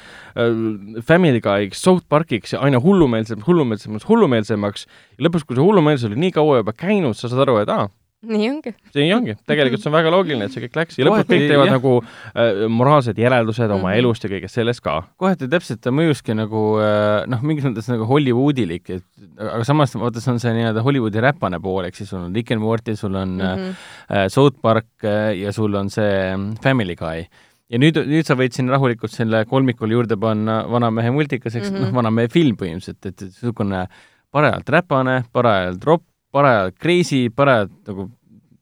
Family Guy'ks, South Park'iks ja aina hullumeelsemaks, hullumeelsemaks, hullumeelsemaks. ja lõpuks, kui see hullumeelsus oli nii kaua juba käinud, sa saad aru, et aa, nii ongi. see nii ongi, tegelikult see on väga loogiline, et see kõik läks ja lõpuks kõik teevad jah. nagu äh, moraalsed järeldused oma Mhm. elust ja kõigest sellest ka. kohati täpselt ta mõjuski nagu äh, noh, mingis mõttes nagu Hollywoodilik, et aga samas vaata, see on see nii-öelda Hollywoodi räpane pool, ehk siis sul on Rick and Morty, sul on mm Mhm. -hmm. äh, South Park äh, ja sul on see mm, Family Guy. ja nüüd, nüüd sa võid sinna rahulikult selle kolmikule juurde panna Vanamehe multikas, eks mm Mhm. -hmm. noh, Vanamehe film põhimõtteliselt, et et niisugune parajalt räpane, parajalt ropp, parajalt crazy, parajalt nagu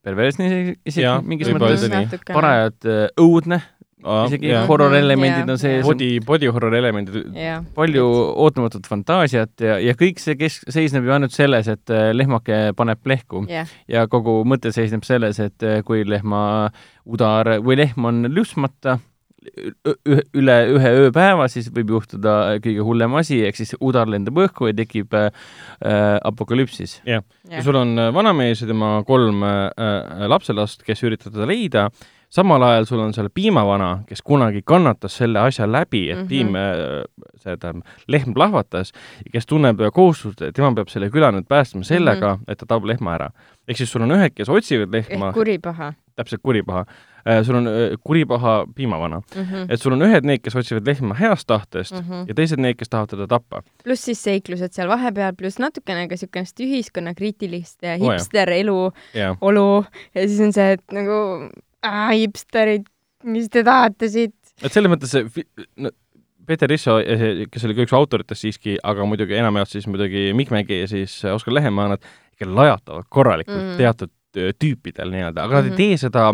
perversne isegi, Jaa, mingis mõttes, tõsi. parajalt äh, õudne, isegi jah. horror elemendid Jaa, on sees, Body, body horror elemendid, palju ootamatut fantaasiat ja, ja kõik see kes-, seisneb ju ainult selles, et äh, lehmake paneb plehku. Jah, ja kogu mõte seisneb selles, et äh, kui lehma udar või lehm on lüpsmata üle ühe ööpäeva, siis võib juhtuda kõige hullem asi, ehk siis udar lendab õhku ja tekib äh, äh, apokalüpsis. ja sul on äh, vanamees ja tema kolm äh, äh, lapselast, kes üritavad teda leida, samal ajal sul on seal piimavana, kes kunagi kannatas selle asja läbi, et mm. -hmm. piim, see tähendab, lehm plahvatas kes tunneb äh, kohustust, et tema peab selle küla nüüd päästma sellega mm, -hmm. et ta tapab lehma ära. ehk siis sul on ühed, kes otsivad lehma ehk, kuripaha. täpselt kuripaha, äh, sul on äh, kuripaha piimavana mm. -hmm. et sul on ühed need, kes otsivad lehma heast tahtest mm -hmm. ja teised need, kes tahavad teda tappa. pluss siis seiklused seal vahepeal, pluss natukene ka niisugust ühiskonnakriitilist ja hipster oh, elu yeah. olu ja siis on see, et nagu äh, hipsterid, mis te tahate siit? et selles mõttes see no, Peeter Risso, kes oli ka üks autoritest siiski, aga muidugi enamjaolt siis muidugi Mikk Mägi ja siis Oskar Lehemaa, nad ikka lajatavad korralikult mm. teatud tüüpidel nii-öelda, aga mm -hmm. nad ei mhm. tee seda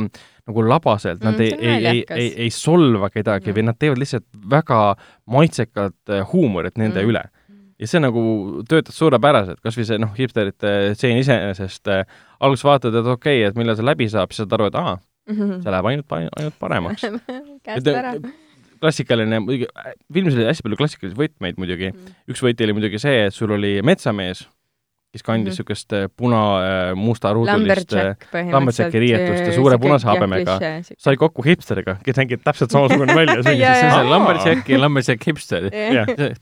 nagu labaselt, nad mm, ei, ei, ei, ei, ei solva kedagi mm. või nad teevad lihtsalt väga maitsekat huumorit nende mm. üle. ja see nagu töötas suurepäraselt, kas või see noh, hipsterite stseen iseenesest äh,, alguses vaatad, et okei okay,, et millal see läbi saab, siis saad aru, et aa -hmm. see läheb ainult, ainult paremaks käest ära klassikaline, muidugi filmis oli hästi palju klassikalisi võtmeid muidugi mm.. üks võti oli muidugi see, et sul oli metsamees kes kandis niisugust mm -hmm. puna-musta äh, ruudulist Lumberjacki riietust ja suure punase habemega, sai kokku hipsteriga, kes nägi täpselt samasugune välja. see on Lumberjack ja Lumberjack hipster.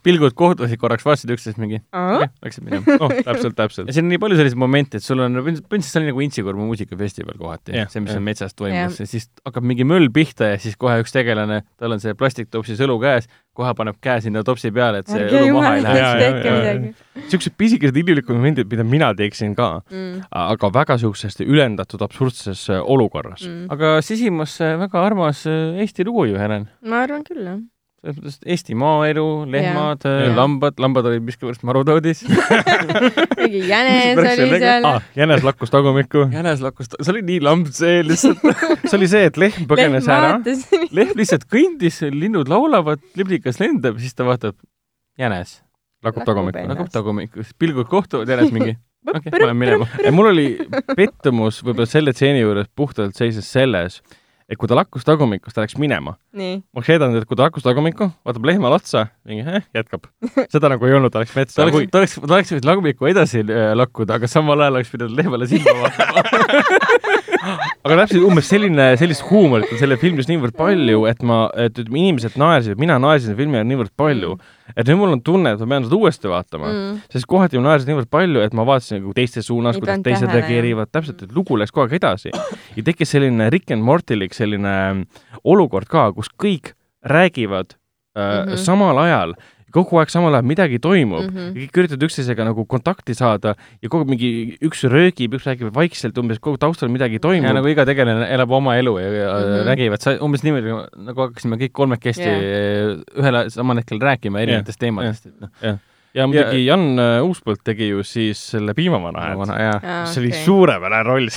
pilgud kohtusid korraks, vaatasid üksteist mingi, läksid minema. noh, täpselt, täpselt. ja siin on nii palju selliseid momente, et sul on, põhimõtteliselt see oli nagu Intsikurmu muusikafestival kohati, see, mis on metsas toimus ja siis hakkab mingi möll pihta ja siis kohe üks tegelane, tal on see plastiktopsis õlu käes kohe paneb käe sinna topsi peale, et see õlu maha ei lähe. niisugused pisikesed inimlikud momendid, mida mina teeksin ka mm., aga väga niisugusest ülendatud absurdses äh, olukorras mm.. aga sisimas väga armas äh, Eesti lugu ju, Helen. ma arvan küll, jah selles mõttes Eesti maaelu, lehmad, lambad, lambad olid miskipärast marutoodis mingi jänes oli seal ah,. jänes lakkus tagumikku. jänes lakkus, see oli nii lamb see lihtsalt see oli see, et lehm põgenes ära. lehm lihtsalt kõndis, linnud laulavad, liblikas lendab, siis ta vaatab, jänes. lakub tagumikku. lakub tagumikku, pilgud kohtuvad, jänes mingi okei okay,, ma lähen minema. mul oli pettumus võib-olla selle stseeni juures puhtalt seises selles, et kui ta lakkus tagumikust, ta läks minema. ma oleks eeldanud, et kui ta lakkus tagumikku, vaatab lehmale otsa, mingi eh, jätkab. seda nagu ei olnud, ta läks metsa. ta oleks, ta oleks, ta oleks võinud tagumikku edasi äh, lakkuda, aga samal ajal oleks pidanud lehmale silma vaatama aga täpselt umbes selline, sellist huumorit on selle filmis niivõrd palju, et ma, et ütleme, inimesed naersid, mina naersin filmi ajal niivõrd palju, et nüüd mul on tunne, et ma pean seda uuesti vaatama mm., sest kohati ma naersin niivõrd palju, et ma vaatasin nagu teiste suunas, kuidas teised reageerivad, täpselt, et lugu läks kogu aeg edasi. ja tekkis selline Rick and Mortilik selline olukord ka, kus kõik räägivad äh, mm -hmm. samal ajal kogu aeg samal ajal midagi toimub mm, -hmm. kõik üritavad üksteisega nagu kontakti saada ja kogu mingi üks röögib, üks räägib vaikselt umbes, kogu taustal midagi toimub. ja nagu iga tegelane elab oma elu ja, ja mm -hmm. räägivad, sa umbes niimoodi nagu hakkasime kõik kolmekesti yeah. ühel samal hetkel rääkima erinevatest yeah. teemadest, et noh yeah ja muidugi ja, Jan äh, Uuspõld tegi ju siis selle piimavana häält, mis oli okay. suurepärane roll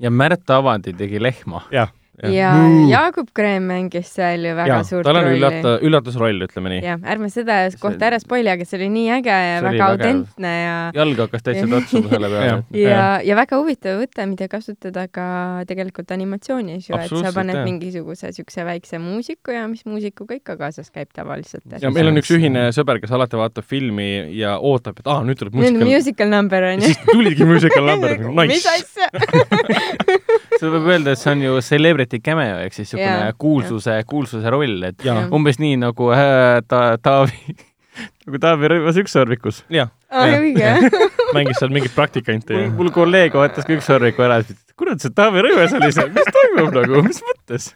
ja Märt Avandi tegi lehma. jah ja Juu. Jaagup Kreem mängis seal ju väga ja, suurt rolli. tal on üllata, üllatusroll, ütleme nii. jah, ärme seda kohta ära spoili, aga see oli nii äge ja see väga autentne ja jalg hakkas täitsa totsuma selle peale. ja, ja, ja väga huvitav võte, mida kasutada ka tegelikult animatsioonis ju, et sa paned jah. mingisuguse siukse väikse muusiku ja mis muusikuga ikka kaasas käib tavaliselt. ja meil on üks ühine sõber, kes alati vaatab filmi ja ootab, et aa, nüüd tuleb musical. musical number on ju. siis tuligi musical number, nice. mis asja seda võib öelda, et see on ju celebrity Briti cameo ehk siis niisugune kuulsuse, kuulsuse roll, et ja. umbes nii nagu äh, ta, Taavi nagu Taavi Rõivas Ükssarvikus. jah. õige mängis seal mingit praktikanti. mul, mul kolleeg vaatas ka Ükssarviku ära, kurat, see Taavi Rõivas oli seal, mis toimub nagu, mis mõttes?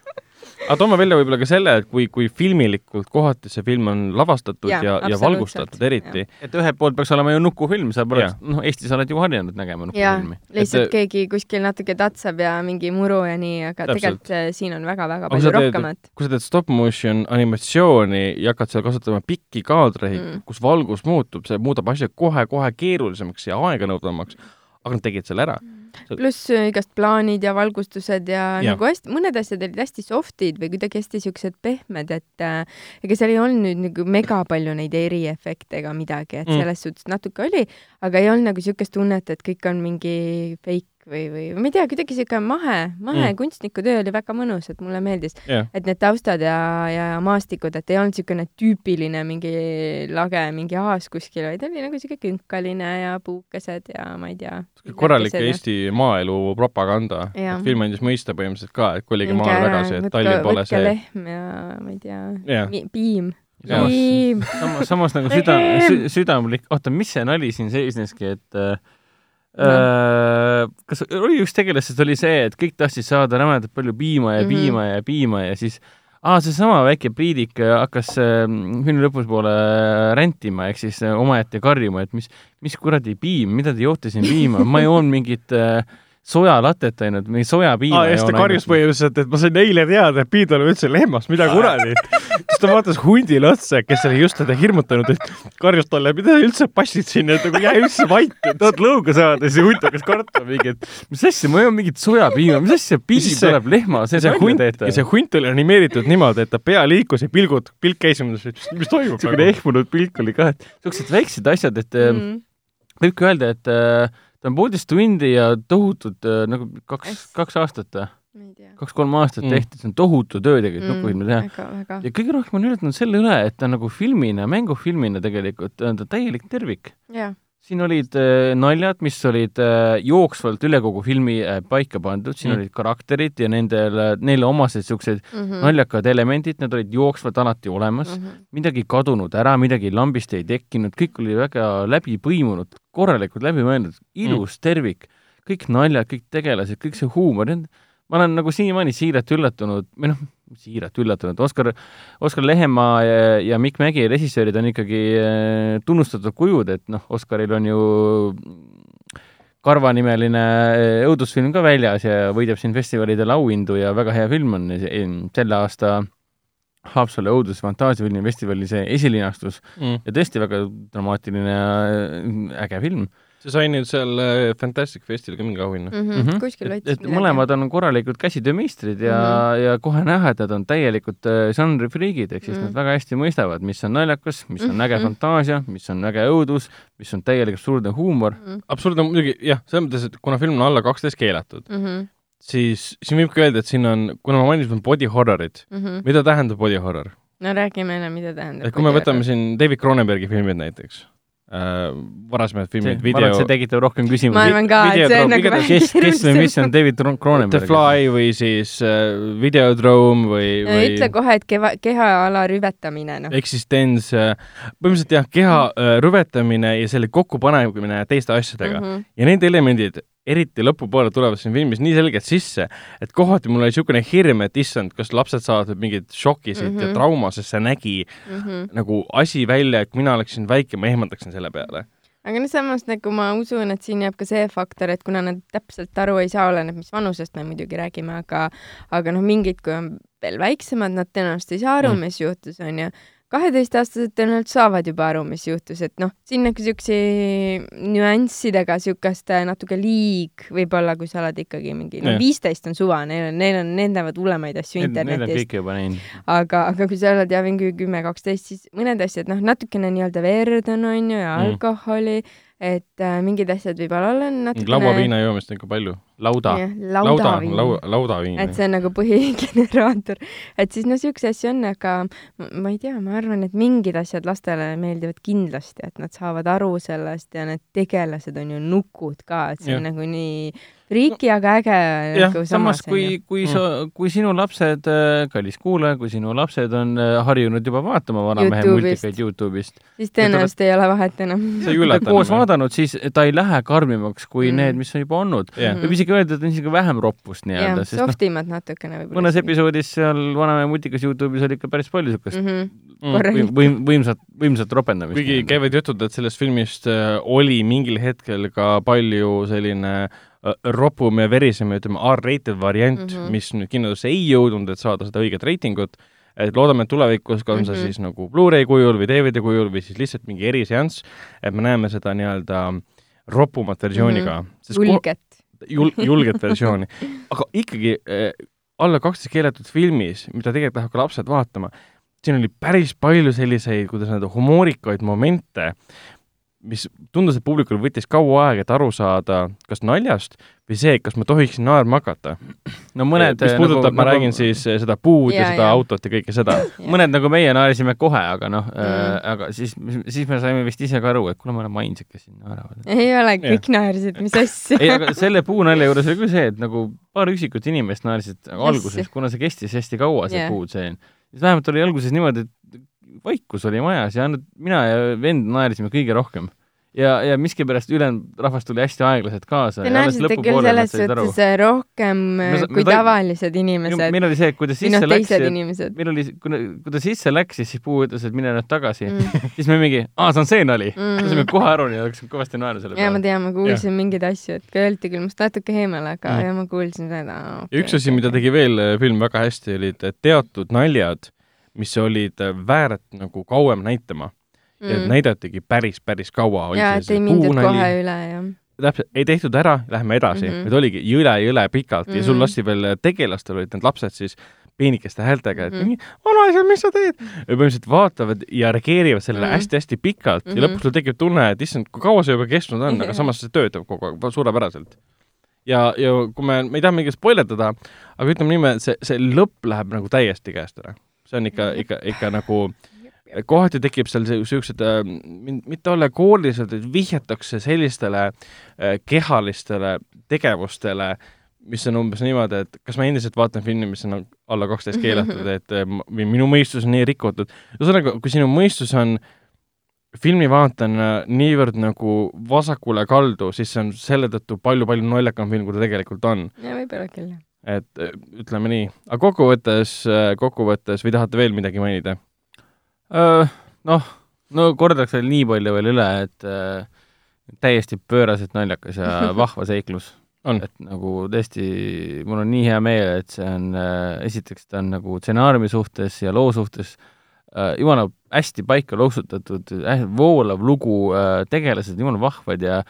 Aga toome välja võib-olla ka selle, et kui, kui filmilikult kohati see film on lavastatud ja, ja, ja valgustatud eriti. et ühelt poolt peaks olema ju nukufilm, sa pole, noh, Eestis oled ju harjunud nägema nukufilmi. lihtsalt et, keegi kuskil natuke tatsab ja mingi muru ja nii, aga tegelikult äh, siin on väga-väga palju rohkemat. kui sa teed stop motion animatsiooni ja hakkad seal kasutama pikki kaadreid mm., kus valgus muutub, see muudab asja kohe-kohe keerulisemaks ja aeganõudvamaks aga nad tegid selle ära. Pluss äh, igast plaanid ja valgustused ja, ja. nagu hästi, mõned asjad olid hästi soft'id või kuidagi hästi siuksed pehmed, et äh, ega seal ei olnud nüüd nagu mega palju neid eriefekte ega midagi, et mm. selles suhtes natuke oli, aga ei olnud nagu siukest tunnet, et kõik on mingi fake või, või ma ei tea, kuidagi siuke mahe, mahe mm. kunstnikutöö oli väga mõnus, et mulle meeldis yeah., et need taustad ja, ja maastikud, et ei olnud siukene tüüpiline mingi lage, mingi aas kuskil, vaid oli nagu siuke künkaline ja puukesed ja ma ei tea. korralik Eesti maaelu propaganda. film andis mõista põhimõtteliselt ka, et kolige maale tagasi, et Tallinn pole see. lehm ja ma ei tea yeah., piim samas, samas nagu süda, südamlik, oota, mis see nali siin seisneski, et äh, Äh, kas oli üks tegelastest oli see, et kõik tahtsid saada rämedat palju piima ja Mhm. piima ja piima ja siis aa, seesama väike pliidik hakkas äh, filmi lõpuspoole rändima ehk siis äh, omaette karjuma, et mis, mis kuradi piim, mida te joote siin piima, ma joon mingit äh, sojalatet ainult, mingi sojapiima aa, ja siis ta karjus põhimõtteliselt, et ma sain eile teada, et piim tuleb üldse lehmast, mida kuradi. siis ta vaatas hundile otsa, kes oli just teda hirmutanud, et karjus talle, mida sa üldse passid sinna, et nagu jää üldse vait. tahad lõuga saada see hunt hakkas kartma mingi, et mis asja, ma joon mingit sojapiima, mis asja, piim Siis see- tuleb lehma see seest hunt ja see hunt oli animeeritud niimoodi, et ta pea liikus ja pilgud, pilk käis et mis, toimub niisugune ehmunud pilk oli ka, et siuksed väiksed asjad, et mm. mm.. võibki öelda, et äh, ta on poolteist tundi ja tohutult äh, nagu kaks kaks aastat või, kaks-kolm aastat Mm. tehti, see on tohutu töö tegelikult mm. nupufilmi teha. ja kõige rohkem on üllatunud selle üle, et ta nagu filmina, mängufilmina tegelikult on ta täielik tervik. jaa. Siin olid äh, naljad, mis olid äh, jooksvalt üle kogu filmi äh, paika pandud, siin Mm. mm. olid karakterid ja nendel, neile omased siuksed Mhm. naljakad elemendid, need olid jooksvalt alati olemas mm. Mhm. midagi kadunud ära, midagi lambist ei tekkinud, kõik oli väga läbi põimunud, korralikult läbi mõeldud, ilus mm. tervik, kõik naljad, kõik tegelased, kõik see huumor, ma olen nagu siiamaani siiralt üllatunud, või noh, siiralt üllatunud, Oskar, Oskar Lehemaa ja, ja Mikk Mägi, režissöörid on ikkagi eh, tunnustatud kujud, et noh, Oskaril on ju Karva nimeline eh, õudusfilm ka väljas ja võidab siin festivalidel auhindu ja väga hea film on eh, selle aasta Haapsalu õudus- ja fantaasiafilmi festivali see esilinastus mm.. ja tõesti väga dramaatiline ja äge film. See sai nüüd seal äh, Fantastic Festil ka mingi auhinna mm. Mhm. Mhm. kuskil et, võttis et mõlemad on korralikud käsitöömeistrid ja mm, -hmm. ja kohe näha, et nad on täielikud äh, žanrifriigid, ehk siis mm Mhm. -hmm. nad väga hästi mõistavad, mis on naljakas, mis on äge Mhm. fantaasia, mis on äge õudus, mis on täielik absurdne huumor. Mhm. absurdne muidugi jah, selles mõttes, et kuna film on alla kaksteist keelatud, Mhm. siis siin võibki öelda, et siin on, kuna ma mainisin body horror'it, Mhm. mida tähendab body horror? no räägi meile, mida tähendab. et kui me võtame siin David Cronenbergi filmid näiteks äh,, varasemad filmid, ma arvan, et see video tekitab rohkem küsimusi. ma arvan ka, et see on nagu igatahes kes, kes või mis on David Cron- The Cronenberg? Fly või siis äh, Videodrome või, või ütle kohe, et keva, kehaala rüvetamine, noh. eksistents äh,, põhimõtteliselt jah, keha äh, rüvetamine ja selle kokkupanemine teiste asjadega mm. -hmm. ja need elemendid, eriti lõpupoole tulevad siin filmis nii selgelt sisse, et kohati mul oli niisugune hirm, et issand, kas lapsed saavad nüüd mingit šoki siit mm -hmm. ja Mhm. trauma, sest see nägi Mhm. nagu asi välja, et mina oleksin väike, ma ehmataksin selle peale. aga no samas nagu ma usun, et siin jääb ka see faktor, et kuna nad täpselt aru ei saa, oleneb, mis vanusest me muidugi räägime, aga aga noh, mingid, kui on veel väiksemad, nad tõenäoliselt ei saa aru Mm. mm., mis juhtus, onju. Kaheteistaastased tõenäoliselt saavad juba aru, mis juhtus, et noh, siin nagu siukse nüanssidega siukest äh, natuke liig võib-olla, kui sa oled ikkagi mingi, no Jah. viisteist on suva, neil on, neil on, need näevad hullemaid asju on internetist. aga, aga kui sa oled ja mingi kümme, kaksteist, siis mõned asjad, noh, natukene nii-öelda verd on, onju, ja Mm. Et äh, mingid asjad võib-olla olla natukene lauaviina joomist on ikka palju. lauda. jah, lauda, laudaviin lau-, laudaviin. et see on nagu põhigeneraator, et siis no siukseid asju on, aga ma, ei tea, ma arvan, et mingid asjad lastele meeldivad kindlasti, et nad saavad aru sellest ja need tegelased on ju nukud ka, et see Jah. on nagu nii friiki, aga äge Jah, nagu samas, kui, kui Mm. sa, kui sinu lapsed, kallis kuulaja, kui sinu lapsed on äh, harjunud juba vaatama Vanamehe multikaid Youtube'ist, siis tõenäoliselt ei ole vahet enam. see ei üllata koos vaadanud, siis ta ei lähe karmimaks kui Mm. need, mis on juba olnud Jah. võib isegi öelda, et on isegi vähem roppust nii-öelda,, sest noh, softimad natukene võib-olla. mõnes episoodis seal Vanamehe multikas Youtube'is oli ikka päris palju siukest mm. -hmm. Mm. korralikult. võim-, võim-, võimsat, võimsat ropendamist. kuigi käivad jutud, et sellest filmist äh, oli mingil hetkel ka palju selline äh, ropum ja verisem ja ütleme, R-rated variant mm. -hmm. mis nüüd kinosse ei jõudnud, et saada seda õiget reitingut. et loodame, et tulevikus ka on see Mhm. siis nagu Blu-ray kujul või DVD kujul või siis lihtsalt mingi eriseanss, et me näeme seda nii-öelda ropumat versiooni ka mm. -hmm. julget. jul-, julget versiooni. aga ikkagi äh, alla kaksteist keelatud filmis, mida tegelikult lähevad ka lapsed vaatama, siin oli päris palju selliseid, kuidas öelda, humoorikaid momente, mis tundus, et publikul võttis kaua aega, et aru saada kas naljast või see, kas ma tohiksin naerma hakata. no mõned mis puudutab nagu,, ma räägin siis eh, seda puud ja, ja seda jaa. autot ja kõike seda. mõned nagu meie naersime kohe, aga noh mm. Mm., aga siis, siis me saime vist ise ka aru, et kuule, me oleme ainsad, kes siin naeravad. ei ole, kõik naersid, mis asja. ei, aga selle puunalja juures oli küll see, et nagu paar üksikut inimest naersid alguses, kuna see kestis hästi kaua, see yeah. puutseen. siis vähemalt oli alguses niimoodi, et vaikus oli majas ja ainult mina ja vend naersime kõige rohkem. ja, ja miskipärast ülejäänud rahvas tuli hästi aeglaselt kaasa. Te näesite küll selles suhtes äh, rohkem äh, Me sa- kui me ta- tavalised inimesed meil oli see, et kui ta või sisse noh, läks meil oli, kui ta- kui ta sisse läks, siis Puu ütles, et mine nüüd tagasi mm. Siis me mingi, aa, see on see nali mm.. Saime kohe aru ja hakkasime kõvasti naerma selle ja ma peale. tean, ma kuulsin mingeid asju, et ka öeldi küll must natuke eemal, aga Mm. ja ma kuulsin seda okay,. ja üks asi, mida tegi veel äh, film väga hästi, olid äh, teatud naljad, mis olid äh, väärt nagu kauem näitama mm.. ja mm. näidatigi päris, päris kaua. ja, et ei mindud kohe üle ja. täpselt, ei tehtud ära, lähme edasi mm. -hmm. vaid oligi jõle-jõle pikalt mm -hmm. ja sul Mhm. lasti veel äh, tegelastel olid need lapsed siis peenikeste häältega, et mm -hmm. vanaisa, mis sa teed? ja põhimõtteliselt vaatavad ja reageerivad sellele Mhm. hästi-hästi pikalt mm -hmm. ja Mhm. lõpuks sul tekib tunne, et issand, kui kaua see juba kestnud on, aga Jah. samas see töötab kogu aeg suurepäraselt. ja, ja kui me, me ei taha mingit spoilerdada, aga ütleme niimoodi, see, see lõpp läheb nagu täiesti käest ära. See on ikka, ikka, ikka nagu kohati tekib seal siuksed äh,, mitte allegoorilised, et vihjatakse sellistele äh, kehalistele tegevustele, mis on umbes niimoodi, et kas ma endiselt vaatan filmi, mis on alla kaksteist keelatud, et äh, või minu mõistus on nii rikutud. ühesõnaga, kui sinu mõistus on filmi vaatajana niivõrd nagu vasakule kaldu, siis see on selle tõttu palju-palju naljakam film, kui ta tegelikult on. ja võib-olla küll jah. Et äh, ütleme nii, aga kokkuvõttes, kokkuvõttes või tahate veel midagi mainida? noh, no kordaks veel nii palju veel üle, et äh, täiesti pööraselt naljakas ja vahva seiklus. On. et nagu tõesti, mul on nii hea meel, et see on äh,, esiteks ta on nagu stsenaariumi suhtes ja loo suhtes äh, jumala hästi paika loksutatud äh,, voolav lugu äh,, tegelased jumala vahvad ja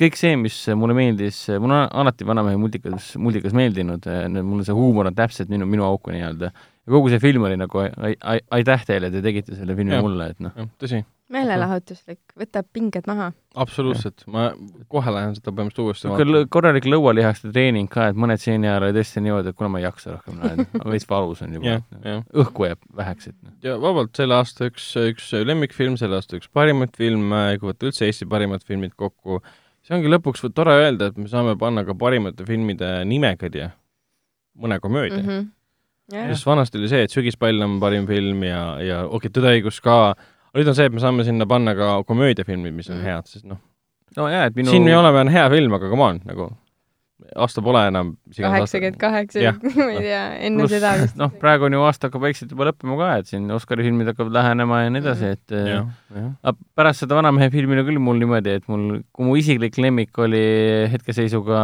kõik see, mis mulle meeldis, mul on alati Vanamehe multikas, multikas meeldinud, mul see huumor on täpselt minu, minu auku nii-öelda. ja kogu see film oli nagu ai- ai- aitäh teile, te tegite selle filmi Jah. mulle, et noh, tõsi, meelelahutuslik, võtab pinged maha. absoluutselt, ma kohe lähen seda põhimõtteliselt uuesti lõ- korralik lõualihaste treening ka, et mõned stseeni ajal oli tõesti niimoodi, et kuule, ma ei jaksa rohkem veits valus on juba jah, jah. õhku jääb väheks, et noh. ja vabalt selle aasta üks, üks lemmikfilm, selle aasta üks parimaid filme, kui võtta üldse Eesti parimad filmid kokku, see ongi lõpuks tore öelda, et me saame panna ka parimate filmide nimekirja mõne komöödia mm. -hmm. jah, sest vanasti oli see, et Sügispall on parim film ja, ja okei okay,, Tõde õigus ka, nüüd on see, et me saame sinna panna ka komöödiafilmid, mis on Mm. head, sest noh, no jaa, et minu siin me oleme, on hea film, aga come on, nagu aasta pole enam kaheksakümmend kaheksa ma ei tea, enne pluss seda vist. noh, praegu on ju aasta hakkab vaikselt juba lõppema ka, et siin Oscari filmid hakkavad lähenema ja nii edasi, et äh, jah, jah. aga pärast seda Vanamehe filmi oli küll mul niimoodi, et mul, kui mu isiklik lemmik oli hetkeseisuga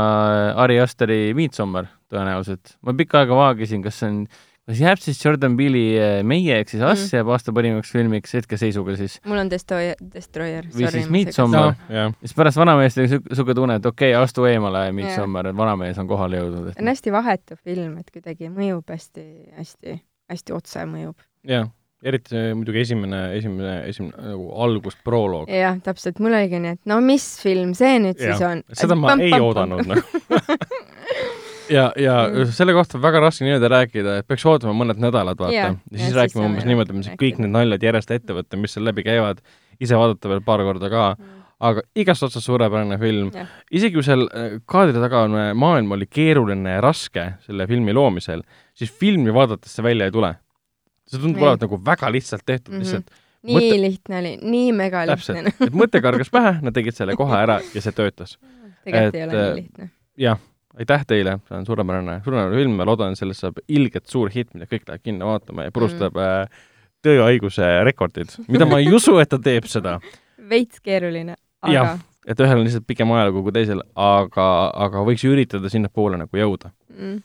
Ari Asteri Midsommar tõenäoliselt. ma pikka aega vaagisin, kas see on, kas jääb siis Jordan Peele'i Meie ehk siis Us Mm. jääb aasta parimaks filmiks hetkeseisuga siis mul on Destroyer, Destroyer. Või siis Midsommar. jah, siis pärast Vanameest oli niisugune tunne, et okei okay,, astu eemale, Midsommar, et Vanamees on kohale jõudnud, on et hästi vahetu film, et kuidagi mõjub hästi, hästi, hästi otse mõjub. jah, eriti see muidugi esimene, esimene, esimene nagu algus, proloog. jah, täpselt, mul oligi nii, et no mis film see nüüd Jah, siis on? seda ma ei oodanud, noh. ja, ja Mm. selle kohta on väga raske niimoodi rääkida, et peaks ootama mõned nädalad, vaata. Ja ja siis siis rääkima umbes niimoodi, saame kõik need naljad järjest ette võtta, mis seal läbi käivad, ise vaadata veel paar korda ka, aga igast otsast suurepärane film isegi kui seal äh, kaadri taga on äh, maailm oli keeruline ja raske selle filmi loomisel, siis filmi vaadates see välja ei tule. see tundub olevat nagu väga lihtsalt tehtud mm. -hmm. lihtsalt nii Mõtle- lihtne oli, nii mega lihtne., et mõte kargas pähe, nad tegid selle kohe ära ja see töötas. tegelikult et, ei ole äh, nii lihtne. jah, aitäh teile, see on suurepärane, suurepärane film, ma loodan, sellest saab ilgelt suur hitt, mida kõik lähevad kinno vaatama ja purustab mm. tööhaiguse rekordid, mida ma ei usu, et ta teeb seda. veits keeruline, Jah. aga et ühel on lihtsalt pikem ajalugu kui teisel, aga, aga võiks üritada sinnapoole nagu jõuda. mm,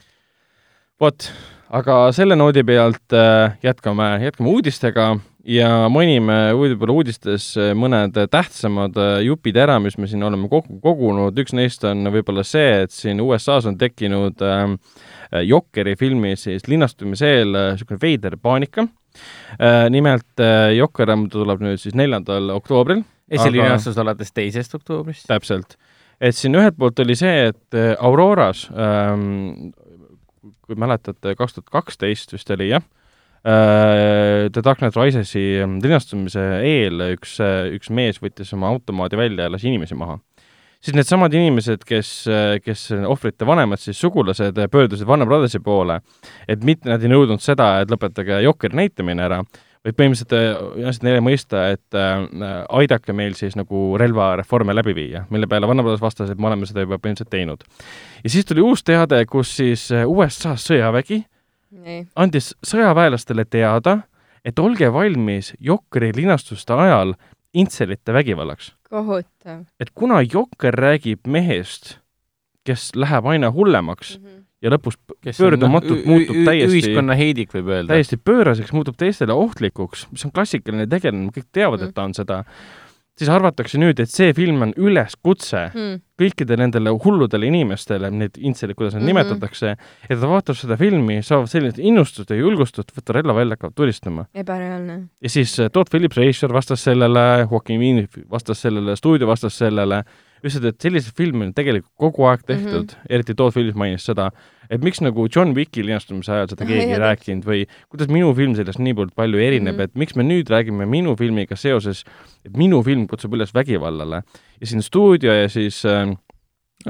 vot, aga selle noodi pealt äh, jätkame, jätkame uudistega ja mainime võib-olla uudistes äh, mõned tähtsamad äh, jupid ära, mis me siin oleme kokku kogunud, üks neist on võib-olla see, et siin USA-s on tekkinud äh, Jokkeri filmi siis linastumise eel niisugune veider paanika nimelt Jokker tuleb nüüd siis neljandal oktoobril esilinastus alates teisest oktoobrist. täpselt. et siin ühelt poolt oli see, et Auroras ähm,, kui mäletate, kaks tuhat kaksteist vist oli jah The Dark Knight Risesi ähm, linastumise eel üks, üks mees võttis oma automaadi välja ja lasi inimesi maha. siis needsamad inimesed, kes, kes ohvrite vanemad, siis sugulased pöördusid Warner Brothersi poole, et mitte nad ei nõudnud seda, et lõpetage Jokeri näitamine ära, vaid põhimõtteliselt äh, andsid neile mõista, et äh, aidake meil siis nagu relvareforme läbi viia, mille peale Vanapõlves vastas, et me oleme seda juba põhimõtteliselt teinud. ja siis tuli uus teade, kus siis äh, USA sõjavägi andis sõjaväelastele teada, et olge valmis Jokkeri linastuste ajal intselite vägivallaks. kohutav et kuna Jokker räägib mehest, kes läheb aina hullemaks mm. -hmm. ja lõpus kes on, pöördumatult muutub täiesti ühiskonna heidik, võib öelda. täiesti pööraseks, muutub teistele ohtlikuks, mis on klassikaline tegelane, kõik teavad mm., et ta on seda, siis arvatakse nüüd, et see film on üleskutse Mm. kõikidele nendele hulludele inimestele, need intselid, kuidas neid mm Mhm. -hmm. nimetatakse, et ta vaatab seda filmi, saab sellist innustust ja julgustust võtta relva välja, hakkab tulistama. ebareaalne. ja siis äh, Todd Phillips, režissöör vastas sellele, Joaquin Phoenix vastas sellele, stuudio vastas sellele, ütlesid, et selliseid filme on tegelikult kogu aeg tehtud mm, -hmm. eriti Todd Phillips mainis seda, et miks nagu John Wicki linastumise ajal seda keegi ei rääkinud või kuidas minu film sellest niivõrd palju erineb mm. -hmm. et miks me nüüd räägime minu filmiga seoses, et minu film kutsub üles vägivallale ja siin stuudio ja siis äh,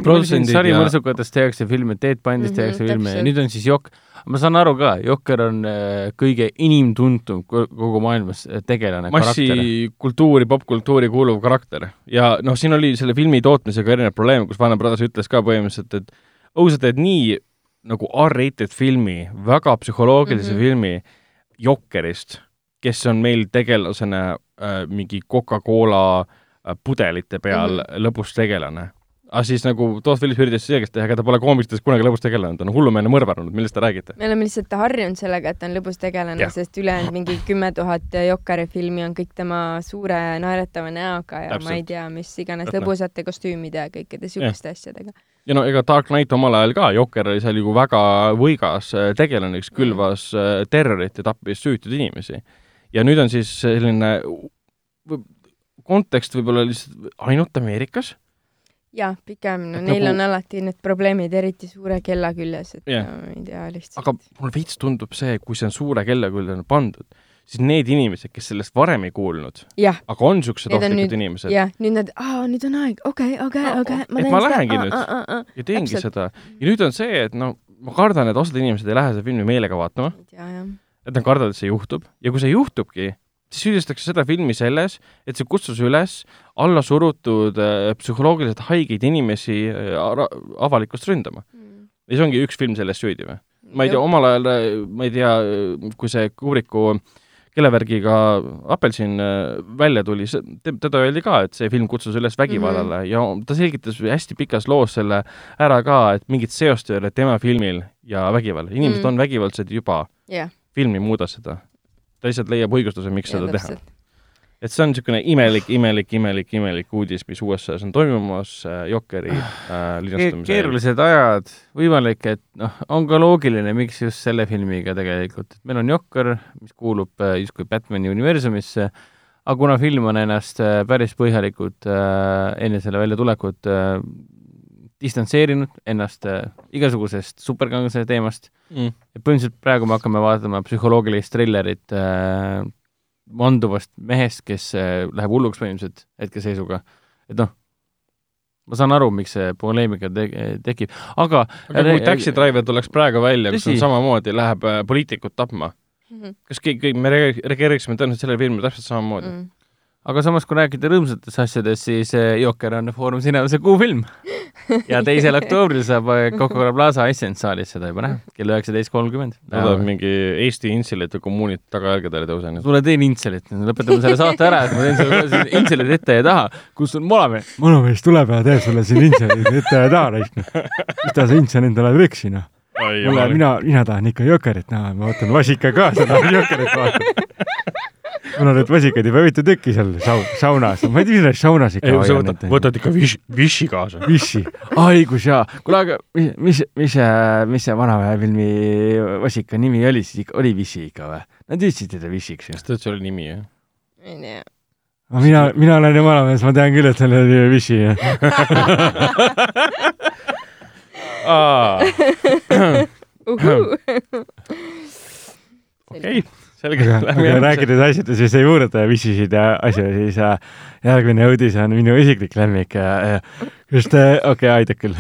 produtsendid sari ja mõrtsukatest tehakse filme, Ted Bundist Mhm, tehakse filme ja nüüd on siis Jok-, ma saan aru ka, Jokker on äh, kõige inimtuntum ko- kogu maailmas äh, tegelane, karakter. massikultuuri, popkultuuri kuuluv karakter ja noh, siin oli selle filmi tootmisega erinevaid probleeme, kus Warner Brothers ütles ka põhimõtteliselt, et oh, sa teed nii nagu R-rated filmi, väga psühholoogilise mm. -hmm. filmi Jokkerist, kes on meil tegelasena äh, mingi Coca-Cola äh, pudelite peal mm. -hmm. lõbus tegelane. aga siis nagu Todd Phillips üritas selgeks teha, ega ta pole koomikstes kunagi lõbus tegelane, ta on hullumeelne mõrvar olnud, millest te räägite? me oleme lihtsalt harjunud sellega, et ta on lõbus tegelane sest ülejäänud mingi kümme tuhat Jokeri filmi on kõik tema suure naeratava näoga ja Täpselt. ma ei tea, mis iganes lõbusate kostüümide ja kõikide siukeste asjadega. Ja no ega Dark Knight omal ajal ka, Jokker oli seal ju väga võigas äh, tegelane, kes külvas äh, terrorit ja tappis süütuid inimesi. ja nüüd on siis selline kontekst võib-olla lihtsalt ainult Ameerikas, jah, pigem, no Et neil nagu- on alati need probleemid eriti suure kella küljes, et Jah. no, ma ei tea lihtsalt. aga mulle veits tundub see, kui see on suure kella külge pandud, siis need inimesed, kes sellest varem ei kuulnud, aga on on ohtlikud nüüd- inimesed jah, nüüd nad, aa, nüüd on aeg, okei, okei, okei, ma et ma lähengi nüüd. aa, aa, aa. ja teengi Täpselt. seda. ja nüüd on see, et no ma kardan, et osad inimesed ei lähe seda filmi meelega vaatama, et nad kardavad, et see juhtub ja kui see juhtubki, siis süüdistatakse seda filmi selles, et see kutsus üles alla surutud äh, psühholoogiliselt haigeid inimesi äh, avalikkust ründama. ja see ongi üks film sellest süüdi või? ma ei tea, omal ajal, ma ei tea, kui see Kubriku kelevärgiga apelsin äh, välja tuli, teda öeldi ka, et see film kutsus üles vägivallale mm -hmm. ja ta selgitas hästi pikas loos selle ära ka, et mingit seost ei ole tema filmil ja vägivallal. inimesed Mm. mm. on vägivaldsed juba, jah, film ei muuda seda. ta lihtsalt leiab õigustuse, miks ja seda teha. Et see on niisugune imelik, imelik, imelik, imelik uudis, mis USA-s on toimumas äh, Jokeri äh, Ke- linastumise keerulised ajad, võimalik, et noh, on ka loogiline, miks just selle filmiga tegelikult, et meil on Jokker, mis kuulub äh, justkui Batman'i universumisse, aga kuna film on ennast äh, päris põhjalikult äh, enne selle väljatulekut äh, distantseerinud ennast äh, igasugusest superkangelase teemast mm.. ja põhimõtteliselt praegu me hakkame vaatama psühholoogilist trillerit äh, manduvast mehest, kes äh, läheb hulluks põhimõtteliselt hetkeseisuga. et noh, ma saan aru, miks see poleemika te tekib, aga aga kui Taxi Driver tuleks praegu välja, kus on samamoodi, läheb äh, poliitikut tapma, kas kõik, kõik me reage- reageeriksime tõenäoliselt sellele filmile täpselt samamoodi mm.? Mm. Aga samas, kui rääkida rõõmsatest asjadest, siis äh, Jokker on Foorum Cinemas kuu film. ja teisel oktoobril saab äh, Coca-Cola Plaza Essence saalis seda juba näha, kell üheksateist kolmkümmend. tuleb mingi Eesti intsilite kommuunid tagajalgadele tõusenud. tule teen intselit, lõpetame selle saate ära, et ma teen sulle intselit ette ja taha, kus on vanamees. vanamees tuleb ja teeb sulle siin intselit ette ja taha raisk, noh. mis ta see intsel endale võksi, noh. mulle, mina, mina tahan ikka Jokerit näha, ma võtan vasika kaasa, tahan Jokerit vaadata. mul on need vasikad juba mitu tükki seal sau-, saunas, ma ei tea, mis saunas ikka ei, sa võtad, võtad ikka viši, viši kaasa. Vissi, õigus jaa. kuule, aga mis, mis, mis see, mis see vanamehe filmi vasika nimi oli siis ikka, oli Vissi ikka või? Nad ütlesid teda Vissiks ju kas. ta üldse oli nimi, jah? ei tea. aga mina, mina olen ju vanamees, ma tean küll, et tal oli Vissi. okei, selge. rääkides asjadest, mis ei puuduta Vissisid ja asju, siis äh, järgmine uudis on minu isiklik lemmik. Kas te, okei okay,, aitab küll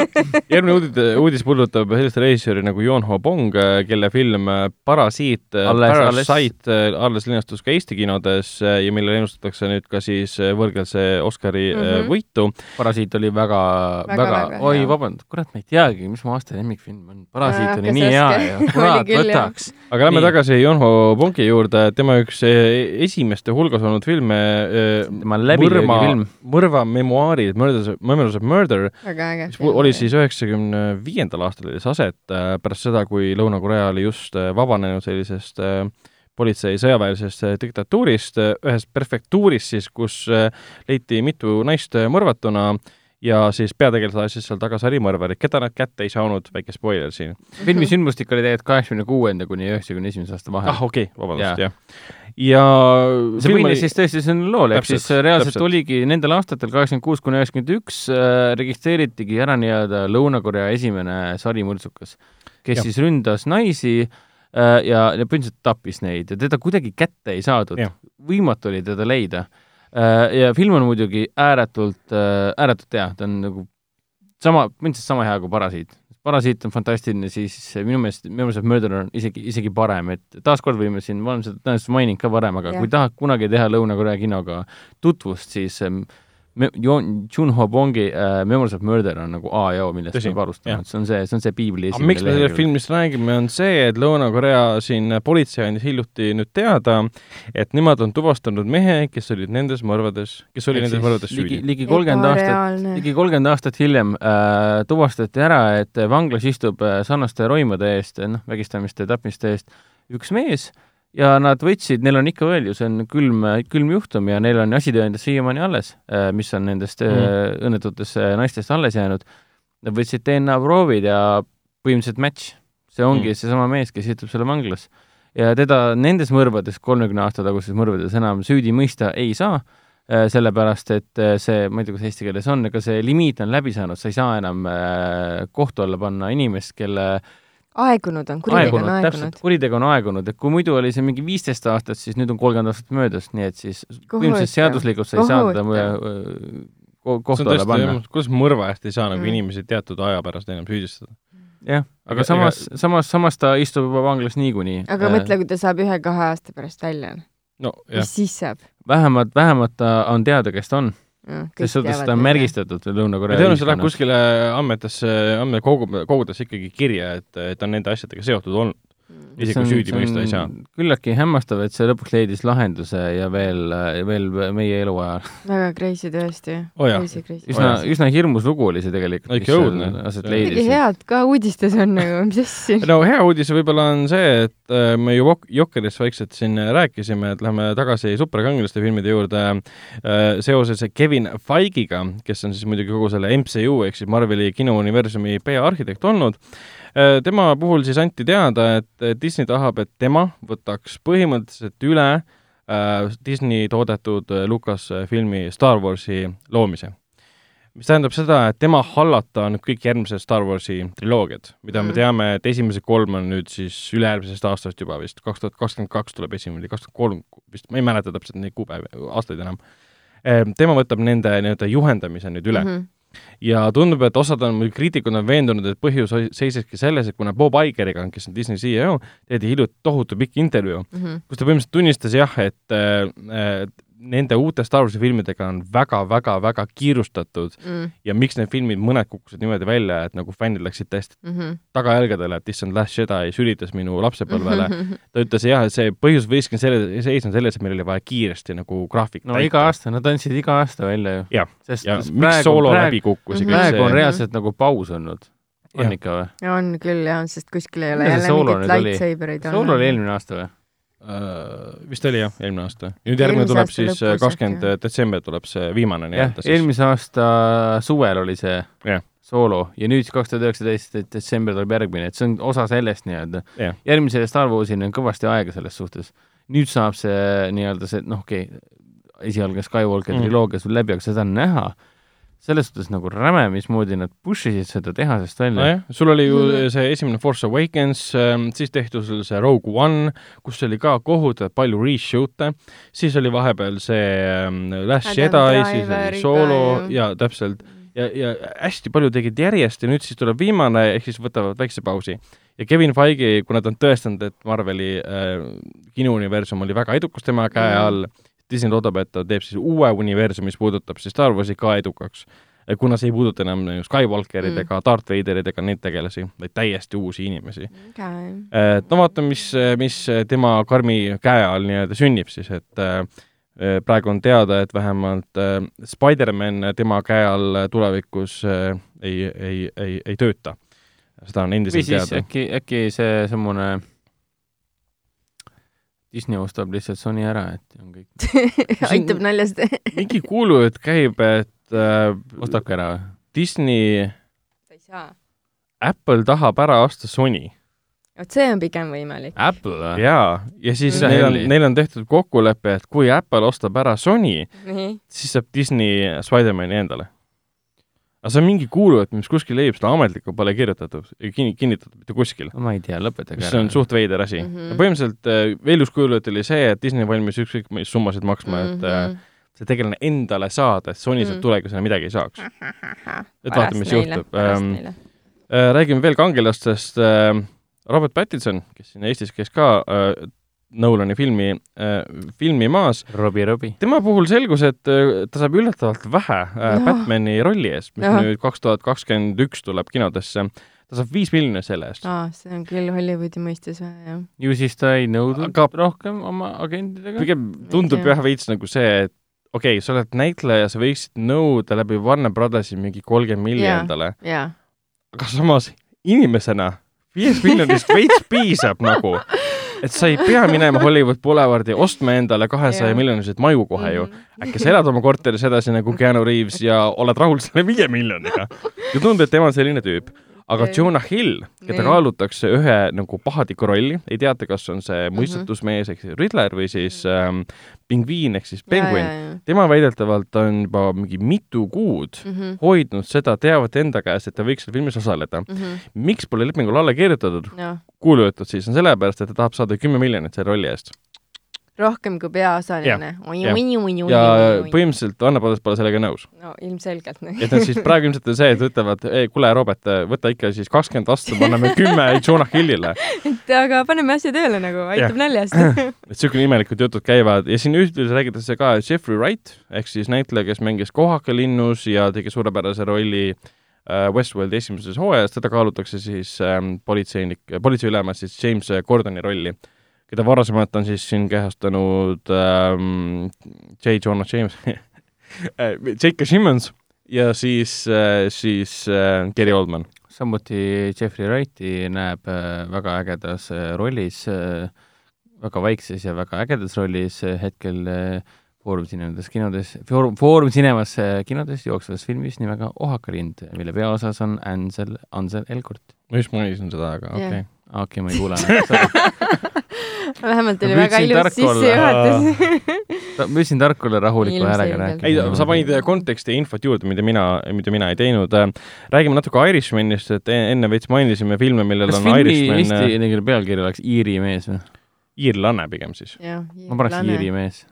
järgmine uudis, uudis puudutab sellist režissööri nagu Yon Ho Bong, kelle film Parasiit, Parasite alles, alles linastus ka Eesti kinodes ja millele ennustatakse nüüd ka siis võrgelse Oscari mm -hmm. võitu. Parasiit oli väga, väga, väga, väga, oi vabandust, kurat, ma ei teagi, mis mu aasta lemmikfilm on. Parasiit äh, oli nii hea ja kurat, võtaks. aga lähme tagasi Yon Ho Bongi juurde, tema üks esimeste hulgas olnud filme tema läbilöögi film. mõrva memuaarid, Murders, Memories of Murder, mis oli siis üheksakümne viiendal aastal oli see aset, äh, pärast seda, kui Lõuna-Korea oli just äh, vabanenud sellisest äh, politsei sõjaväelisest diktatuurist, ühes prefektuuris siis, kus leiti mitu naist mõrvatuna ja siis peategelased ajasid seal taga sarimõrvarid, keda nad kätte ei saanud, väike spoiler siin. filmi sündmustik oli tegelikult kaheksakümne kuuenda kuni üheksakümne esimese aasta vahel. ah, okei okay,, vabandust, jah ja see põhines oli... siis tõesti sellel lool, ehk siis reaalselt täpselt. oligi nendel aastatel kaheksakümmend kuus kuni üheksakümmend üks äh, registreeritigi ära nii-öelda Lõuna-Korea esimene sarimõrtsukas, kes ja. siis ründas naisi äh, ja, ja põhimõtteliselt tappis neid ja teda kuidagi kätte ei saadud. võimatu oli teda leida äh,. ja film on muidugi ääretult äh,, ääretult hea, ta on nagu sama, põhimõtteliselt sama hea kui Parasiit parasiit on fantastiline, siis minu meelest, minu meelest Murder on isegi, isegi parem, et taaskord võime siin, ma olen seda tõenäoliselt maininud ka varem, aga ja. kui tahad kunagi teha Lõuna-Korea kinoga tutvust, siis ähm, Junho Bongi äh, Memories of Murder on nagu A ja O, millest peab alustama, et see on see, see on see piibli esimene miks me sellest filmist räägime, on see, et Lõuna-Korea siin politsei andis hiljuti nüüd teada, et nemad on tuvastanud mehe, kes olid nendes mõrvades, kes oli Eks nendes mõrvades süüdi. ligi kolmkümmend aastat, ligi kolmkümmend aastat hiljem äh, tuvastati ära, et vanglas istub äh, sarnaste roimade eest, noh, vägistamiste ja tapmiste eest üks mees äh,, ja nad võtsid, neil on ikka veel ju, see on külm, külm juhtum ja neil on asitõendus siiamaani alles, äh, mis on nendest mm. õnnetutest naistest alles jäänud. Nad võtsid DNA-proovid ja põhimõtteliselt match. see ongi mm. seesama mees, kes istub seal vanglas. ja teda nendes mõrvades, kolmekümne aasta tagustes mõrvades enam süüdi mõista ei saa, äh, sellepärast et see, ma ei tea, kuidas eesti keeles on, aga see limiit on läbi saanud, sa ei saa enam kohtu alla panna inimest, kelle äh, aegunud on, kuritegu on aegunud. kuritegu on aegunud, et kui muidu oli see mingi viisteist aastat, siis nüüd on kolmkümmend aastat möödas, nii et siis põhimõtteliselt seaduslikult sa ei saa teda kohtu alla panna. kuidas mõrva eest ei saa nagu mm. inimesi teatud aja pärast enam süüdistada? jah, aga ega, samas ega..., samas, samas ta istub juba vanglas niikuinii. aga äh, mõtle, kui ta saab ühe-kahe aasta pärast välja. no mis siis saab? vähemalt, vähemalt ta on teada, kes ta on selles suhtes ta on märgistatud Lõuna-Korea tõenäoliselt läheb kuskile andmetesse, andmekogu, kogudesse ikkagi kirja, et, et ta on nende asjadega seotud olnud isegi kui süüdi mõista ei saa. küllaltki hämmastav, et see lõpuks leidis lahenduse ja veel, veel meie eluajal. väga crazy tõesti oh. üsna, üsna hirmus lugu oli see tegelikult. ikka õudne. midagi head ka uudistes on nagu, mis asja. no hea uudis võib-olla on see, et äh, me ju Jokkerist vaikselt siin rääkisime, et lähme tagasi superkangelaste filmide juurde äh, seoses Kevin Feigiga, kes on siis muidugi kogu selle MCU ehk siis Marveli kinouniversumi peaarhitekt olnud tema puhul siis anti teada, et Disney tahab, et tema võtaks põhimõtteliselt üle äh, Disney toodetud äh, Lucasfilmi Star Warsi loomise. mis tähendab seda, et tema hallata on kõik järgmised Star Warsi triloogiad, mida me teame, et esimesed kolm on nüüd siis ülejärgmisest aastast juba vist, kaks tuhat kakskümmend kaks tuleb esimene, kakskümmend kolm vist, ma ei mäleta täpselt neid kuupäevi, aastaid enam. tema võtab nende nii-öelda juhendamise nüüd üle mm. -hmm ja tundub, et osad on, kriitikud on veendunud, et põhjus seiseski selles, et kuna Bob Igeriga, kes on Disney CEO, tehti hiljuti tohutu pikk intervjuu mm, -hmm. kus ta põhimõtteliselt tunnistas jah, et äh, nende uute Star Warsi filmidega on väga-väga-väga kiirustatud mm. ja miks need filmid, mõned kukkusid niimoodi välja, et nagu fännid läksid täiesti mm -hmm. tagajalgadele, et issand, Last Jedi sülitas minu lapsepõlvele mm. -hmm. ta ütles jah, see põhjus võiski selle, seisneda selles, et meil oli vaja kiiresti nagu graafik no täita. iga aasta, nad andsid iga aasta välja ju. jah, ja miks soolo praegu, läbi kukkus mm -hmm. praegu on reaalselt nagu paus olnud. on ja. ikka või? on küll jah, sest kuskil ei ole jälle mingit lightsabereid olnud. soolo oli eelmine aasta või? Uh, vist oli jah, eelmine aasta. nüüd järgmine eelmise tuleb siis äh, kakskümmend detsember tuleb see viimane nii-öelda siis. eelmise aasta suvel oli see yeah. soolo ja nüüd kaks tuhat üheksateist detsember tuleb järgmine, et see on osa sellest nii-öelda yeah.. järgmisele Star Warsini on kõvasti aega selles suhtes. nüüd saab see nii-öelda see, noh, okei okay,, esialgne Skywalker mm. triloogia sul läbi, aga seda on näha selles suhtes nagu räme, mismoodi nad push isid seda tehasest välja no. sul oli ju mm. see esimene Force Awakens, ähm, siis tehti sul see Rogue One, kus oli ka kohutavalt palju reshoot'e, siis oli vahepeal see ähm, Last Jedi, siis oli Solo ja täpselt, ja, ja hästi palju tegid järjest ja nüüd siis tuleb viimane, ehk siis võtavad väikse pausi. ja Kevin Feige, kuna ta on tõestanud, et Marveli äh, kinouniversum oli väga edukas tema käe Mhm. all, Disney loodab, et ta teeb siis uue universumi, mis puudutab siis Star Warsi ka edukaks. kuna see ei puuduta enam Skywalkerid Mm. mm. ega Darth Vaderid ega neid tegelasi, vaid täiesti uusi inimesi okay.. et no vaatame, mis, mis tema karmi käe all nii-öelda sünnib siis, et äh, praegu on teada, et vähemalt äh, Spider-man tema käe all tulevikus äh, ei, ei, ei, ei tööta. seda on või endiselt siis teada. äkki, äkki see samune Disney ostab lihtsalt Sony ära, et on kõik, aitab naljast. mingi kuulujutt käib, et äh, ostabki ära või? Disney, sa ei saa. Apple tahab ära osta Sony vot see on pigem võimalik. Apple või? jaa, ja siis Mida neil on neil on tehtud kokkulepe, et kui Apple ostab ära Sony, nii, siis saab Disney Spider-mani endale. Aga see on mingi kuulujutt, mis kuskil leib, seda ametlikku pole kirjutatud, kinni, kinnitatud mitte kuskil. ma ei tea, lõpetage see on suht veider asi mm. Mhm. -hmm. ja põhimõtteliselt äh, veel üks kuulujutt oli see, et Disney valmis ükskõik mis summasid maksma mm, -hmm. et Mhm. äh, see tegelane endale saada, et Sony sealt Mm. tulevikus enam midagi ei saaks. et vaatame, mis neile, juhtub ähm,. Äh, räägime veel kangelastest äh,. Robert Pattinson, kes siin Eestis käis ka äh, Nolani filmi äh,, filmimas, Robbie, Robbie. tema puhul selgus, et äh, ta saab üllatavalt vähe äh, Jah. Batmani rolli eest, mis Jah. nüüd kaks tuhat kakskümmend üks tuleb kinodesse. ta saab viis miljonit selle eest. aa, see on küll Hollywoodi mõistes vähe, jah. ju siis ta ei nõudnud Aga- rohkem oma agentidega. pigem tundub jah veits nagu see, et okei okay,, sa oled näitleja, sa võiksid nõuda läbi Warner Brothersi mingi kolmkümmend Jaa. endale, aga samas inimesena viiest miljonist veits piisab nagu, et sa ei pea minema Hollywood Boulevardi ostma endale kahesaja Jaa. miljonilised maju kohe ju. Mhm. äkki sa elad oma korteris edasi nagu Keanu Reaves ja oled rahul selle viie miljoniga. ja tundub, et tema on selline tüüp. Aga. Jonah Hill, keda kaalutakse ühe nagu pahatiku rolli, ei teata, kas on Mhm. see mõistatusmees ehk siis Riddler või siis ähm, pingviin ehk siis penguin. tema väidetavalt on juba mingi mitu kuud Mhm. hoidnud seda teavet enda käes, et ta võiks seal filmis osaleda. miks pole lepingule alla kirjutatud, kuulujutud siis on sellepärast, et ta tahab saada kümme miljonit selle rolli eest. Rohkem kui peaosaline. jah. ja põhimõtteliselt Anne Padres pole sellega nõus. no ilmselgelt. et nad siis praegu ilmselt on see, et ütlevad, ei kuule, Robert, võta ikka siis kakskümmend vastu, me anname kümme Jonah Hillile. et aga paneme asja tööle nagu, aitab naljast. et niisugune imelikud jutud käivad ja siin üldjuhul räägitakse ka Jeffrey Wright ehk siis näitleja, kes mängis Kohaka linnus ja tegi suurepärase rolli äh, Westworldi esimeses hooajas, teda kaalutakse siis ähm, politseinik, politseiülemas siis James Gordoni rolli, keda varasemalt on siis siin kehastanud ähm, J. Jonah James äh, J.K. Simmons ja siis äh,, siis äh, Gary Oldman. samuti Jeffrey Wrighti näeb äh, väga ägedas äh, rollis, väga väikses ja väga ägedas rollis äh, hetkel äh, Foorum Cinemas kinodes, Foorum, Foorum Cinemas äh, kinodes jooksvas filmis nimega Ohakalind, mille peaosas on Ansel, Ansel Elgort. ma just mainisin seda, aga okei okay.. okei okay,, ma ei kuulanud. vähemalt Ma oli väga ilus sissejuhatus. ma püüdsin tark olla rahuliku häälega rääkida. ei, sa panid konteksti ja infot juurde, mida mina, mida mina ei teinud. räägime natuke Irishmanist, et e- enne veits mainisime filme, millel kas on filmi Irishman, eesti keele pealkiri oleks Iiri mees või? iirlanne pigem siis. ma paneks Iiri mees.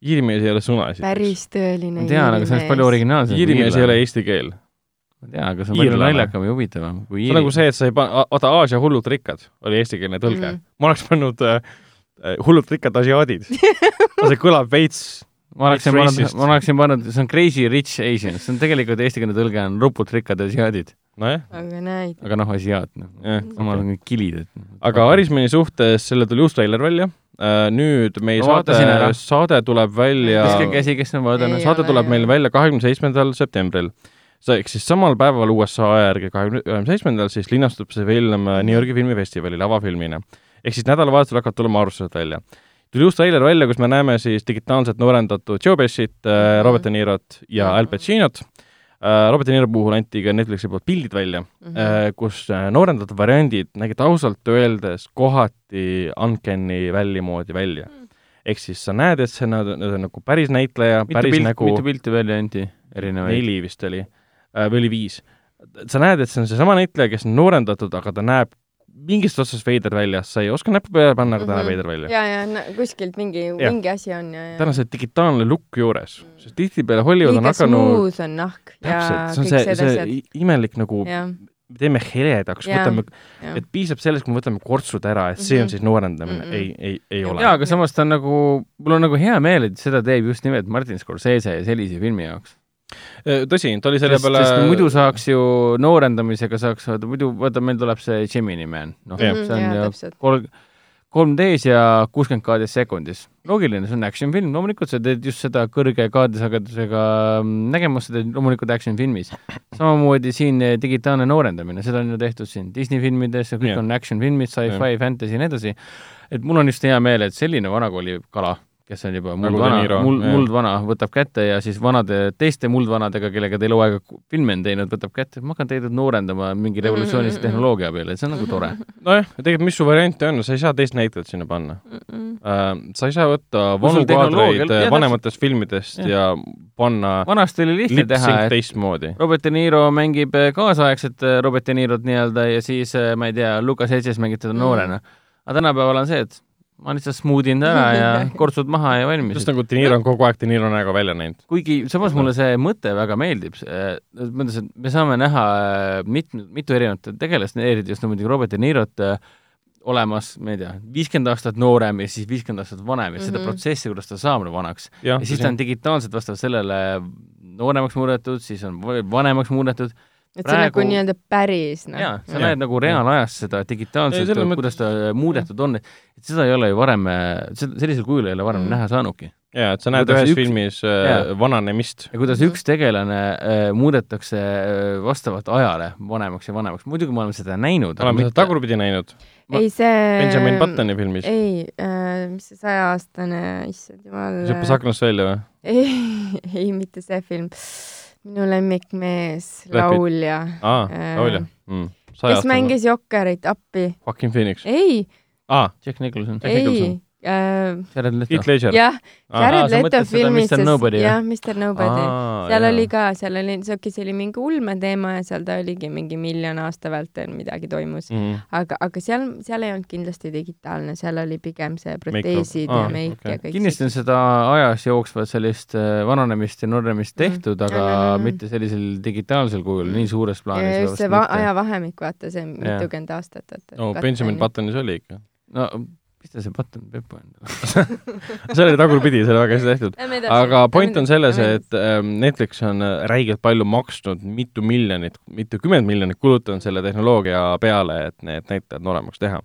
iirimees ei ole sõna esiteks. päris tõeline ma tean, aga see oleks palju. originaalsem. iirimees ei ole eesti keel. Ma tean, aga see on palju naljakam ja huvitavam kui see on nagu see, et sa ei pane, vaata Aasia hullud rikkad oli eestikeelne tõlge mm. -hmm. ma oleks pannud äh, äh, hullud rikkad asiaadid. see kõlab veits, ma oleksin pannud ma oleksin pannud, see on Crazy Rich Asians, see on tegelikult eestikeelne tõlge on rupult rikkad asiaadid, nojah, aga näid. aga noh, asiaat, noh jah. samal on kõik kilid, et. aga Irishmani suhtes, selle tuli uus treiler välja. nüüd meie Ma saade saade tuleb välja viske käsi, kes on vaadanud Ei saade tuleb meil välja kahekümne seitsmendal septembril. see ehk siis samal päeval USA aja järgi kahekümne seitsmendal siis linastub see film äh, New Yorgi filmifestivalil avafilmina. ehk siis nädalavahetusel hakkavad tulema arvustused välja. tuli uus treiler välja, kus me näeme siis digitaalselt noorendatud Joe Pescit, Mhm. Robert De Nirot ja Mhm. Al Pacinot. Robert De Niro puhul anti ka Netflixi poolt pildid välja, Mhm. kus äh, noorendatud variandid nägid ausalt öeldes kohati Uncanny Valley moodi välja. ehk siis sa näed, et see on nagu päris näitleja, päris pilti, nägu mitu pilti välja anti? erinevaid? neli vist oli, või oli viis. sa näed, et see on seesama näitleja, kes on noorendatud, aga ta näeb mingist otsast veider välja, sa ei oska näppu peale panna, aga ta näeb Mhm. veider välja. ja, ja kuskilt mingi, mingi asi on ja, ja. tal on see digitaalne lukk juures, sest tihtipeale Hollywood on liiga hakanud smooth on nahk ja täpselt, see on see, see asjad. imelik nagu, jah, teeme heledaks, võtame, et piisab sellest, kui me võtame kortsud ära, et see on Mhm. siis noorendamine Mhm. ei, ei, ei ole. jaa, aga samas ta on nagu, mul on nagu hea meel, et seda teeb just nimelt Martin Scorsese ja sellise filmi jaoks. Äh, tõsi, ta oli selle sest, peale sest muidu saaks ju noorendamisega saaks muidu vaata, meil tuleb see Gemini Man, noh, see on jaa, ju kolm, 3D-s ja kuuskümmend kaadris sekundis. loogiline, see on action film, loomulikult sa teed just seda kõrge kaadrisagedusega mm, nägemust, sa teed loomulikult action filmis. samamoodi siin eh, digitaalne noorendamine, seda on ju tehtud siin Disney filmides ja kõik Jah. on action filmid, sci-fi, fantasy ja nii edasi. et mul on just hea meel, et selline vanakooli kala, kes on juba Nagu muldvana Niro,, muld, muldvana, võtab kätte ja siis vanade, teiste muldvanadega, kellega ta eluaega ku- filme on teinud, võtab kätte, ma hakkan teid nüüd noorendama mingi revolutsioonilise Mm-hmm. tehnoloogia abil, et see on nagu tore. nojah, tegelikult mis su variante on, sa ei saa teist näitlejat sinna panna äh,. sa ei saa võtta vanu kaadreid tehnoloogia- äh, vanematest filmidest Jah. ja panna vanasti oli lihtne teha, et teistmoodi. Robert De Niro mängib eh, kaasaegset Robert De Nirot nii-öelda ja siis ma ei tea, Lucas Hedges mängib teda Mm. noorena. aga tänapäeval on see, et ma lihtsalt smuudin ta ära ja kortsud maha ja valmis just. nagu De Niro on kogu aeg De Niro näoga välja näinud. kuigi samas mulle see mõte väga meeldib, mõttes, et me saame näha eh, mitme, mitu erinevat tegelast, eriti just muidugi Robert De Nirot eh, olemas, ma ei tea, viiskümmend aastat noorem ja siis viiskümmend aastat vanem ja seda Mhm. protsessi, kuidas ta saab vanaks. ja ja siis ta on digitaalselt vastavalt sellele nooremaks muudetud, siis on va- vanemaks muudetud et see on nagu praegu- nii-öelda päris, noh. jaa, sa Jah. näed nagu reaalajas seda selles, kuidas ta muudetud on, et seda ei ole ju varem, sellisel kujul ei ole varem Mm. näha saanudki. ja et sa näed Kuidas ühes üks- filmis äh, jaa. vananemist. ja kuidas üks tegelane äh, muudetakse äh, vastavalt ajale vanemaks ja vanemaks, muidugi me oleme seda näinud. oleme seda tagurpidi näinud Ma- ei, see Benjamin Buttoni filmis. ei äh,, mis see saja-aastane, issand jumal. see hüppas aknast välja või? ei, ei mitte see film. Minu lemmikmees, laulja, aa, Äh, laulja mm.. kes mängis Jokkerit appi. Joaquin Phoenix. ei, aa, Jack Nicholson, ei Nicholson., Jared Leto Heath. Ledger. jah, Jared Leto filmis Mr., Nobody, jah? jah, Mr Nobody. seal oli ka, seal oli, see oli mingi ulmeteema ja seal ta oligi mingi miljon aasta vältel midagi toimus. mm.. aga, aga seal, seal ei olnud kindlasti digitaalne, seal oli pigem see proteesid Aa, ja meik okei. ja kõik. kindlasti on seda ajas jooksvat sellist äh, vananemist ja noorenemist tehtud, aga Mm, mm, mm. mitte sellisel digitaalsel kujul, nii suures plaanis. just see va-, ajavahemik, vaata see mitukümmend aastat, et. no Benjamin. Buttonis oli ikka. no mis ta see Button Pepu endale see oli tagurpidi, see oli väga hästi tehtud. aga point on selles, et ähm, Netflix on äh, räigelt palju maksnud, mitu miljonit, mitukümmend miljonit kulutanud selle tehnoloogia peale, et need näitajad nooremaks teha.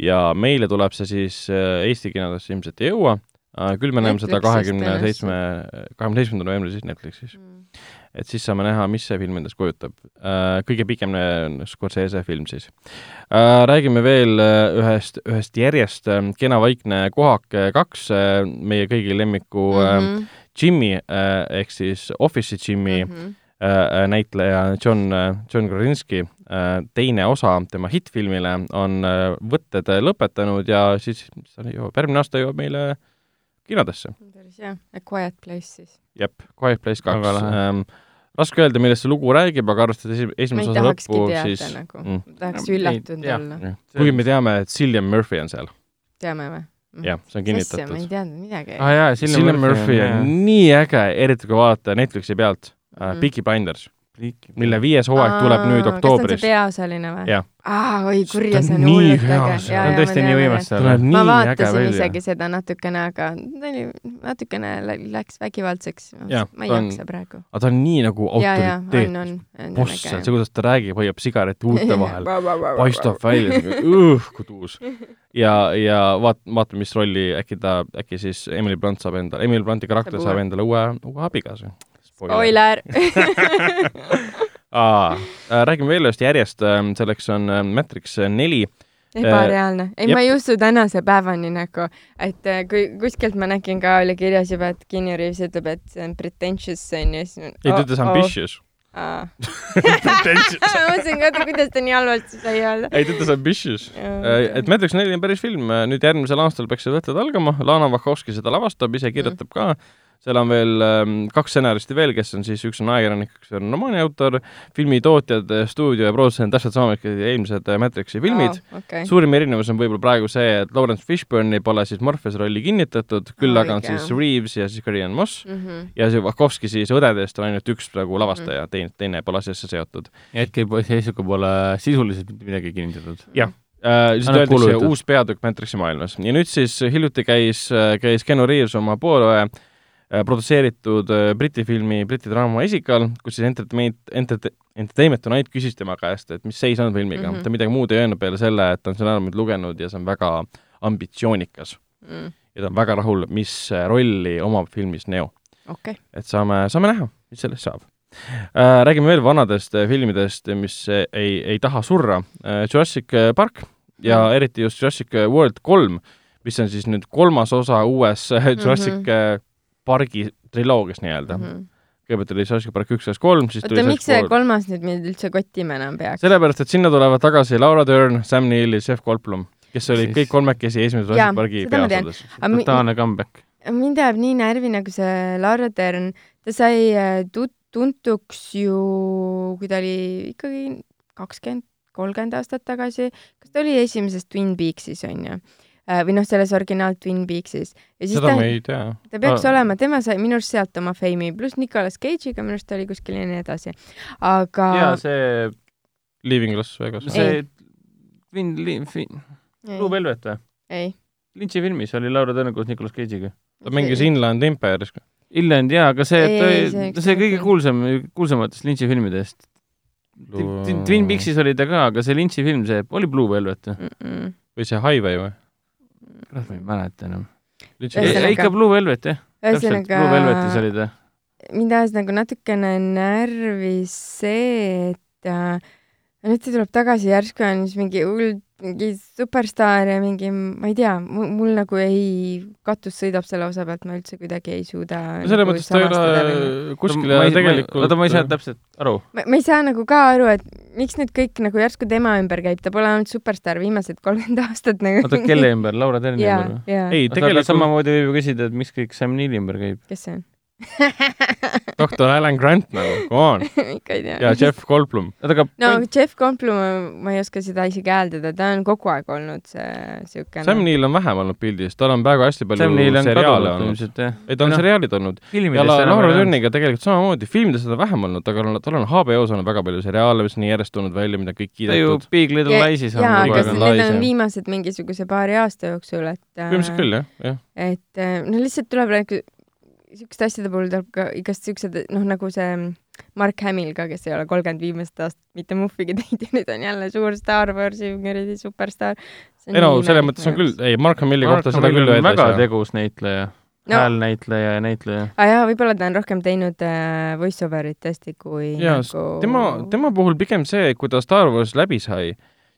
ja meile tuleb see siis äh, Eesti kinodesse ilmselt ei jõua, küll me näeme seda kahekümne seitsme, kahekümne seitsmendal novembril siis Netflixis. Et siis saame näha, mis see film endast kujutab. kõige pikem on Scorsese film siis. räägime veel äh, ühest, ühest järjest äh, Kena vaikne kohake kaks, meie kõigi lemmiku mm -hmm. Jimmy äh, ehk siis Office'i Jimmy mm -hmm. äh, näitleja John, John Krasinski äh, teine osa tema hittfilmile on äh, võtted lõpetanud ja siis mis ta jõuab, järgmine aasta jõuab meile kinodesse. päris hea, A Quiet Place siis. jep, Quiet Place kaks. Raske öelda, millest see lugu räägib, aga arvestades esimese osa lõppu, teada siis nagu mm., tahaks üllatunud jah. olla, jah. kuigi me teame, et Cillian Murphy on seal, teame või? jah, see on ma ei kinnitatud. teadnud midagi. ah Cillian Murphy on nii äge, eriti kui vaadata Netflixi pealt uh, Mhm. Peaky Blinders, mille viies hooaeg tuleb nüüd oktoobris kas ta on see. peaosaline või? Jah. aa, oi kurja, see on hullult äge. ta on tõesti nii võimas seal. ma vaatasin isegi. seda natukene, aga ta oli natukene lä- läks vägivaldseks. Ma ei jaksa praegu. aga ta on nii nagu autoriteet, boss seal, see, kuidas ta räägib, hoiab sigareti huulte vahel, paistab välja, õhku tuus. ja, ja vaat-, vaatame, mis rolli äkki ta, äkki siis Emily Blunt saab endale, Emily Blunti karakter Saab endale uue, uue abikaasa. spoiler. Aa, äh, räägime veel ühest järjest, selleks on äh, Matrix neli. ebareaalne. ei, ma ei usu tänase päevani nagu, et äh, kui kuskilt ma nägin ka, oli kirjas juba, et Keanu Reaves ütleb, et see on pretentious on ju. ei, ta ütles ambitious. ma Pretentious. mõtlesin ka, et kuidas ta nii halvasti sai öelda. ei, ta ütles ambitious. et Matrix neli on päris film, nüüd järgmisel aastal peaks see võtted algama, Lana Wachowski seda lavastab, ise kirjutab ka. Seal on veel ähm, kaks stsenaristi veel, kes on siis, üks on ajakirjanik, üks on romaani autor, filmi tootjad, stuudio ja produtsent, täpselt sama, kui eelmised äh, Matrixi filmid oh, okay. suurim erinevus on võib-olla praegu see, et Lawrence Fishburne'i pole siis Morpheus rolli kinnitatud, küll Aa, aga on siis Reeves ja siis Carrie-Anne Moss mm. -hmm. ja see Wachowski siis õdedest on ainult üks praegu lavastaja, teine, teine pole asjasse seotud. hetkeseisuga pole sisuliselt mitte midagi kinnitatud. jah. Äh, siis Annab öeldakse uus peatükk Matrixi maailmas ja nüüd siis hiljuti käis, käis Keanu Reaves oma poole äh, produtseeritud äh, Briti filmi, Briti draama Esikal, kus siis Entertainment, Enter-, Entertainment Tonight küsis tema käest, et mis seis on filmiga mm. -hmm. ta midagi muud ei öelnud peale selle, et ta on seda nüüd lugenud ja see on väga ambitsioonikas mm. ja ta on väga rahul, mis äh, rolli omab filmis Neo. okay., et saame, saame näha, mis sellest saab äh,. Räägime veel vanadest äh, filmidest, mis äh, ei, ei taha surra äh,. Jurassic Park ja mm. eriti just Jurassic World kolm, mis on siis nüüd kolmas osa uues äh, Jurassic mm -hmm. Pargi triloogias nii-öelda mm. mm. -hmm. kõigepealt oli Jurassic Park üks, kaks, kolm, siis oota, miks see kolmas nüüd mind üldse kottima enam peaks? sellepärast, et sinna tulevad tagasi Laura Dern, Sam Neill ja Jeff Goldblum, kes olid Siis- kõik kolmekesi esimese Jaa, Jurassic tean. peaosades. Totaalne comeback. mind ajab nii närvi nagu see Laura Dern, ta sai äh, tut-, tuntuks ju, kui ta oli ikkagi kakskümmend, kolmkümmend aastat tagasi, kas ta oli esimeses Twin Peaksis onju? Või noh, selles originaal Twin Peaksis ja siis seda ta me, ei tea. ta peaks Aa. olema, tema sai minu arust sealt oma feimi, pluss Nicolas Cage'iga minu arust ta oli kuskil ja nii edasi. aga ja see, Leaving Las Vegas. see Twin, Blue ei, Velvet või? ei, Lynch'i filmis oli Laura Dern koos Nicolas Cage'iga. ta mängis Inland Empire'is. Inland jaa, aga see, Ei, ta ei, see see kõige kuulsam, kuulsamatest Lynch'i filmidest. Twin Peaksis oli ta ka, aga see Lynch'i film, see oli Blue Velvet või? mm -mm. või see Highway või? kurat, ma ei mäleta enam. Ikka Blue Velvet jah, täpselt, Blue Velvetis oli ta. mind ajas nagu natukene närvi see, et äh, nüüd ta tuleb tagasi, järsku on siis mingi hull, mingi superstaar ja mingi, ma ei tea, mul nagu ei, katus sõidab selle osa pealt, ma üldse kuidagi ei suuda no selles nagu mõttes ta ei ole kuskile tegelikult oota, ma ei saanud täpselt aru. ma, ei saa nagu ka aru, et miks nüüd kõik nagu järsku tema ümber käib, ta pole olnud superstaar viimased kolmkümmend aastat nagu. oota, kelle ümber, Laura Derni jaa ümber või?, ei, tegelikult tegelikult samamoodi võib ju küsida, et miks kõik Sam Neili ümber käib. kes see on? doktor Alan Grant nagu, come on. ikka ei tea. ja Jeff Goldblum. oota, aga no Jeff Goldblum, ma ei oska seda isegi hääldada, ta on kogu aeg olnud see siukene. Sam Neill on vähem olnud pildis, tal on praegu hästi palju seriaale olnud. ei, tal on Noh, seriaalid olnud ja Laura. Derniga tegelikult samamoodi, filmides on ta vähem olnud, aga tal on- HBO-s olnud väga palju seriaale, mis on järjest tulnud välja, mida kõik ta ju kiidetud. Big Little Lies'is on jaa, aga need on viimased mingisuguse paari aasta jooksul, et põhimõtteliselt küll, jah, jah. et äh, no lihtsalt tuleb nagu siukeste asjade puhul tuleb ka igast siuksed, noh nagu see Mark Hamill ka, kes ei ole kolmkümmend viimast aastat mitte muhvigi teinud ja nüüd on jälle suur Star Warsi kuradi superstaar. ei no selles mõttes on küll, ei, Mark Hamilli Mark kohta seda Hamill küll on öelda väga ei saa. tegus näitleja no., häälnäitleja ja näitleja. aga jaa, võib-olla ta on rohkem teinud äh, voice-over'it tõesti kui jaa, nagu tema, tema puhul pigem see, kui ta Star Wars läbi sai,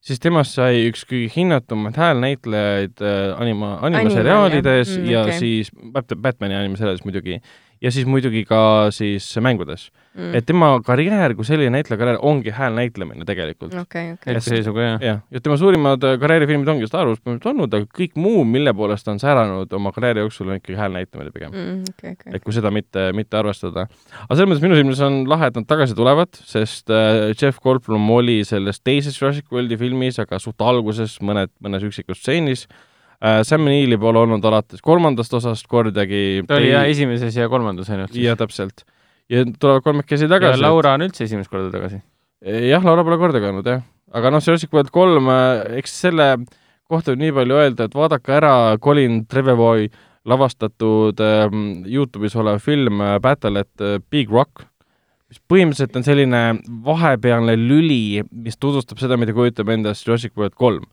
siis temast sai üks kõige hinnatumaid häälnäitlejaid äh, anima, animaseriaalides Animal, jah? Mm, ja okei. siis Bat- Batman'i animaseriaalis muidugi ja siis muidugi ka siis mängudes mm. et tema karjäär kui selline näitleja karjäär ongi hääl näitlemine tegelikult. okei, okei. hetkeseisuga jah. jah, ja tema suurimad äh, karjäärifilmid ongi Star Wars põhimõtteliselt olnud, aga kõik muu, mille poolest ta on säranud oma karjääri jooksul, on ikkagi hääl näitlemine pigem. Mm, okei, okei. et kui seda mitte, mitte arvestada. aga selles mõttes minu silmis on lahe, et nad tagasi tulevad, sest äh, Jeff Goldblum oli selles teises Jurassic Worldi filmis, aga suht alguses mõned, mõnes üksikus stseenis. Sam Neill'i pole olnud alates kolmandast osast kordagi. ta oli jah esimeses ja kolmandas ainult jah, täpselt. ja tulevad kolmekesi ja tagasi. Laura on üldse esimest korda tagasi. jah, Laura pole kordagi olnud jah, aga noh, Jurassic World kolm, eks selle kohta võib nii palju öelda, et vaadake ära Colin Trevorrow lavastatud ähm, Youtube'is olev film äh, Battle at äh, Big Rock, mis põhimõtteliselt on selline vahepealne lüli, mis tutvustab seda, mida kujutab endast Jurassic World kolm.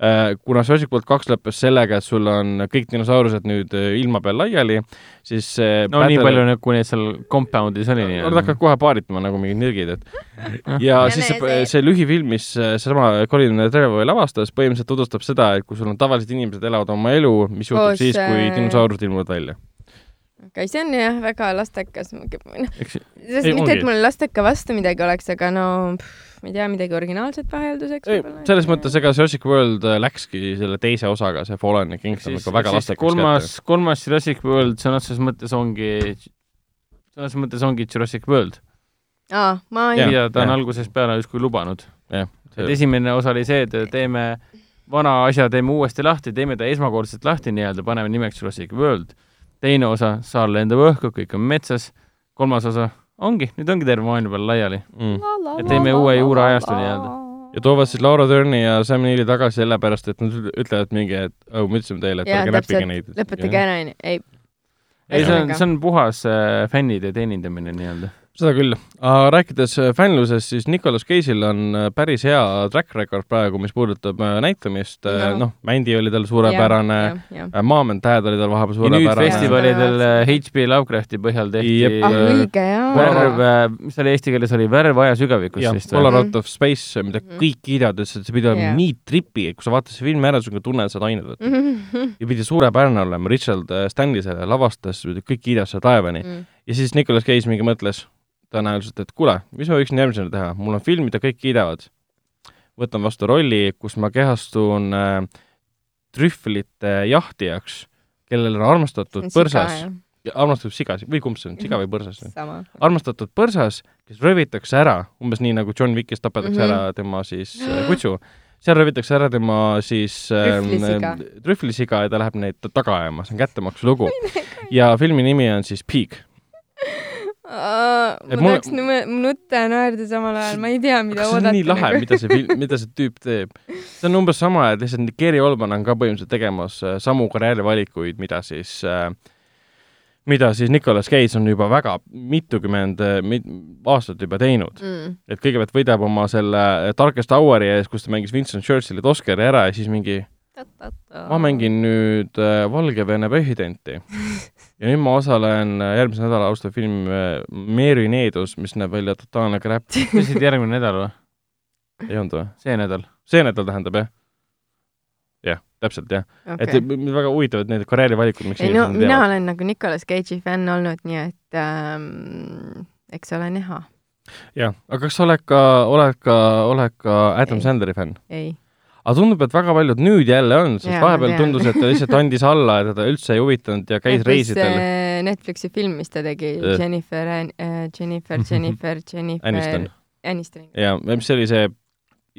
Kuna Jurassic World kaks lõppes sellega, et sul on kõik dinosaurused nüüd äh, ilma peal laiali, siis see no nii palju nagu neid seal compound'is oli Nad hakkavad kohe paaritama nagu mingid nirgid, et ja Ja siis see, see lühifilm, mis äh, seesama Colin Trevorrow lavastas, põhimõtteliselt tutvustab seda, et kui sul on tavalised inimesed elavad oma elu, mis juhtub Koos, siis, kui äh, dinosaurid ilmuvad välja. okei, see on jah väga lastekas, noh, mitte, et mul lasteka vastu midagi oleks, aga no pff, ma ei tea, midagi originaalset vahelduseks ei, selles mõttes, ega Jurassic World äh, läkski selle teise osaga, see Fallen siis, ikka väga siis lastekas kolmas, kolmas Jurassic World sõna otseses mõttes ongi, sõna otseses mõttes ongi Jurassic World, aa, ma ei mida ta on algusest peale justkui lubanud. et esimene osa oli see, et teeme vana asja teeme uuesti lahti, teeme ta esmakordselt lahti nii-öelda, paneme nimeks Jurassic World. teine osa, saar lendab õhku, kõik on metsas. kolmas osa ongi, nüüd ongi terve maailm peal laiali. mm.. et teeme uue juuraajastu nii-öelda. ja toovad siis Laura Dern'i ja Sam Neill'i tagasi sellepärast, et nad üt- ütlevad mingi, et oh, me ütlesime teile, et ärge näppige neid., lõpetage ära, onju, ei. ei, see on, see on puhas äh, fännide teenindamine nii-öelda. Seda küll. rääkides äh, fännlusest, siis Nicolas Cage'il on äh, päris hea track record praegu, mis puudutab äh, näitamist No. no.. noh, Mändi oli tal suurepärane, Mom and Dad oli tal vahepeal ja nüüd suurepärane. festivalidel HP Lovecrafti põhjal tehti Jep. ah õige värv, mis oli eesti keeles, oli Värv aja sügavikus vist või? Out of Space, mida Mhm. kõik kiidavad, ütlesid, et see pidi olema nii tripi, et kui sa vaatad selle filmi ära, siis on tunne, et sa oled võtnud. Mhm. ja pidi suurepärane olema, Richard Stanley selle lavastas, kõik kiidavad seda taevani. Mm. ja siis Nicolas Cage mingi mõtles tõenäoliselt, et kuule, mis ma võiksin järgmisena teha, mul on film, mida kõik kiidavad. võtan vastu rolli, kus ma kehastun äh, trühvlite jahtijaks, kellel on armastatud põrsas, armastatud sigas või kumb see on, siga või põrsas? armastatud põrsas, kes röövitakse ära, umbes nii nagu John Wickis tapetakse mm Mhm. -hmm. ära tema siis äh, kutsu, seal röövitakse ära tema siis Trühvlisiga. äh, trühvlisiga ja ta läheb neid taga ajama, see on kättemaksu lugu. ja filmi nimi on siis Peak. Ma tahaks nutta ja naerda samal ajal, ma ei tea, mida kas see on oodata. nii lahe, mida see film, mida see tüüp teeb? see on umbes sama, et lihtsalt Gary Oldman on ka põhimõtteliselt tegemas äh, samu karjäärivalikuid, mida siis äh, mida siis Nicolas Cage on juba väga mitukümmend äh, mit, aastat juba teinud. mm.. et kõigepealt võidab oma selle Darkest Hour'i ees, kus ta mängis Winston Churchillit Oscari ära ja siis mingi ma mängin nüüd äh, Valgevene presidenti ja nüüd ma osalen äh, järgmise nädala alustav film äh, Mary Needus, mis näeb välja totaalne crap. oli järgmine nädal või? ei olnud või? see nädal? see nädal tähendab jah? jah, täpselt jah okay.. et väga huvitavad need karjäärivalikud, miks ei no mina teevad. olen nagu Nicolas Cage'i fänn olnud, nii et ähm, eks ole näha. jah, aga kas sa oled ka, oled ka, oled ka Adam Ei. Sandleri fänn? ei. Aga tundub, et väga paljud nüüd jälle on, sest ma vahepeal tundus, et ta lihtsalt andis alla ja teda üldse ei huvitanud ja käis reisidel. Netflixi film, mis ta tegi Äh. Jennifer An-, Jennifer, Jennifer, Jennifer Aniston. Aniston. ja mis see oli see,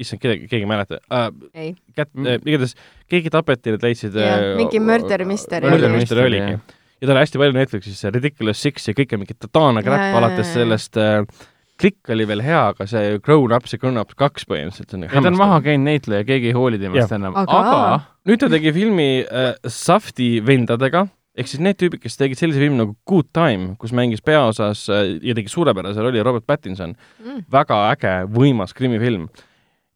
issand, kedagi, keegi ei mäleta äh,. ei, kät- Mm. äh,, igatahes keegi tapeti, nad leidsid äh, mingi murder mystery murder oli. mystery oligi. ja tal oli hästi palju Netflixis see Ridiculous Six ja kõik on mingi totaalne crap alates sellest äh, klikk oli veel hea, aga see Grown Ups ja Grown Ups kaks põhimõtteliselt on ja ta on maha käinud näitleja, keegi ei hooli temast enam, Aga- aga nüüd ta tegi filmi äh, Safti vendadega, ehk siis need tüübid, kes tegid sellise filmi nagu Good Time, kus mängis peaosas äh, ja tegi suurepärase rolli Robert Pattinson, mm.. väga äge, võimas krimifilm.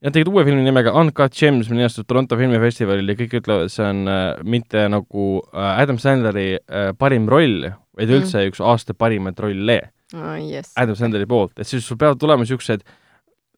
Nad tegid uue filmi nimega Uncut Gems, mille eest Toronto filmifestivalil ja kõik ütlevad, et see on äh, mitte nagu äh, Adam Sandleri äh, parim roll, vaid Mm. üldse üks aasta parimaid rolle oh, yes. Adam Sandleri poolt, et siis sul peavad tulema niisugused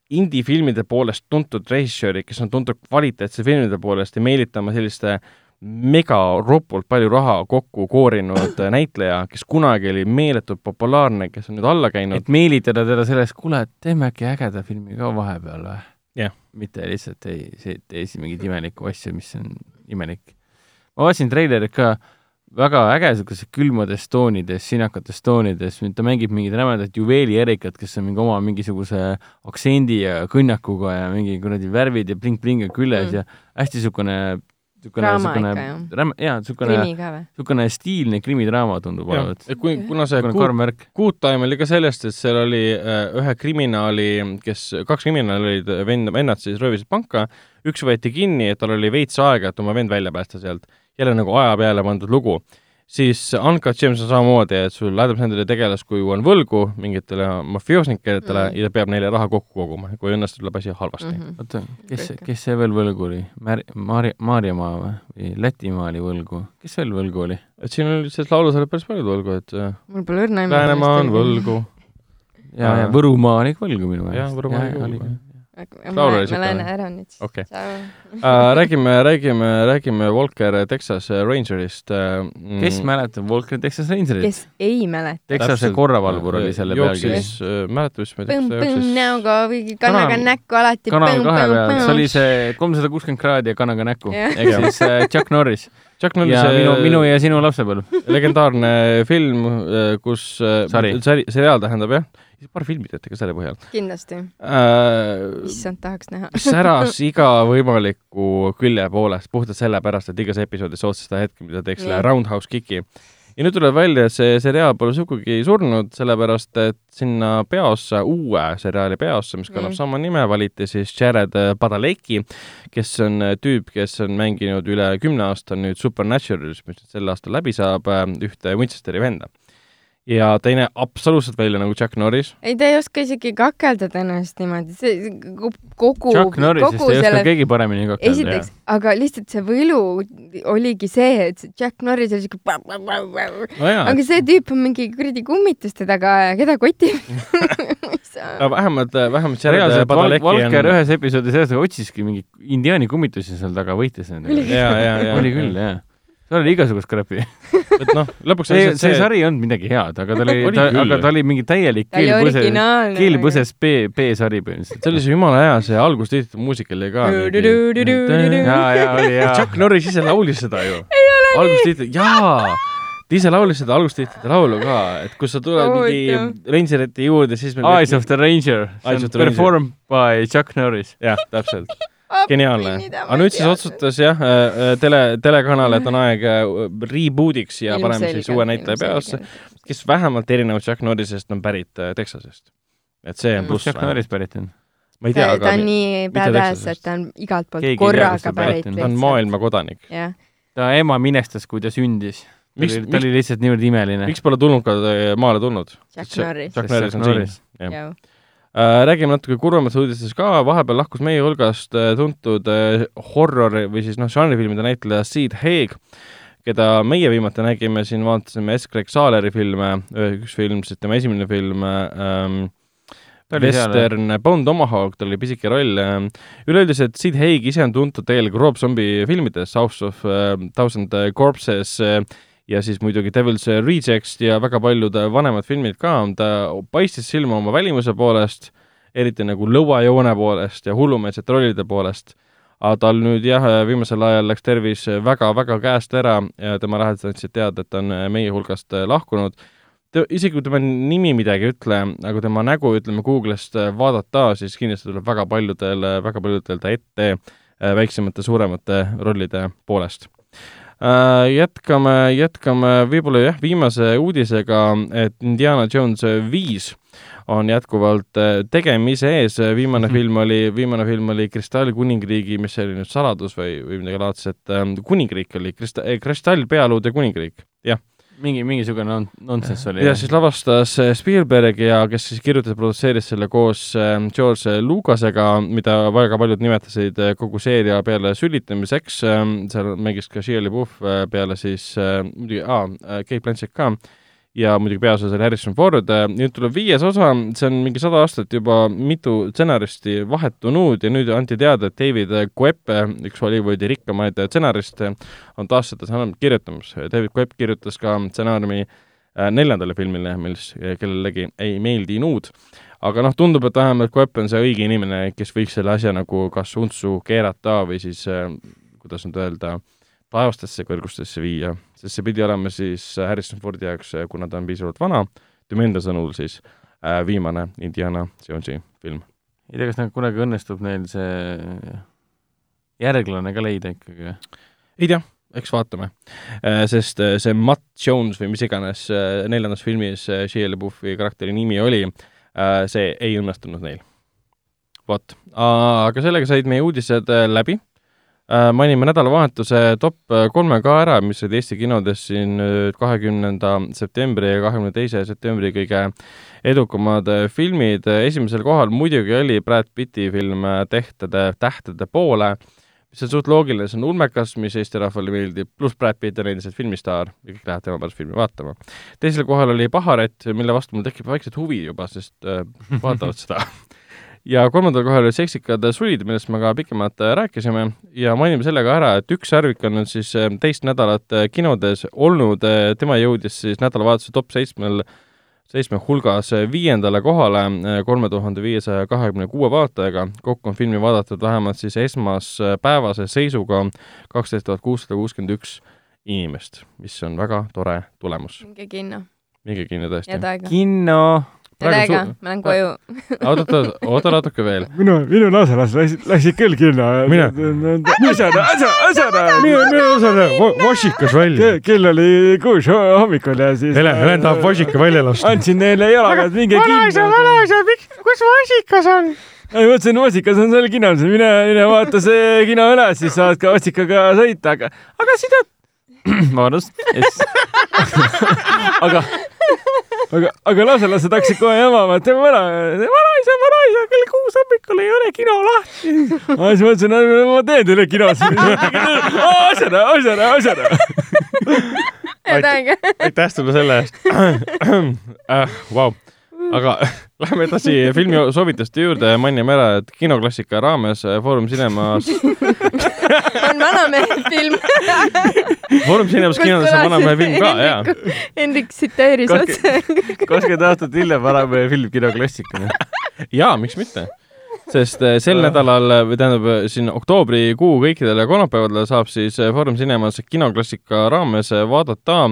indie-filmide poolest tuntud režissöörid, kes on tuntud kvaliteetse filmide poolest ja meelitama selliste mega ropult palju raha kokku koorinud näitleja, kes kunagi oli meeletult populaarne, kes on nüüd alla käinud et meelitada teda sellest, kuule, et teeme äkki ägeda filmi ka vahepeal või Jah. mitte lihtsalt ei, see, tee siis mingit imelikku asja, mis on imelik. ma vaatasin treilerit ka, väga äge siukese külmades toonides, sinakates toonides, ta mängib mingit rämedat juveelierikat, kes on mingi oma mingisuguse aktsendi ja kõnnakuga ja mingi kuradi värvid ja bling-bling on küljes Mm. ja hästi siukene, ikka, jah. räme, jaa, või? siukene stiilne krimidraama tundub olevat. kui, kuna see karmvärk. Good Time oli ka sellest, et seal oli äh, ühe kriminaali, kes, kaks kriminaali olid vend, vennad siis röövisid panka, üks võeti kinni, et tal oli veits aega, et oma vend välja päästa sealt, jälle nagu aja peale pandud lugu. siis Uncut Gems on samamoodi, et sul Adam Sandleri tegelaskuju on võlgu mingitele mafioosnikele Mm. mm. ja ta peab neile raha kokku koguma, kui õnnestub, tuleb asi halvasti mm. Oota, kes Kõik., kes see veel võlgu oli? Mär-, Maarja, Maarjamaa või? Lätimaa oli võlgu? kes veel võlgu oli? -hmm. et siin oli selles laulus oli päris palju võlgu, et äh, mul pole õrna aimu. Läänemaa on võlgu. ja, ja Aa. Võrumaa oli ka võlgu minu Jah, meelest. Võrumaa oli ka võlgu, jah. Laul oli siuke ma lähen ära nüüd siis Okei. Ciao. uh,. räägime, räägime, räägime Walker Texas Rangerist uh,. kes mäletab Walker Texas Rangerit? kes ei mäleta. Texase korravalvur oli selle pealkiri. jooksis, mäletad, mis me põmm, Texas põmm jooksis? näoga või kanaga Kana- näkku alati. kanal kahe peal, see oli see kolmsada kuuskümmend kraadi ja kanaga näkku. Ehk siis äh, Chuck Norris Chuck Norris ja minu, minu ja sinu lapsepõlv. legendaarne film, kus äh, Sari. sari, seriaal tähendab jah, paar filmi teete ka selle põhjal kindlasti, uh,. issand, tahaks näha. säras iga võimaliku külje poolest, puhtalt sellepärast, et igas episoodis ootas seda hetke, mida teeks selle. Roundhouse Kicki. ja nüüd tuleb välja, et see seriaal pole sugugi surnud, sellepärast et sinna peosse, uue seriaali peosse, mis kannab Mm. sama nime, valiti siis Jared Padalecki, kes on tüüp, kes on mänginud üle kümne aasta nüüd Supernaturalis, mis nüüd sel aastal läbi saab, ühte Winchesteri venda. Ja ta ei näe absoluutselt välja nagu Chuck Norris. ei, ta ei oska isegi kakeldada ennast niimoodi, see kogu, Chuck Norrisest kogu ei oska selle keegi paremini kakelda. esiteks, aga lihtsalt see võlu oligi see, et see Jack Norris oli siuke nojah, aga see tüüp on mingi kuradi kummituste taga ja keda kotib aga vähemalt, vähemalt Jared reaalselt Val- Padalecki Valker on ühes episoodis otsiski mingi indiaani kummitusi seal taga, võitles nendega. ja, ja, ja oli küll, jaa. Seal oli igasugust crap'i. et noh, lõpuks see, lihtsalt see sari ei olnud midagi head, aga ta oli, Oli ta, aga ta oli mingi täielik keelpõse, keelpõses B, B-sari põhimõtteliselt. see oli see jumala hea, see algustiitel muusika oli ka. jaa, jaa, oli jaa. Chuck Norris ise laulis seda ju. algustiitel, jaa ta ise laulis seda algustiitlite laulu ka, et kus sa tuled Oh, mingi. Rangerite juurde, siis me Eyes of see the Ranger. performed by Chuck Norris. jah, täpselt. geniaalne. aga nüüd siis otsustas jah, tele, telekanal, et on aeg äh, reboot'iks ja paneme siis uue näitleja peasse,. kes vähemalt erinevalt Chuck Norrisest on pärit äh, Texasest. et see on pluss kust. Chuck Norris pärit on? ma ei tea, ta aga on nii badass, et ta on igalt poolt Keegi korraga ta pärit ta on. maailma kodanik. jah, ta ema minestas, kui ta sündis. ta Miks- oli, ta miks- oli lihtsalt niivõrd imeline. miks pole tulnud ka äh, maale tulnud? Jack Norris. Chuck Sest Norris on siin. Äh, räägime natuke kurvematest uudistest ka, vahepeal lahkus meie hulgast äh, tuntud äh, horror või siis noh, žanrifilmide näitleja Sid Haig, keda meie viimati nägime siin, vaatasime S. Greg Saaleri filme, üks film, siis tema esimene film ähm, Western Bone Tomahawk, tal oli pisike roll. üleüldiselt Sid Haig ise on tuntud tegelikult Rob Zombie filmides, House of äh, Thousand Corpses äh, ja siis muidugi Devil's Rejects ja väga paljud vanemad filmid ka, ta paistis silma oma välimuse poolest, eriti nagu lõuajoone poolest ja hullumeelsete rollide poolest, aga tal nüüd jah, viimasel ajal läks tervis väga-väga käest ära ja tema lähedased andsid teada, et ta on meie hulgast lahkunud. isegi kui tema nimi midagi ei ütle, aga tema nägu, ütleme Google'ist vaadata, siis kindlasti tuleb väga paljudel, väga paljudel ta ette väiksemate, suuremate rollide poolest jätkame, jätkame võib-olla jah, viimase uudisega, et Indiana Jones viis on jätkuvalt äh, tegemise ees, viimane Mhm. film oli, viimane film oli Kristallkuningriigi, mis see oli nüüd, saladus või, või midagi laadset, kuningriik oli, Krista-, Kristall pealuude kuningriik, jah. mingi, mingisugune non-, nonsense oli. ja siis lavastas äh, Spielberg ja kes siis kirjutas ja produtseeris selle koos äh, George Lucasega, mida väga paljud nimetasid äh, kogu seeria peale sülitamiseks, seal mängis ka Shia LaBeouf peale siis muidugi, aa, Kate Blanchett ka, ja muidugi peaosas oli Harrison Ford, nüüd tuleb viies osa, see on mingi sada aastat juba mitu stsenaristi vahetunud ja nüüd anti teada, et David Koepp, üks Hollywoodi rikkamaid stsenariste, on taas seda stsenaariumit kirjutamas. David Koepp kirjutas ka stsenaariumi äh, neljandale filmile, mis kellelegi ei meeldinud. aga noh, tundub, et vähemalt Koepp on see õige inimene, kes võiks selle asja nagu kas untsu keerata või siis äh, kuidas nüüd öelda, taevastesse kõrgustesse viia, sest see pidi olema siis Harrison Fordi jaoks, kuna ta on piisavalt vana, tema enda sõnul siis äh, viimane Indiana Jonesi film. ei tea, kas neil kunagi õnnestub neil see järglane ka leida ikkagi või? ei tea, eks vaatame. Sest äh, see Matt Jones või mis iganes äh, neljandas filmis äh, Shia LaBeoufi karakteri nimi oli, see ei õnnestunud neil. vot, aga sellega said meie uudised äh, läbi. Mainime nädalavahetuse top kolme ka ära, mis olid Eesti kinodes siin nüüd kahekümnenda septembri ja kahekümne teise septembri kõige edukamad äh, filmid. esimesel kohal muidugi oli Brad Pitti film äh, Tähtede, Tähtede poole mis on suht loogiline, see on ulmekas, mis Eesti rahvale meeldib, pluss Brad Pitt on endiselt filmistaar ja kõik lähevad tema pärast filmi vaatama. teisel kohal oli Paharet, mille vastu mul tekib vaikselt huvi juba, sest äh, vaatavad seda. ja kolmandal kohal olid seksikad sulid, millest me ka pikemalt äh, rääkisime ja mainime selle ka ära, et üks särvik on nüüd siis äh, teist nädalat äh, kinodes olnud, tema jõudis siis nädalavahetuse top seitsmel, seitsme hulgas viiendale kohale kolme tuhande viiesaja kahekümne kuue vaatajaga. kokku on filmi vaadatud vähemalt siis esmaspäevase seisuga kaksteist tuhat kuussada kuuskümmend üks inimest, mis on väga tore tulemus. minge kinno. minge kinno tõesti. kinno tere ka, ma lähen koju. oota, oota, oota natuke veel. minu, minu laasalas läksid, läksid küll kinno. mine. asjana, asjana, asjana. mine, mine asjana, vasikas välja. kell oli kuus hommikul ja siis. Helen, Helen tahab vasika välja lasta. andsin neile jalaga, et minge kinno. vanaisa, vanaisa, kus vasikas on? ei, mõtlesin, vasikas on seal kinos, mine, mine vaata see kino üles, siis saad ka vasikaga sõita, aga, aga sina vabandust aga aga, aga laselased hakkasid kohe jamama, et teeme ära, vanaisa, vanaisa, kell kuus hommikul ei ole kino lahti. ma siis mõtlesin, ma teen teile kinos. asjana, asjana, asjana. aitäh sulle selle eest. Vau, aga Läheme edasi filmi soovituste juurde, mainime ära, et kinoklassika raames Foorum Cinemas on vanamehe film Foorum Cinemas kinodes on vanamehe film ka, jaa. Hendrik tsiteeris otse. kakskümmend aastat hiljem vanamehe film kinoklassikuna. jaa, miks mitte sest eh, sel nädalal või tähendab siin oktoobrikuu kõikidele kolmapäevadele saab siis Foorum Cinemas kinoklassika raames vaadata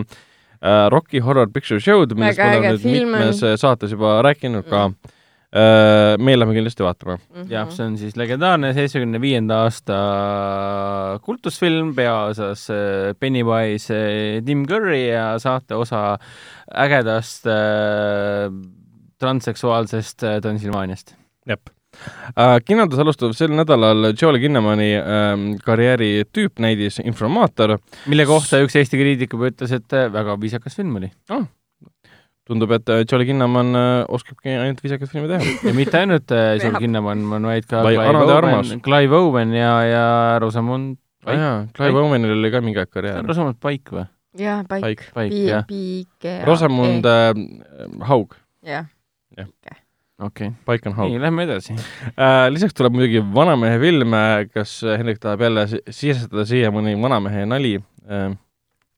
Rocky Horror Picture Show'd, millest me oleme nüüd mitmes on... saates juba rääkinud ka mm. Äh,. me läheme kindlasti vaatama mm. -hmm. jah, see on siis legendaarne seitsmekümne viienda aasta kultusfilm, peaosas äh, Pennywise äh, Tim Curry ja saate osa ägedast äh, transseksuaalsest äh, Transilvaaniast. jep kinodes alustab sel nädalal Joel Kinnemani äh, karjääri tüüpnäidis Informaator. mille kohta üks Eesti kriitik juba ütles, et väga viisakas film oli oh tundub, et äh, Joel Kinnaman äh, oskabki ainult viisakat filmi teha. ja mitte ainult Joel Kinnaman, vaid ka Clive Owen, Clive Owen ja, ja Rosamund ah, jaa, Clive Owenil oli ka mingi aeg karjäär. Rosamund Paik või? jah, Paik, Paik, Paik, jah. Rosamund äh, Haug. jah. jah okei okay.. Paik on haug. nii, lähme edasi äh,. lisaks tuleb muidugi vanamehe filme, kas Hendrik tahab jälle sisestada siia mõni vanamehe nali äh,?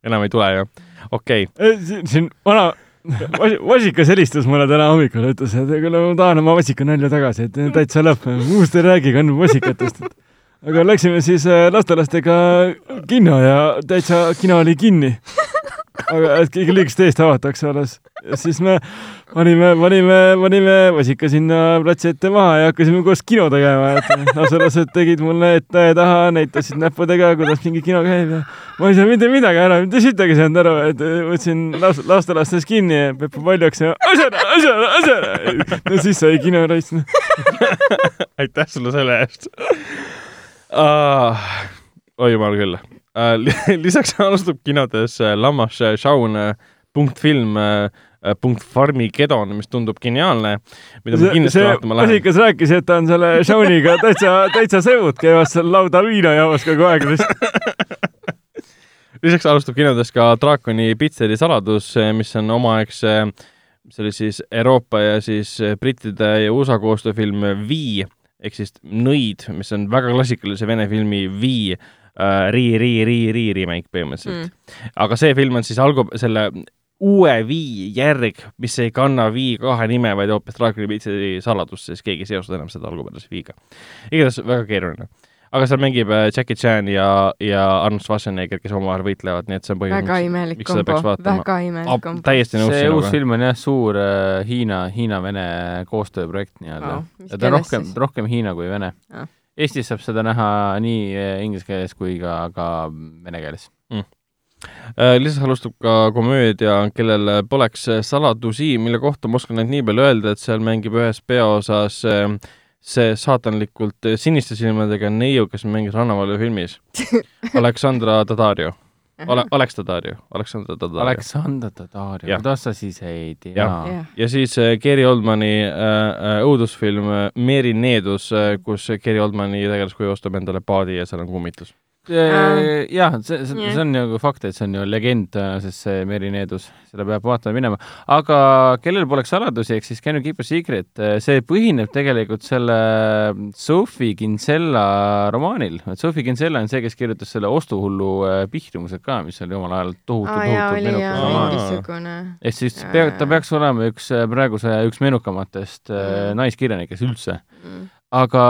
enam ei tule ju? okei okay.. siin vana vasikas helistas mulle täna hommikul, ütles, et kuule, ma tahan oma vasikanalja tagasi, et täitsa lõpp, muust ei räägigi, ainult vasikatest. aga läksime siis äh, lastelastega kinno ja täitsa kino oli kinni aga keegi liigest eest avatakse alles. ja siis me panime, panime, panime vasika sinna platsi ette maha ja hakkasime koos kino tegema, et laselased tegid mulle ette ja taha, näitasid näppudega, kuidas mingi kino käib ja ma ei saa mitte midagi ära, mitte sittagi ei saanud aru, et võtsin las-, lastelastes kinni ja Pepu paljaks ja asjana, asjana, asjana. no siis sai kino raisk aitäh sulle selle eest uh,. oi jumal küll lisaks alustab kinodes äh, Lammas Shaun äh, punkt film punkt Farmigedon, mis tundub geniaalne, mida ma kindlasti vaatama lähen. Vasikas rääkis, et ta on selle Shauniga täitsa, täitsa sõud, käivad seal lauda viina joomas kogu aeg lisaks alustab kinodes ka Draakoni pitseri saladus, mis on omaaegse, see oli siis Euroopa ja siis brittide ja USA koostööfilm Vii ehk siis Nõid, mis on väga klassikalise vene filmi Vii äh, ri, ri, ri, ri remake põhimõtteliselt mm.. aga see film on siis algu-, selle uue Vii järg, mis ei kanna Vii kahe nime, vaid hoopis Draakoni piitsi saladust, siis keegi ei seosta enam seda algupärase Viiga. igatahes väga keeruline. aga seal mängib äh, Jackie Chan ja, ja Arnold Schwarzenegger, kes omavahel võitlevad, nii et see on põhjus, väga imelik kombo, väga imelik kombo. täiesti nõus sinuga. see uus film on jah, suur äh, Hiina, Hiina-Vene koostööprojekt nii-öelda oh,. ta on rohkem, rohkem Hiina kui Vene oh Eestis saab seda näha nii eh, inglise keeles kui ka, ka vene keeles. Mm. Äh, lisaks alustab ka komöödia, kellel poleks saladusi, mille kohta ma oskan ainult nii palju öelda, et seal mängib ühes peaosas äh, see saatanlikult siniste silmadega neiu, kes mängis Rannavalve filmis. Aleksandra Tadario Ole-, Alex Tadario, Aleksandr Tadario. Aleksandr Tadario, kuidas sa siis ei tea? ja, ja siis äh, Gary Oldmani äh, äh, õudusfilm äh, Meri needus kus Gary Oldmani tegelaskuju ostab endale paadi ja seal on kummitus. Jah, see, see, see on nagu fakt, et see on ju legend tõenäoliselt, see Meri Needus, seda peab vaatama minema. aga kellel poleks saladusi, ehk siis Can you keep a secret, see põhineb tegelikult selle Sophie Kinsella romaanil. et Sophie Kinsella on see, kes kirjutas selle ostuhullu äh, pihtumused ka, mis oli omal ajal tohutu, tohutu menukas romaan. ehk siis pea, ta peaks olema üks äh, praeguse üks menukamatest äh, Mm. naiskirjanikest üldse. Mm. Aga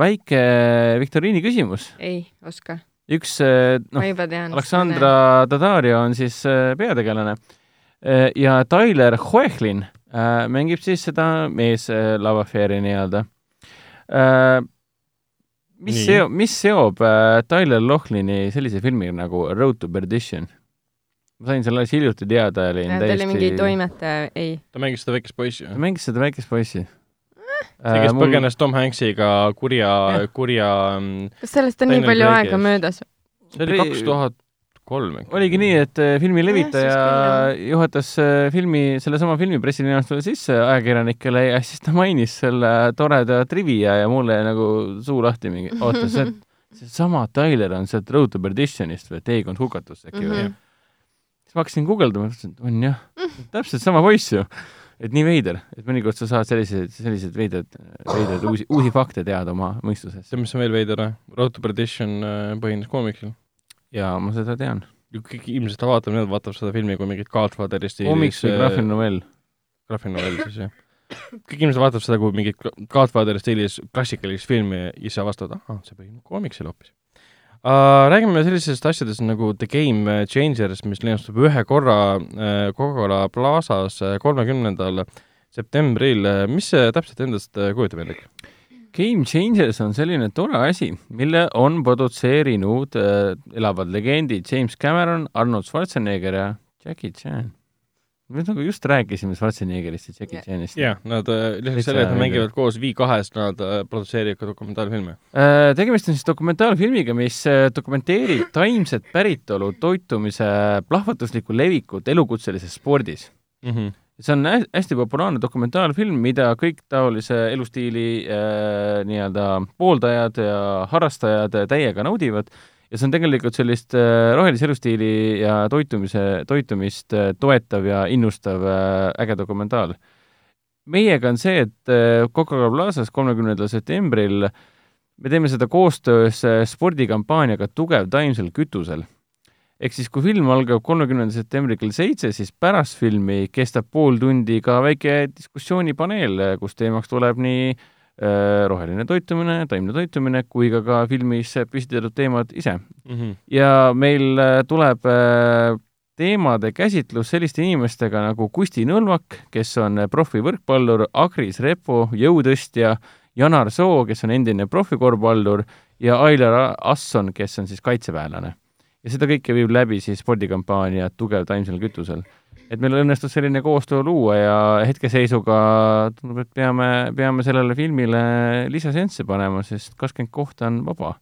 väike viktoriini küsimus. ei oska, üks äh, ma noh. Aleksandra Daddario on siis äh, peategelane Äh, ja Tyler Hoechlin äh, mängib siis seda mees äh, love affair'i nii-öelda äh, mis Nii. seob, mis seob äh, Tyler Lochlini sellise filmiga nagu Road to Perdition? ma sain selle alles hiljuti teada ja olin ta oli mingi täiesti, toimetaja, ei. ta mängis seda väikest poissi ta mängis seda väikest poissi. see, kes põgenes Tom Hanksiga kurja kurja, see kas sellest on nii palju Craig'i aega möödas? oli kaks tuhat kolm äkki. oligi nii, et äh, filmi levitaja juhatas äh, filmi, sellesama filmi pressilinastusele sisse ajakirjanikele ja siis ta mainis selle toreda trivia ja mulle nagu suu lahti mingi, oota, see, seesama Tyler on sealt Road to Perditionist või Teekond hukatusse äkki või? Mhm. siis ma hakkasin guugeldama, mõtlesin, et on jah, täpselt sama poiss ju. Et nii veider, et mõnikord sa saad selliseid, selliseid veidrad, veidrad uusi, uusi fakte teada oma mõistusest. tead, mis on veel veider või? Road to Perdition äh, põhines koomiksil. ja ma seda tean. kõik inimesed ta vaatab, need vaatab seda filmi kui mingit Godfather'i stiilis. koomiks või graafiline novell. graafiline novell siis jah. kõik inimesed vaatavad seda kui mingit Godfather'i stiilis klassikalist filmi ja siis vastavad, ahah, see põhineb koomiksil hoopis uh,. räägime sellisest asjadest nagu The Game Changers, mis linastub ühe korra uh, Coca-Cola Plazas kolmekümnendal septembril, mis see täpselt endast äh, kujutab endale? Game Changers on selline tore asi, mille on produtseerinud äh, elavad legendid James Cameron, Arnold Schwarzenegger ja Jackie Chan. Me nagu just rääkisime Schwarzeneggerist ja Jackie. Chanist jah, nad uh, lisaks sellele, et nad mängivad koos V2-s, nad uh, produtseerivad ka dokumentaalfilme. Äh, tegemist on siis dokumentaalfilmiga, mis äh, dokumenteerib taimset päritolu toitumise plahvatuslikku levikut elukutselises spordis Mm -hmm. see on hä- hästi populaarne dokumentaalfilm, mida kõik taolise elustiili äh, nii-öelda pooldajad ja harrastajad äh, täiega naudivad ja see on tegelikult sellist äh, rohelise elustiili ja toitumise, toitumist äh, toetav ja innustav äh, äge dokumentaal. meiega on see, et Coca-Cola Plazas kolmekümnendal septembril me teeme seda koostöös spordikampaaniaga Tugev taimsel kütusel ehk siis, kui film algab kolmekümnendal septembril kell seitse, siis pärast filmi kestab pool tundi ka väike diskussioonipaneel, kus teemaks tuleb nii äh, roheline toitumine, taimne toitumine kui ka ka filmis püstitatud teemad ise. Mm -hmm. ja meil äh, tuleb äh, teemade käsitlus selliste inimestega nagu Kusti Nõlvak, kes on profivõrkpallur, Agris Repo, jõutõstja, Janar Soo, kes on endine profikorvpallur ja Ailar Asson, kes on siis kaitseväelane ja seda kõike viib läbi siis spordikampaania Tugev taimsel kütusel. Et meil õnnestus selline koostöö luua ja hetkeseisuga tundub, et peame, peame sellele filmile lisaseansse panema, sest kakskümmend kohta on vaba.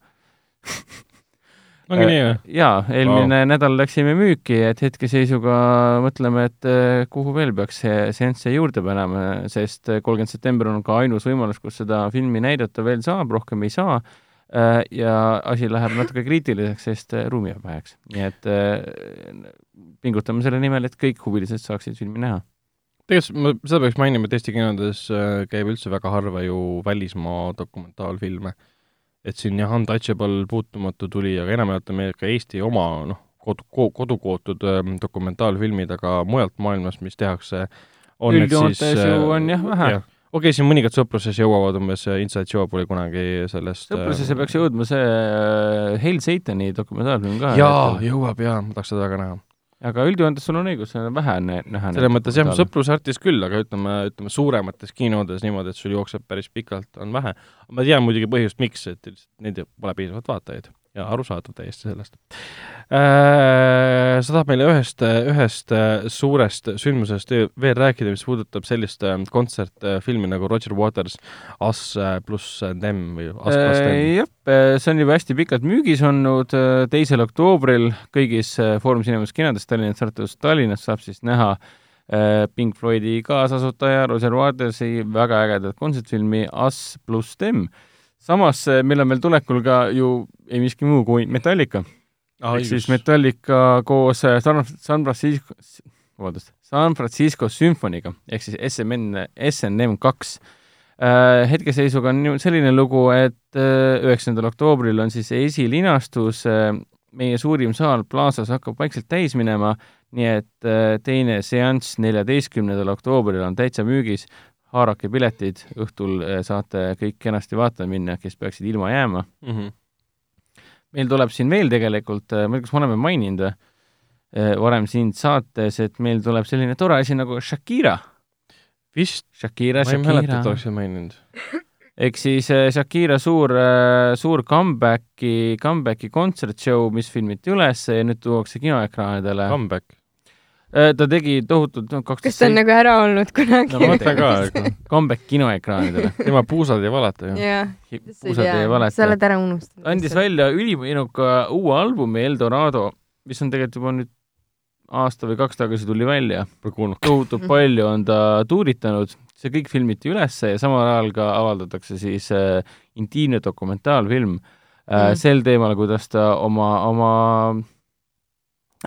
ongi nii või? jaa, eelmine wow. nädal läksime müüki, et hetkeseisuga mõtleme, et eh, kuhu veel peaks see seansse juurde panema, sest kolmkümmend september on ka ainus võimalus, kus seda filmi näidata veel saab, rohkem ei saa. Ja asi läheb natuke kriitiliseks, sest eh, ruumi jääb väheks, nii et eh, pingutame selle nimel, et kõik huvilised saaksid filmi näha. tegelikult ma seda peaks mainima, et Eesti kinodes äh, käib üldse väga harva ju välismaa dokumentaalfilme. et siin jah, Untouchable puutumatu tuli, aga enamjaolt on meil ka Eesti oma noh, kodu, kodukootud ähm, dokumentaalfilmid, aga mujalt maailmast, mis tehakse, on need siis üldjoontes ju on jah vähe. Okei okay,, siin mõningad sõpruses jõuavad umbes, Inside Job oli kunagi sellest sõprusesse peaks jõudma see eh, Hail Satani dokumentaalfilm ka. jaa, jõuab jaa, ma tahaks seda väga näha. aga üldjoontes sul on õigus, vähe on ne- näha. selles mõttes jah, sõprusartis küll, aga ütleme, ütleme suuremates kinodes niimoodi, et sul jookseb päris pikalt, on vähe. ma tean muidugi põhjust, miks, et neid pole piisavalt vaatajaid ja arusaadav täiesti sellest äh,. sa tahad meile ühest, ühest äh, suurest sündmusest veel rääkida, mis puudutab sellist äh, kontsertfilmi nagu Roger Waters Us pluss Them või Us pluss Them. jah, see on juba hästi pikalt müügis olnud, teisel oktoobril kõigis Foorum Cinemas kinodes Tallinnas, Tartus, Tallinnas saab siis näha äh, Pink Floydi kaasasutaja Roger Watersi väga ägedat kontsertfilmi Us pluss Them. Samas äh, meil on veel tulekul ka ju ei miski muu kui Metallica. Ah, ehk siis Metallica koos äh, San, San Francisco, vabandust, San Francisco sümfoniga ehk siis SMN, SNM kaks. Äh, hetkeseisuga on selline lugu, et üheksandal oktoobril on siis esilinastus, meie suurim saal Plaza's hakkab vaikselt täis minema, nii et teine seanss neljateistkümnendal oktoobril on täitsa müügis, haarake piletid, õhtul saate kõik kenasti vaatama minna, kes peaksid ilma jääma mm. -hmm meil tuleb siin veel tegelikult, ma ei tea, kas me oleme maininud või varem siin saates, et meil tuleb selline tore asi nagu Shakira. vist. Shakira, ma ei mäleta, et oleks maininud. ehk siis Shakira suur, suur comeback'i, comeback'i kontsertshow, mis filmiti üles ja nüüd tuuakse kinoekraanidele. Comeback? Äh, ta tegi tohutult no, kaksteist kas ta on nagu ära olnud kunagi? no ma mõtlen ka, et comeback kinoekraanidele. tema puusad ei valeta ju. jah, puusad ei valeta. sa oled ära unustanud. andis välja ülimõinuka uue albumi Eldorado, mis on tegelikult juba nüüd aasta või kaks tagasi tuli välja. tohutult palju on ta tuuritanud, see kõik filmiti ülesse ja samal ajal ka avaldatakse siis äh, intiimne dokumentaalfilm äh, mm. sel teemal, kuidas ta oma, oma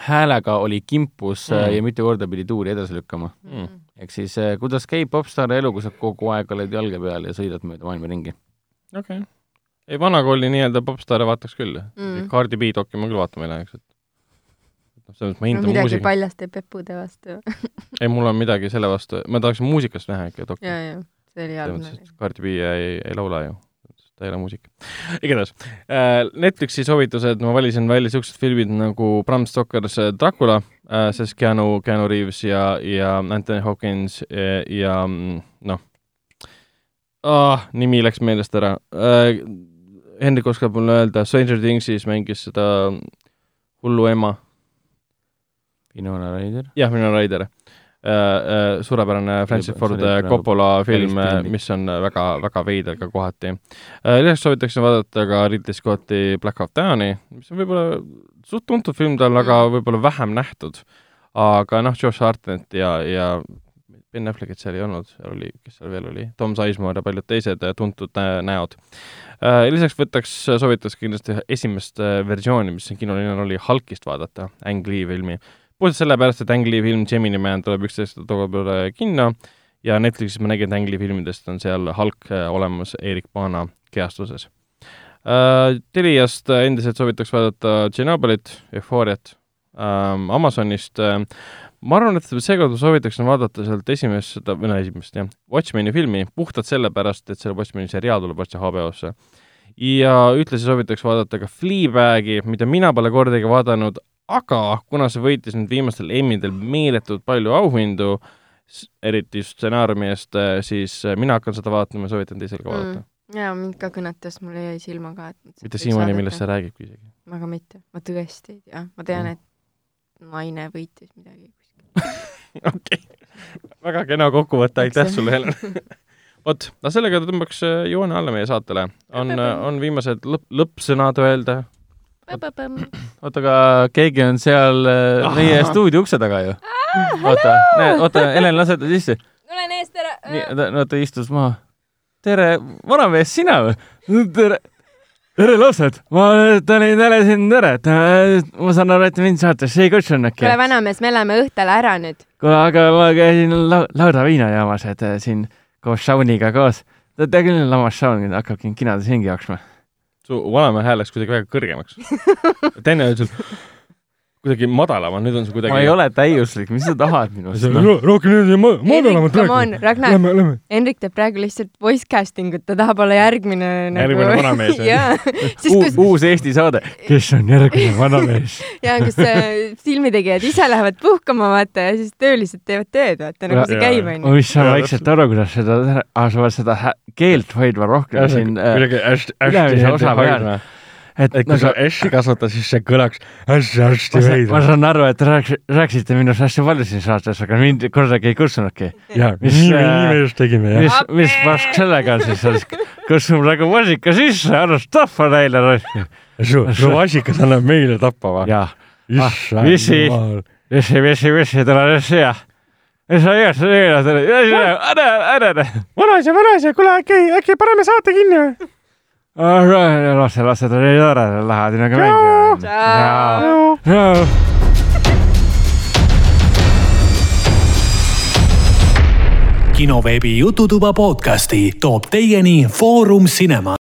häälega oli kimpus äh, mm. ja mitu korda pidi tuuri edasi lükkama. Mm.. ehk siis äh, kuidas käib popstaari elu, kui sa kogu aeg oled jalge peal ja sõidad mööda maailma ringi? okei. Okay.. ei, vanakooli nii-öelda popstaare vaataks küll. Mm.. Cardi B doki ma küll vaatama ei läheks, et noh, selles mõttes ma hindan no, midagi muusika. paljaste pepude vastu. Ei, mul on midagi selle vastu, ma tahaks muusikast näha ikka jaa, see oli halb. Cardi B ei, ei laula ju ta ei ole muusik. igatahes äh,, Netflixi soovitused, ma valisin välja niisugused filmid nagu Bram Stoker's äh, Dracula äh,, sest Keanu, Keanu Reaves ja, ja Anthony Hawkins ja, ja mm, noh ah,, nimi läks meelest ära äh,. Hendrik oskab mulle öelda, Stranger Thingsis mängis seda hullu ema. Winona Ryder? jah, Winona Ryder äh, suurepärane Francis Ford Coppola film, mis on väga, väga veider ka kohati. Äh, lisaks soovitaksin vaadata ka Ridley Scotti Black Hawk Downi, mis on võib-olla suht tuntud film tal, aga mm. võib-olla vähem nähtud. aga noh, Josh Hartnett ja, ja Ben Affleckit seal ei olnud, seal oli, kes seal veel oli, Tom Sizemore ja paljud teised tuntud näod. lisaks võtaks, soovitaks kindlasti esimest versiooni, mis siin kinolinal oli, Hulkist vaadata, Ang Lee filmi puhtalt sellepärast, et Ang Lee film Gemini Man tuleb üksteist oktoobril kinno ja Netflixis ma nägin, et Ang Lee filmidest on seal Hulk äh, olemas Erik Paana kehastuses uh,. Teliast endiselt soovitaks vaadata Tšernobõlit, Eufooriat um,, Amazonist uh, ma arvan, et seekord ma soovitaksin vaadata sealt esimest, seda, või no esimest jah, Watchmeni filmi, puhtalt sellepärast, et selle Watchmeni seriaal tuleb varsti HBO-sse. ja ühtlasi soovitaks vaadata ka Fleabagi, mida mina pole kordagi vaadanud, aga kuna see võitis nüüd viimastel Emmidel meeletult palju auhindu, eriti just stsenaariumi eest, eh, siis eh, mina hakkan seda vaatama ja soovitan teisel ka mm. vaadata mm.. jaa, mind ka kõnetas, mulle jäi silma ka, et mitte siiamaani, millest see räägibki isegi. aga mitte, ma tõesti ei tea, ma tean mm., et naine võitis midagi kuskil okei, väga kena kokkuvõte, aitäh sulle, Helen vot, no sellega tõmbaks eh, joone alla meie saatele. on, on viimased lõpp, lõppsõnad öelda oota, aga keegi on seal äh, meie stuudio ukse taga ju. oota, näe, oota, Helen, lase ta sisse. tulen eest ära. nii, oota, istus maha. tere, vanamees, sina või? tere tere, lapsed, ma tulin teile siin tere, et ma saan aru, et mind saatesse ei kutsunud äkki. kuule, vanamees, me läheme õhtule ära nüüd. kuule, aga ma käisin lau Lauda viinajaamas, et äh, siin koos Shauniga koos. teate küll, lammas Shaun hakkab kinades ringi jooksma su vanamehe hääl läks kuidagi väga kõrgemaks. oli sul kuidagi madalam, nüüd on see kuidagi ma ei ole täiuslik, mis sa tahad minust no.? rohkem nüüd madalamalt rääkida. Ragnar, Henrik teeb praegu lihtsalt voice casting ut, ta tahab olla järgmine nagu... järgmine vanamees jaa. Kus... uus Eesti saade, kes on järgmine vanamees jaa, kus äh, filmitegijad ise lähevad puhkama, vaata, ja siis töölised teevad tööd, vaata, nagu see käib, onju. ma vist saan vaikselt aru, kuidas seda teha, sa pead seda keelt hoidma rohkem siin. kuidagi hästi, hästi hoidma et, et kui nagu, sa S-i kasvatad, siis see kõlaks hästi-hästi veidralt. ma saan aru, et rääks, rääkisite minust hästi palju siin saates, aga mind kordagi ei kutsunudki. jaa, nii, nii me just tegime, jah. mis, mis pask sellega on siis, kutsume nagu vasika sisse, annab tappa neile raisk. su, su vasikas annab meile tappa või? jaa. vissi, vissi, vissi, vissi, tule siia ei saa igast ära, ära, ära, ära. vanaisa, vanaisa, kuule äkki, äkki paneme saate kinni või? Las, las seda ei tore, lähevad sinuga mängima. kinoveebi Jututuba podcasti toob teieni Foorum Cinema